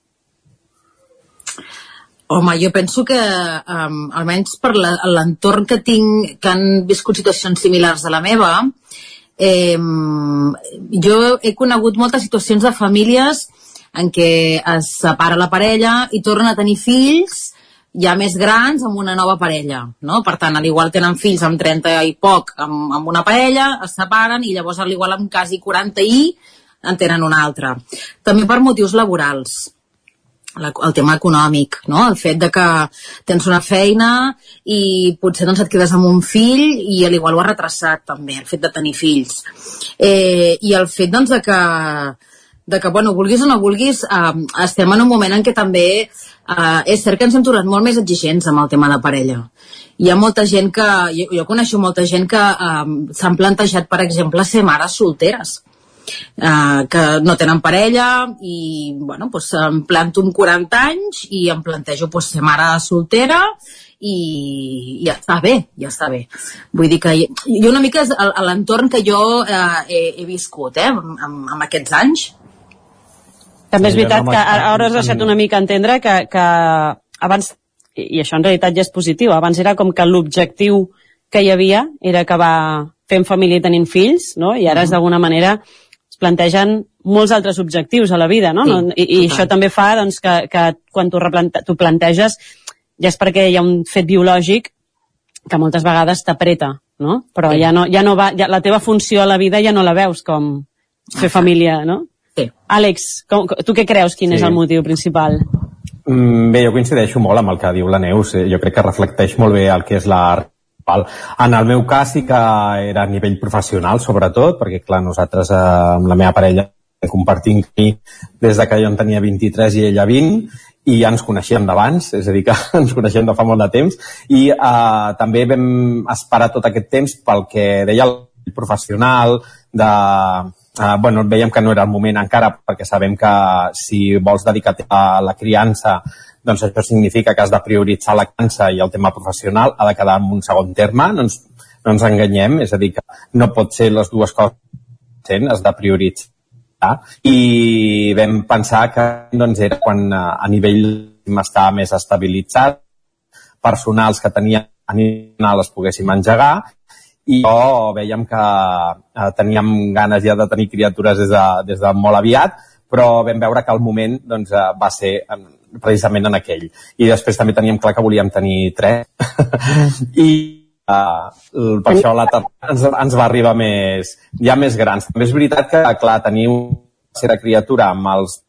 S45: Home, jo penso que, um, almenys per l'entorn que tinc, que han viscut situacions similars a la meva, eh, jo he conegut moltes situacions de famílies en què es separa la parella i tornen a tenir fills ja més grans amb una nova parella, no? Per tant, a l'igual tenen fills amb 30 i poc amb, amb una parella, es separen i llavors a l'igual amb quasi 40 i en tenen una altra. També per motius laborals la, el tema econòmic, no? el fet de que tens una feina i potser doncs, et quedes amb un fill i a l'igual ho ha retrasat també, el fet de tenir fills. Eh, I el fet doncs, de que de que, bueno, vulguis o no vulguis, eh, estem en un moment en què també eh, és cert que ens hem tornat molt més exigents amb el tema de parella. Hi ha molta gent que, jo, jo coneixo molta gent que eh, s'han plantejat, per exemple, ser mares solteres, eh, que no tenen parella i, bueno, doncs em planto amb 40 anys i em plantejo doncs, ser mare soltera i ja està bé, ja està bé. Vull dir que jo una mica és l'entorn que jo eh, he, he viscut eh, amb, amb aquests anys
S42: també és veritat que ara has deixat una mica entendre que, que abans, i això en realitat ja és positiu, abans era com que l'objectiu que hi havia era acabar fent família i tenint fills, no? i ara -huh. d'alguna manera es plantegen molts altres objectius a la vida, no? Sí, I, i això també fa doncs, que, que quan tu, tu planteges ja és perquè hi ha un fet biològic que moltes vegades t'apreta no? Però ja no, ja no va, ja, la teva funció a la vida ja no la veus com fer família, no?
S45: Sí.
S42: Àlex, com, tu què creus? Quin
S44: Sí.
S42: és el motiu principal?
S44: Mm, Bé, jo coincideixo molt amb el que diu la Neus. Eh, Jo crec que reflecteix molt bé el que és la Val. En el meu cas sí que era a nivell professional, sobretot, perquè, clar, nosaltres eh, amb la meva parella compartim camí des de que jo en tenia 23 i ella 20, i ja ens coneixíem d'abans, és a dir, que <laughs> ens coneixem de fa molt de temps, i eh, també vam esperar tot aquest temps pel que deia el professional, de, eh, bueno, veiem que no era el moment encara, perquè sabem que si vols dedicar a la criança doncs això significa que has de prioritzar la criança i el tema professional ha de quedar en un segon terme, no ens, no ens enganyem, és a dir, que no pot ser les dues coses, has de prioritzar. I vam pensar que doncs, era quan a, a nivell estava més estabilitzat, personals que tenia a les poguéssim engegar i jo veiem que eh, teníem ganes ja de tenir criatures des de, des de molt aviat, però vam veure que el moment doncs, eh, va ser en, precisament en aquell. I després també teníem clar que volíem tenir tres. <laughs> I uh, per això la ens, ens va arribar més, ja més grans. També és veritat que, clar, tenir una tercera criatura amb els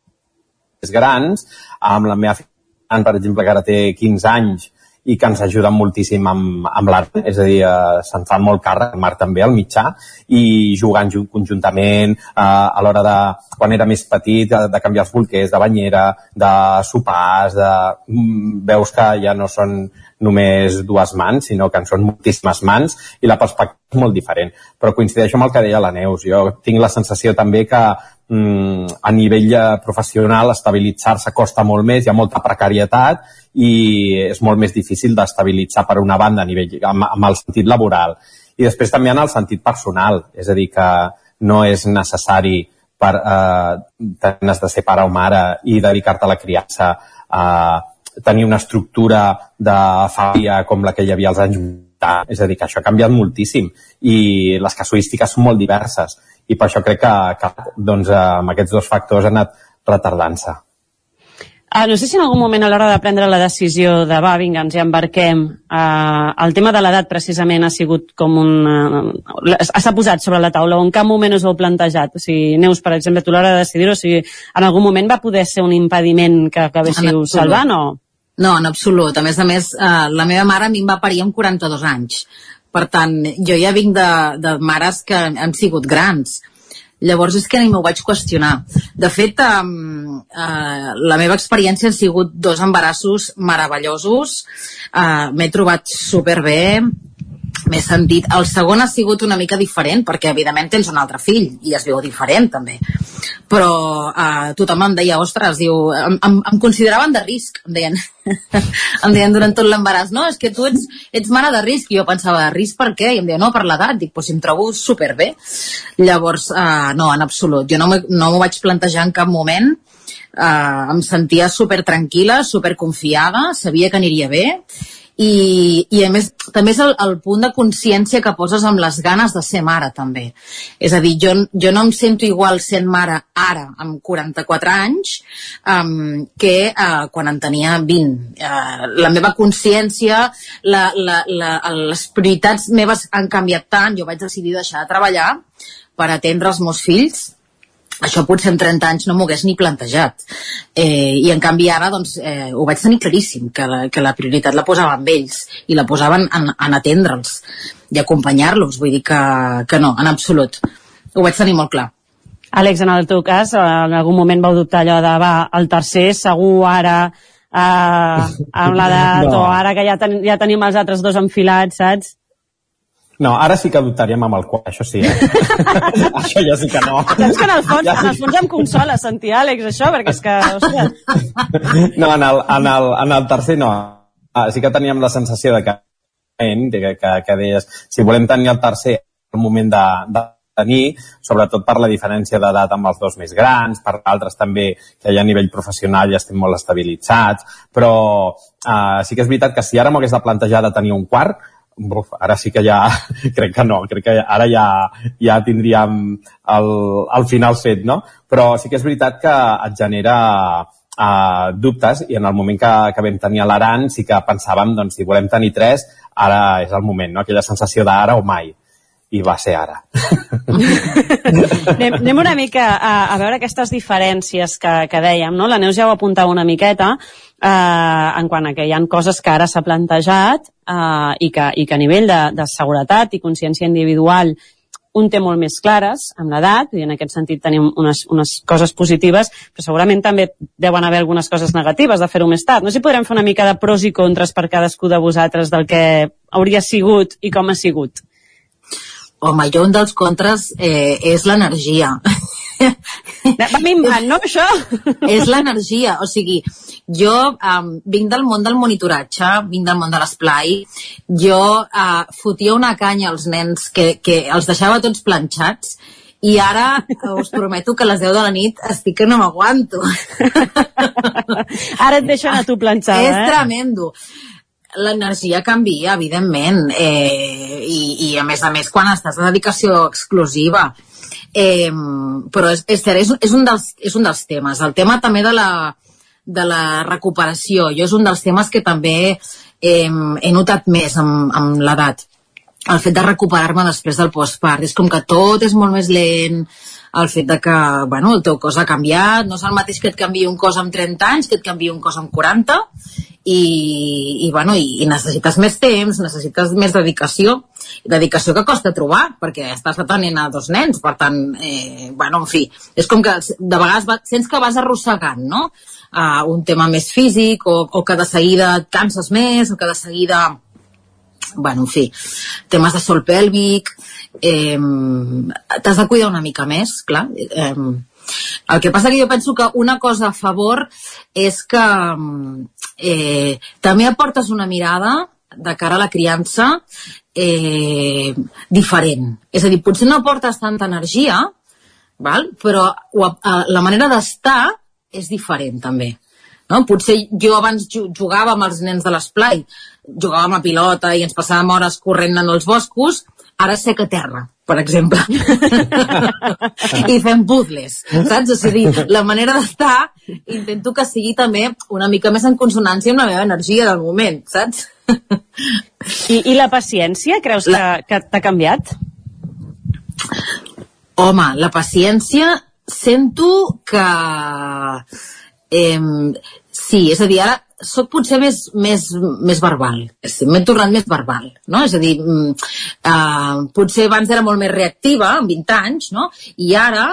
S44: més grans, amb la meva filla, per exemple, que ara té 15 anys, i que ens ajuden moltíssim amb, amb l'art, és a dir, eh, se'n fan molt càrrec, Marc també, al mitjà, i jugant jun- conjuntament, eh, a l'hora de, quan era més petit, de, de canviar els bolquers, de banyera, de sopars, de, mm, veus que ja no són només dues mans, sinó que en són moltíssimes mans, i la perspectiva és molt diferent. Però coincideixo amb el que deia la Neus, jo tinc la sensació també que a nivell eh, professional estabilitzar-se costa molt més, hi ha molta precarietat i és molt més difícil d'estabilitzar per una banda a nivell, amb, amb el sentit laboral. I després també en el sentit personal, és a dir, que no és necessari per eh, tenir de ser pare o mare i dedicar-te a la criança a tenir una estructura de família com la que hi havia als anys 80. És a dir, que això ha canviat moltíssim i les casuístiques són molt diverses i per això crec que, que doncs, eh, amb aquests dos factors ha anat retardant-se.
S42: Ah, no sé si en algun moment a l'hora de prendre la decisió de va, vinga, ens hi embarquem, eh, el tema de l'edat precisament ha sigut com un... Eh, s'ha posat sobre la taula o en cap moment us ho heu plantejat? O sigui, Neus, per exemple, tu a l'hora de decidir-ho, o sigui, en algun moment va poder ser un impediment que acabéssiu salvant o...?
S45: No, en absolut. A més a més, eh, la meva mare a mi em va parir amb 42 anys. Per tant, jo ja vinc de, de mares que han sigut grans. Llavors és que ni m'ho vaig qüestionar. De fet, um, uh, la meva experiència han sigut dos embarassos meravellosos. Uh, M'he trobat superbé, m'he sentit... El segon ha sigut una mica diferent, perquè evidentment tens un altre fill i es veu diferent també. Però uh, tothom em deia, ostres, diu, em, em, em consideraven de risc, em deien. <laughs> em deien durant tot l'embaràs, no, és que tu ets, ets mare de risc. I jo pensava, de risc per què? I em deia, no, per l'edat. Dic, doncs si em trobo superbé. Llavors, uh, no, en absolut. Jo no no m'ho vaig plantejar en cap moment. Uh, em sentia super tranquil·la, super confiada, sabia que aniria bé i, i a més també és el, el punt de consciència que poses amb les ganes de ser mare també. És a dir, jo, jo no em sento igual sent mare ara amb 44 anys um, que uh, quan en tenia 20 uh, la meva consciència la, la, la, les prioritats meves han canviat tant. Jo vaig decidir deixar de treballar per atendre els meus fills això potser en 30 anys no m'ho hagués ni plantejat. Eh, I en canvi ara doncs, eh, ho vaig tenir claríssim, que la, que la prioritat la posava amb ells i la posaven en, en atendre'ls i acompanyar-los. Vull dir que, que no, en absolut. Ho vaig tenir molt clar.
S42: Àlex, en el teu cas, en algun moment vau dubtar allò de, va, el tercer segur ara eh, amb l'edat <laughs>
S44: No.
S42: o ara que ja, ten, ja tenim els altres dos enfilats, saps?
S44: No, ara sí que dubtaríem amb el quart, això sí, eh? <laughs> això ja sí que no.
S42: Saps que en el fons, en el fons em consola sentir Àlex això, perquè és que, hòstia,
S44: No, en el, en el, en el tercer no. Ah, sí que teníem la sensació de que, de que, que, que deies, si volem tenir el tercer el moment de, de tenir, sobretot per la diferència d'edat amb els dos més grans, per altres també que ja a nivell professional ja estem molt estabilitzats, però uh, sí que és veritat que si ara m'ho hagués de plantejar de tenir un quart, Buf, ara sí que ja, <laughs> crec que no, crec que ara ja, ja tindríem el, el final fet, no? Però sí que és veritat que et genera uh, dubtes i en el moment que, que vam tenir l'Aran sí que pensàvem, doncs, si volem tenir tres, ara és el moment, no? aquella sensació d'ara o mai i va ser ara.
S42: anem, anem una mica a, a veure aquestes diferències que, que dèiem, no? La Neus ja ho apuntava una miqueta, eh, en quant a que hi ha coses que ara s'ha plantejat eh, i, que, i que a nivell de, de seguretat i consciència individual un té molt més clares amb l'edat, i en aquest sentit tenim unes, unes coses positives, però segurament també deuen haver algunes coses negatives de fer-ho més tard. No sé si podrem fer una mica de pros i contres per cadascú de vosaltres del que hauria sigut i com ha sigut.
S45: Home, jo un dels contres eh, és l'energia.
S42: Va minvant, no, això? <laughs>
S45: és l'energia, o sigui, jo um, vinc del món del monitoratge, vinc del món de l'esplai, jo uh, fotia una canya als nens que, que els deixava tots planxats i ara us prometo que a les 10 de la nit estic que no m'aguanto. <laughs>
S42: ara et deixen a tu planxar,
S45: és
S42: eh?
S45: És tremendo l'energia canvia, evidentment, eh, i, i a més a més quan estàs de dedicació exclusiva. Eh, però és, és, és, és, un dels, és un dels temes. El tema també de la, de la recuperació, jo és un dels temes que també eh, he notat més amb, amb l'edat. El fet de recuperar-me després del postpart. És com que tot és molt més lent, el fet de que bueno, el teu cos ha canviat, no és el mateix que et canvi un cos amb 30 anys que et canvi un cos amb 40 i, i, bueno, i, i necessites més temps, necessites més dedicació dedicació que costa trobar perquè estàs atenent a dos nens per tant, eh, bueno, en fi és com que de vegades va, sents que vas arrossegant no? Uh, un tema més físic o, o que de seguida et canses més o que de seguida bueno, en fi, temes de sol pèlvic, eh, t'has de cuidar una mica més, clar. Eh, el que passa que jo penso que una cosa a favor és que eh, també aportes una mirada de cara a la criança eh, diferent. És a dir, potser no aportes tanta energia, val? però la manera d'estar és diferent també. No? Potser jo abans jugava amb els nens de l'esplai, jugàvem a pilota i ens passàvem hores corrent en els boscos, ara sec a terra, per exemple. <laughs> I fem puzzles, saps? A dir, la manera d'estar intento que sigui també una mica més en consonància amb la meva energia del moment, saps?
S42: I, i la paciència, creus que, que t'ha canviat?
S45: Home, la paciència sento que... Eh, sí, és a dir, ara sóc potser més, més, més verbal. M'he tornat més verbal, no? És a dir, uh, potser abans era molt més reactiva, amb 20 anys, no? I ara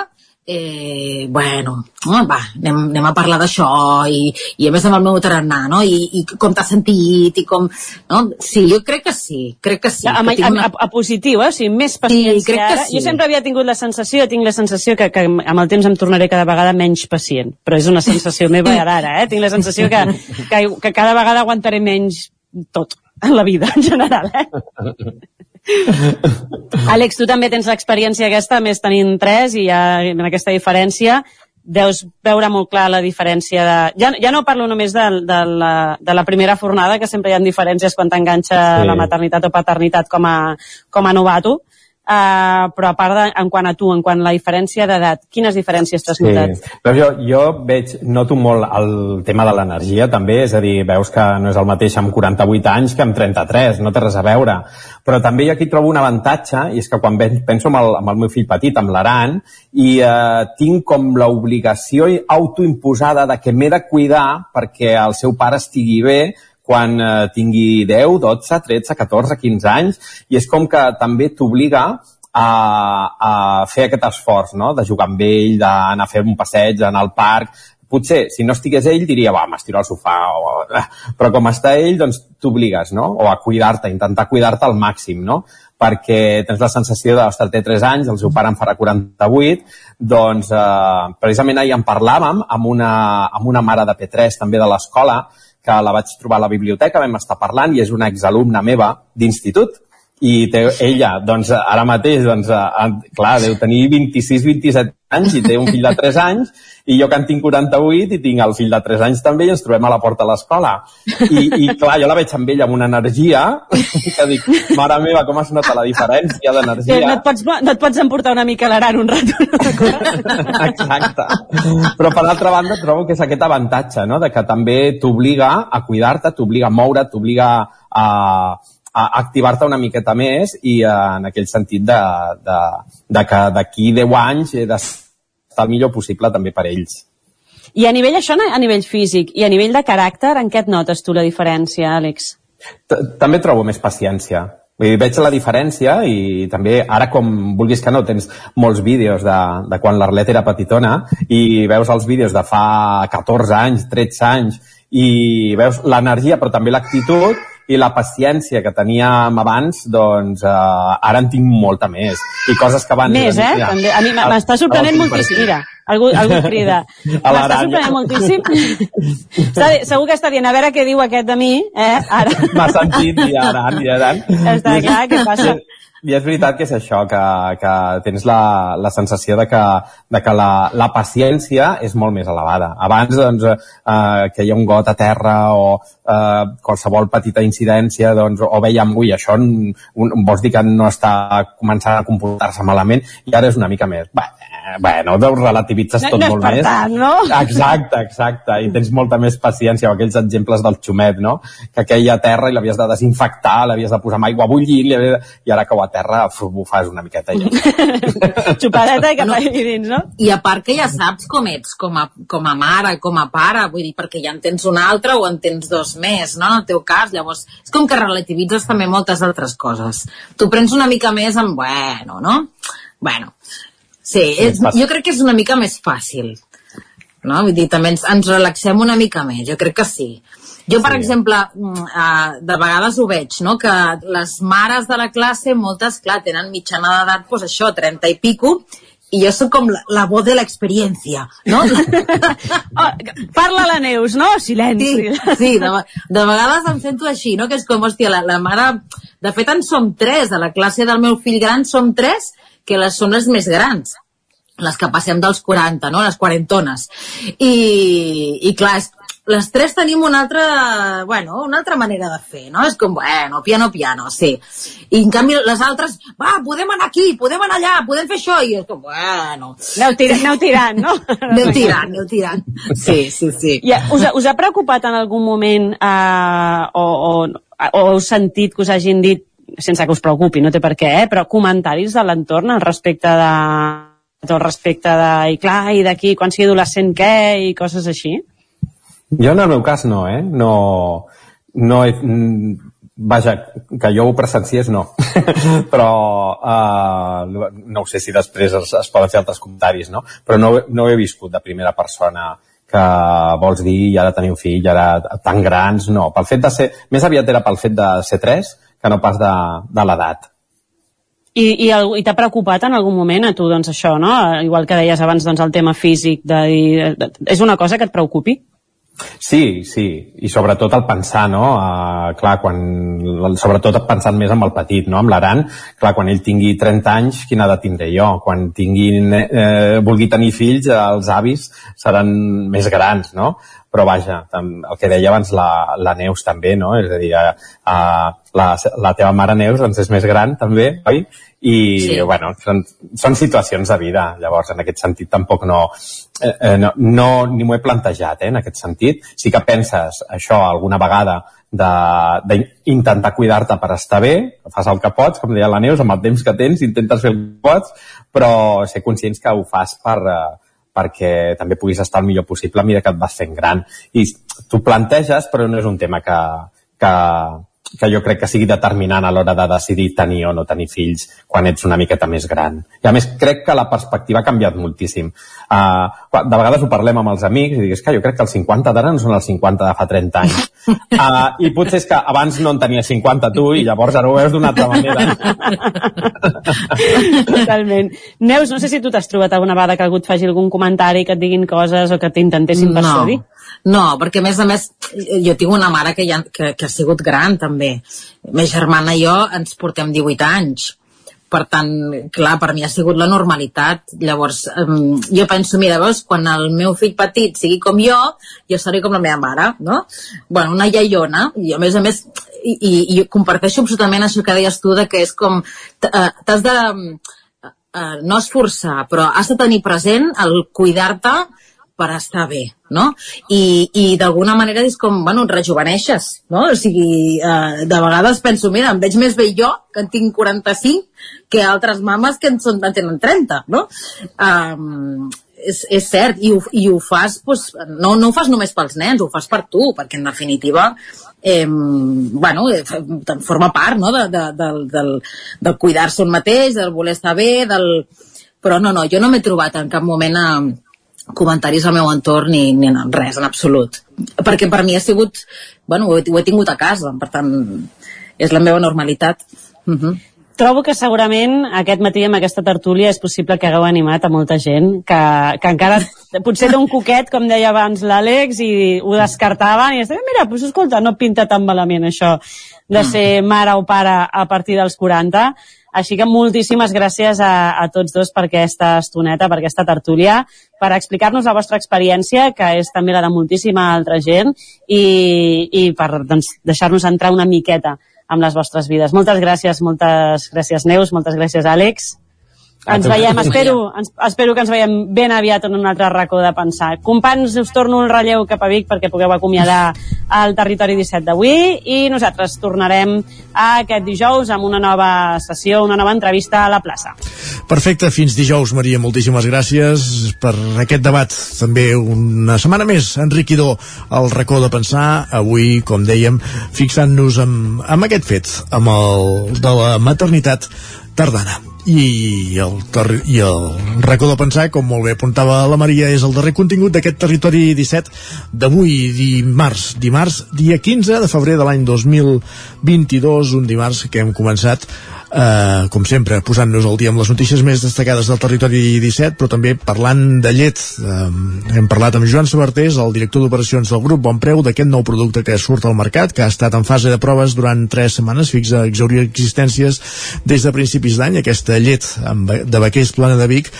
S45: eh, bueno, va, anem, anem a parlar d'això i, i a més amb el meu tarannà, no? I, i com t'has sentit i com... No? Sí, jo crec que sí, crec que sí.
S42: A,
S45: que
S42: a, una... a, a positiu, eh? O sigui, més paciència.
S45: Sí, crec que sí.
S42: Jo sempre havia tingut la sensació, tinc la sensació que, que amb el temps em tornaré cada vegada menys pacient, però és una sensació meva d'ara, eh? Tinc la sensació que, que, que cada vegada aguantaré menys tot en la vida en general, eh? <laughs> <laughs> Àlex, tu també tens l'experiència aquesta, més tenint tres, i ja en aquesta diferència deus veure molt clar la diferència de... Ja, ja no parlo només de, de, la, de la primera fornada, que sempre hi ha diferències quan t'enganxa sí. la maternitat o paternitat com a, com a novato, Uh, però a part de, en quant a tu, en quant a la diferència d'edat, quines diferències t'has sí. notat?
S44: Però jo, jo veig, noto molt el tema de l'energia també, és a dir, veus que no és el mateix amb 48 anys que amb 33, no té res a veure. Però també aquí trobo un avantatge, i és que quan penso amb el, amb el meu fill petit, amb l'Aran, i uh, tinc com l'obligació autoimposada de que m'he de cuidar perquè el seu pare estigui bé, quan eh, tingui 10, 12, 13, 14, 15 anys, i és com que també t'obliga a, a fer aquest esforç, no?, de jugar amb ell, d'anar a fer un passeig, anar al parc, potser, si no estigués ell, diria, va, m'estiro al sofà, o... <laughs> però com està ell, doncs t'obligues, no?, o a cuidar-te, intentar cuidar-te al màxim, no?, perquè tens la sensació de, ostres, té 3 anys, el seu pare en farà 48, doncs eh, precisament ahir en parlàvem amb una, amb una mare de P3 també de l'escola, que la vaig trobar a la biblioteca, vam estar parlant i és una exalumna meva d'institut i té, ella, doncs, ara mateix, doncs, clar, deu tenir 26-27 anys i té un fill de 3 anys i jo que en tinc 48 i tinc el fill de 3 anys també i ens trobem a la porta de l'escola. I, I, clar, jo la veig amb ell amb una energia que dic, mare meva, com es nota la diferència d'energia.
S42: No, et pots, no et pots emportar una mica l'aran un rato.
S44: Exacte. Però per l'altra banda trobo que és aquest avantatge, no?, de que també t'obliga a cuidar-te, t'obliga a moure, t'obliga a activar-te una miqueta més i eh, en aquell sentit de, de, de que d'aquí 10 anys he d'estar el millor possible també per ells.
S42: I a nivell això, a nivell físic i a nivell de caràcter, en què et notes tu la diferència, Àlex?
S44: També trobo més paciència. Vull dir, veig la diferència i també ara com vulguis que no tens molts vídeos de, de quan l'Arlet era petitona i veus els vídeos de fa 14 anys, 13 anys i veus l'energia però també l'actitud i la paciència que teníem abans, doncs eh, ara en tinc molta més. I coses que van...
S42: Més, eh? També. A mi m'està sorprenent moltíssim. Mira, algú, algú crida. <laughs> M'està sorprenent moltíssim. <laughs> Està, segur que està dient, a veure què diu aquest de mi, eh? Ara.
S44: M'ha sentit i ara, i ara.
S42: Està clar, què passa?
S44: I és veritat que és això, que, que tens la, la sensació de que, de que la, la paciència és molt més elevada. Abans, doncs, eh, que hi ha un got a terra o eh, qualsevol petita incidència, doncs, o veiem, ui, això un, un, vols dir que no està començant a comportar-se malament, i ara és una mica més. Bé, bueno, ho relativitzes
S42: No-
S44: tot
S42: no
S44: molt més.
S42: tant, no?
S44: Exacte, exacte, i tens molta més paciència, o aquells exemples del xumet, no? Que aquella terra i l'havies de desinfectar, l'havies de posar amb aigua bullint, i ara que ho terra uf, bufes una miqueta i ja. <laughs>
S42: Xupadeta i cap allà dins, no?
S45: I a part que ja saps com ets, com a, com a mare, com a pare, vull dir, perquè ja en tens un altre o en tens dos més, no?, en el teu cas. Llavors, és com que relativitzes també moltes altres coses. Tu prens una mica més en, bueno, no? Bueno, sí, és, jo crec que és una mica més fàcil. No? Vull dir, també ens, ens relaxem una mica més, jo crec que sí. Jo, per sí. exemple, mm, eh, de vegades ho veig, no? que les mares de la classe, moltes, clar, tenen mitjana d'edat, doncs això, 30 i pico, i jo sóc com la, la voz de l'experiència, no? <laughs>
S42: oh, parla la Neus, no? Silenci.
S45: Sí, sí de, de vegades em sento així, no? Que és com, hòstia, la, la mare... De fet, en som tres, a la classe del meu fill gran som tres, que les són les més grans les que passem dels 40, no? les quarentones. I, i clar, és, les tres tenim una altra, bueno, una altra manera de fer, no? És com, bueno, piano, piano, sí. I en canvi les altres, va, podem anar aquí, podem anar allà, podem fer això, i és com, bueno...
S42: Aneu tirant, aneu tirant no?
S45: aneu tirant, aneu tirant. Sí, sí, sí.
S42: Ja, us, ha- us ha preocupat en algun moment eh, o, o, o heu sentit que us hagin dit sense que us preocupi, no té per què, eh, però comentaris de l'entorn al respecte de al respecte de, i clar, i d'aquí, quan sigui adolescent, què, i coses així?
S44: Jo en el meu cas no, eh? No, no he, mm, vaja, que jo ho presenciés no <laughs> però uh, no sé si després es, es poden fer altres comentaris no? però no, no he viscut de primera persona que vols dir i ara tenir un fill i ara tan grans, no pel fet de ser, més aviat era pel fet de ser tres que no pas de, de l'edat
S42: I, i, i t'ha preocupat en algun moment a tu, doncs, això, no? Igual que deies abans, doncs, el tema físic, de, de, de, és una cosa que et preocupi?
S44: Sí, sí, i sobretot el pensar, no? Uh, clar, quan, sobretot pensant més amb el petit, no? Amb l'Aran, clar, quan ell tingui 30 anys, quina edat tindré jo? Quan tingui, eh, vulgui tenir fills, els avis seran més grans, no? Però vaja, el que deia abans la, la Neus també, no? És a dir, uh, la, la teva mare Neus doncs és més gran també, oi? I, sí. bueno, són, són situacions de vida, llavors en aquest sentit tampoc no, eh, eh, no, no ni m'ho he plantejat, eh, en aquest sentit. Sí que penses això alguna vegada de- d'intentar cuidar-te per estar bé, fas el que pots, com deia la Neus, amb el temps que tens, intentes fer el que pots, però ser conscients que ho fas per, eh, perquè també puguis estar el millor possible a mesura que et vas fent gran. I tu planteges, però no és un tema que, que, que jo crec que sigui determinant a l'hora de decidir tenir o no tenir fills quan ets una miqueta més gran. I a més, crec que la perspectiva ha canviat moltíssim. Uh, de vegades ho parlem amb els amics i dic, és que jo crec que els 50 d'ara no són els 50 de fa 30 anys. Uh, <laughs> I potser és que abans no en tenies 50 tu i llavors ara ho veus d'una altra manera. <laughs>
S42: Totalment. Neus, no sé si tu t'has trobat alguna vegada que algú et faci algun comentari, que et diguin coses o que t'intentessin persuadir?
S45: No, perquè a més a més jo tinc una mare que, ja, que, que ha sigut gran també. Ma germana i jo ens portem 18 anys. Per tant, clar, per mi ha sigut la normalitat. Llavors, um, jo penso, mira, veus, quan el meu fill petit sigui com jo, jo seré com la meva mare, no? Bueno, una iaiona, i a més a més, i, i, i comparteixo absolutament això que deies tu, de que és com, eh, t'has de, eh, no esforçar, però has de tenir present el cuidar-te per estar bé, no? I, i d'alguna manera és com, bueno, rejuveneixes, no? O sigui, eh, de vegades penso, mira, em veig més bé jo, que en tinc 45, que altres mames que en, són, en tenen 30, no? Um, és, és cert, i ho, i ho fas, pues, no, no ho fas només pels nens, ho fas per tu, perquè en definitiva eh, bueno, forma part no? de, de, del, del, del cuidar-se un mateix, del voler estar bé, del... però no, no, jo no m'he trobat en cap moment a, comentaris al meu entorn ni, ni res en absolut. Perquè per mi ha sigut, bueno, ho he, ho he tingut a casa, per tant, és la meva normalitat. Uh
S42: mhm. -huh. Trobo que segurament aquest matí amb aquesta tertúlia és possible que hagueu animat a molta gent que, que encara <laughs> potser té un coquet, com deia abans l'Àlex, i ho descartaven i es deia, mira, pues, escolta, no pinta tan malament això de ser mare o pare a partir dels 40 així que moltíssimes gràcies a, a tots dos per aquesta estoneta, per aquesta tertúlia, per explicar-nos la vostra experiència, que és també la de moltíssima altra gent, i, i per doncs, deixar-nos entrar una miqueta amb les vostres vides. Moltes gràcies, moltes gràcies Neus, moltes gràcies Àlex. Ens veiem, <laughs> espero, ens, espero que ens veiem ben aviat en un altre racó de pensar. Companys, us torno el relleu cap a Vic perquè pugueu acomiadar el territori 17 d'avui i nosaltres tornarem aquest dijous amb una nova sessió, una nova entrevista a la plaça.
S1: Perfecte, fins dijous, Maria. Moltíssimes gràcies per aquest debat. També una setmana més enriquidor al racó de pensar. Avui, com dèiem, fixant-nos amb, amb aquest fet, amb el de la maternitat tardana i el, i el racó de pensar, com molt bé apuntava la Maria, és el darrer contingut d'aquest territori 17 d'avui, dimarts, dimarts, dia 15 de febrer de l'any 2022, un dimarts que hem començat eh, com sempre, posant-nos al dia amb les notícies més destacades del territori 17, però també parlant de llet. Eh, hem parlat amb Joan Sabartés, el director d'operacions del grup Bon Preu, d'aquest nou producte que surt al mercat, que ha estat en fase de proves durant tres setmanes, fixa a exaurir existències des de principis d'any, aquesta llet de vaquers plana de Vic,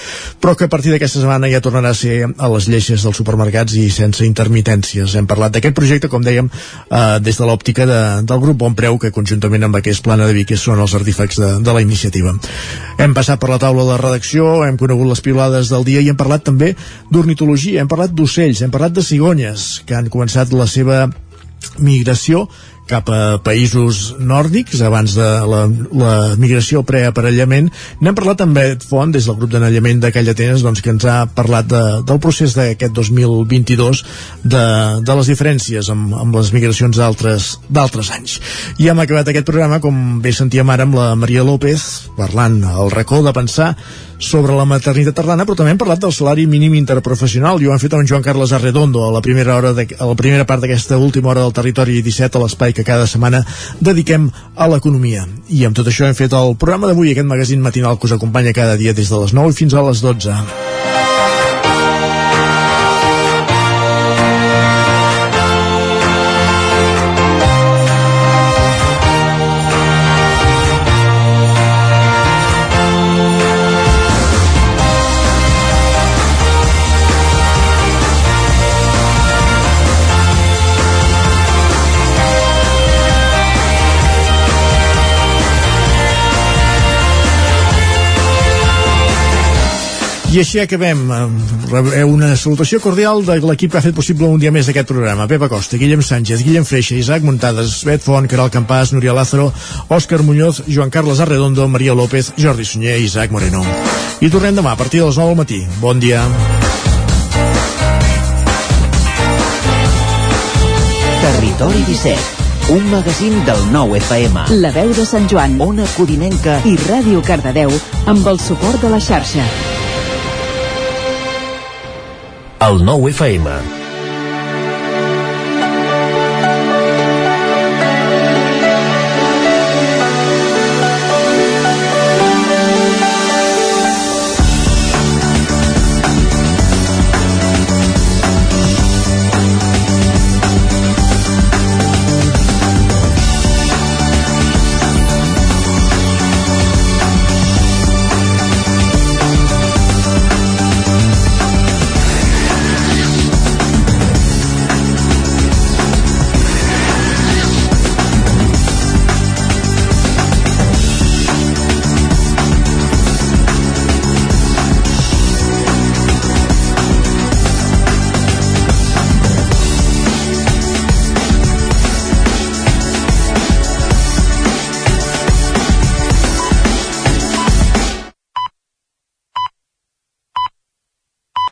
S1: però que a partir d'aquesta setmana ja tornarà a ser a les lleixes dels supermercats i sense intermitències. Hem parlat d'aquest projecte, com dèiem, eh, des de l'òptica de, del grup Bon Preu, que conjuntament amb vaquers plana de Vic són els artefacts de, de la iniciativa. Hem passat per la taula de redacció, hem conegut les pilades del dia i hem parlat també d'ornitologia, hem parlat d'ocells, hem parlat de cigonyes, que han començat la seva migració cap a països nòrdics abans de la, la migració preaparellament. N'hem parlat amb Ed Font des del grup d'anellament de Calla Atenes doncs, que ens ha parlat de, del procés d'aquest 2022 de, de les diferències amb, amb les migracions d'altres anys. I hem acabat aquest programa, com bé sentíem ara, amb la Maria López parlant al racó de pensar sobre la maternitat tardana, però també hem parlat del salari mínim interprofessional i ho han fet amb Joan Carles Arredondo a la primera, hora de, a la primera part d'aquesta última hora del territori 17 a l'espai que cada setmana dediquem a l'economia. I amb tot això hem fet el programa d'avui, aquest magazín matinal que us acompanya cada dia des de les 9 fins a les 12. I així acabem. Rebeu una salutació cordial de l'equip que ha fet possible un dia més d'aquest programa. Pepa Costa, Guillem Sánchez, Guillem Freixa, Isaac Muntades, Bet Font, Caral Campàs, Núria Lázaro, Òscar Muñoz, Joan Carles Arredondo, Maria López, Jordi Sunyer i Isaac Moreno. I tornem demà a partir de les 9 del matí. Bon dia.
S35: Territori 17 un magazín del nou FM. La veu de Sant Joan, Ona Codinenca i Ràdio Cardedeu amb el suport de la xarxa.
S46: El nou FM.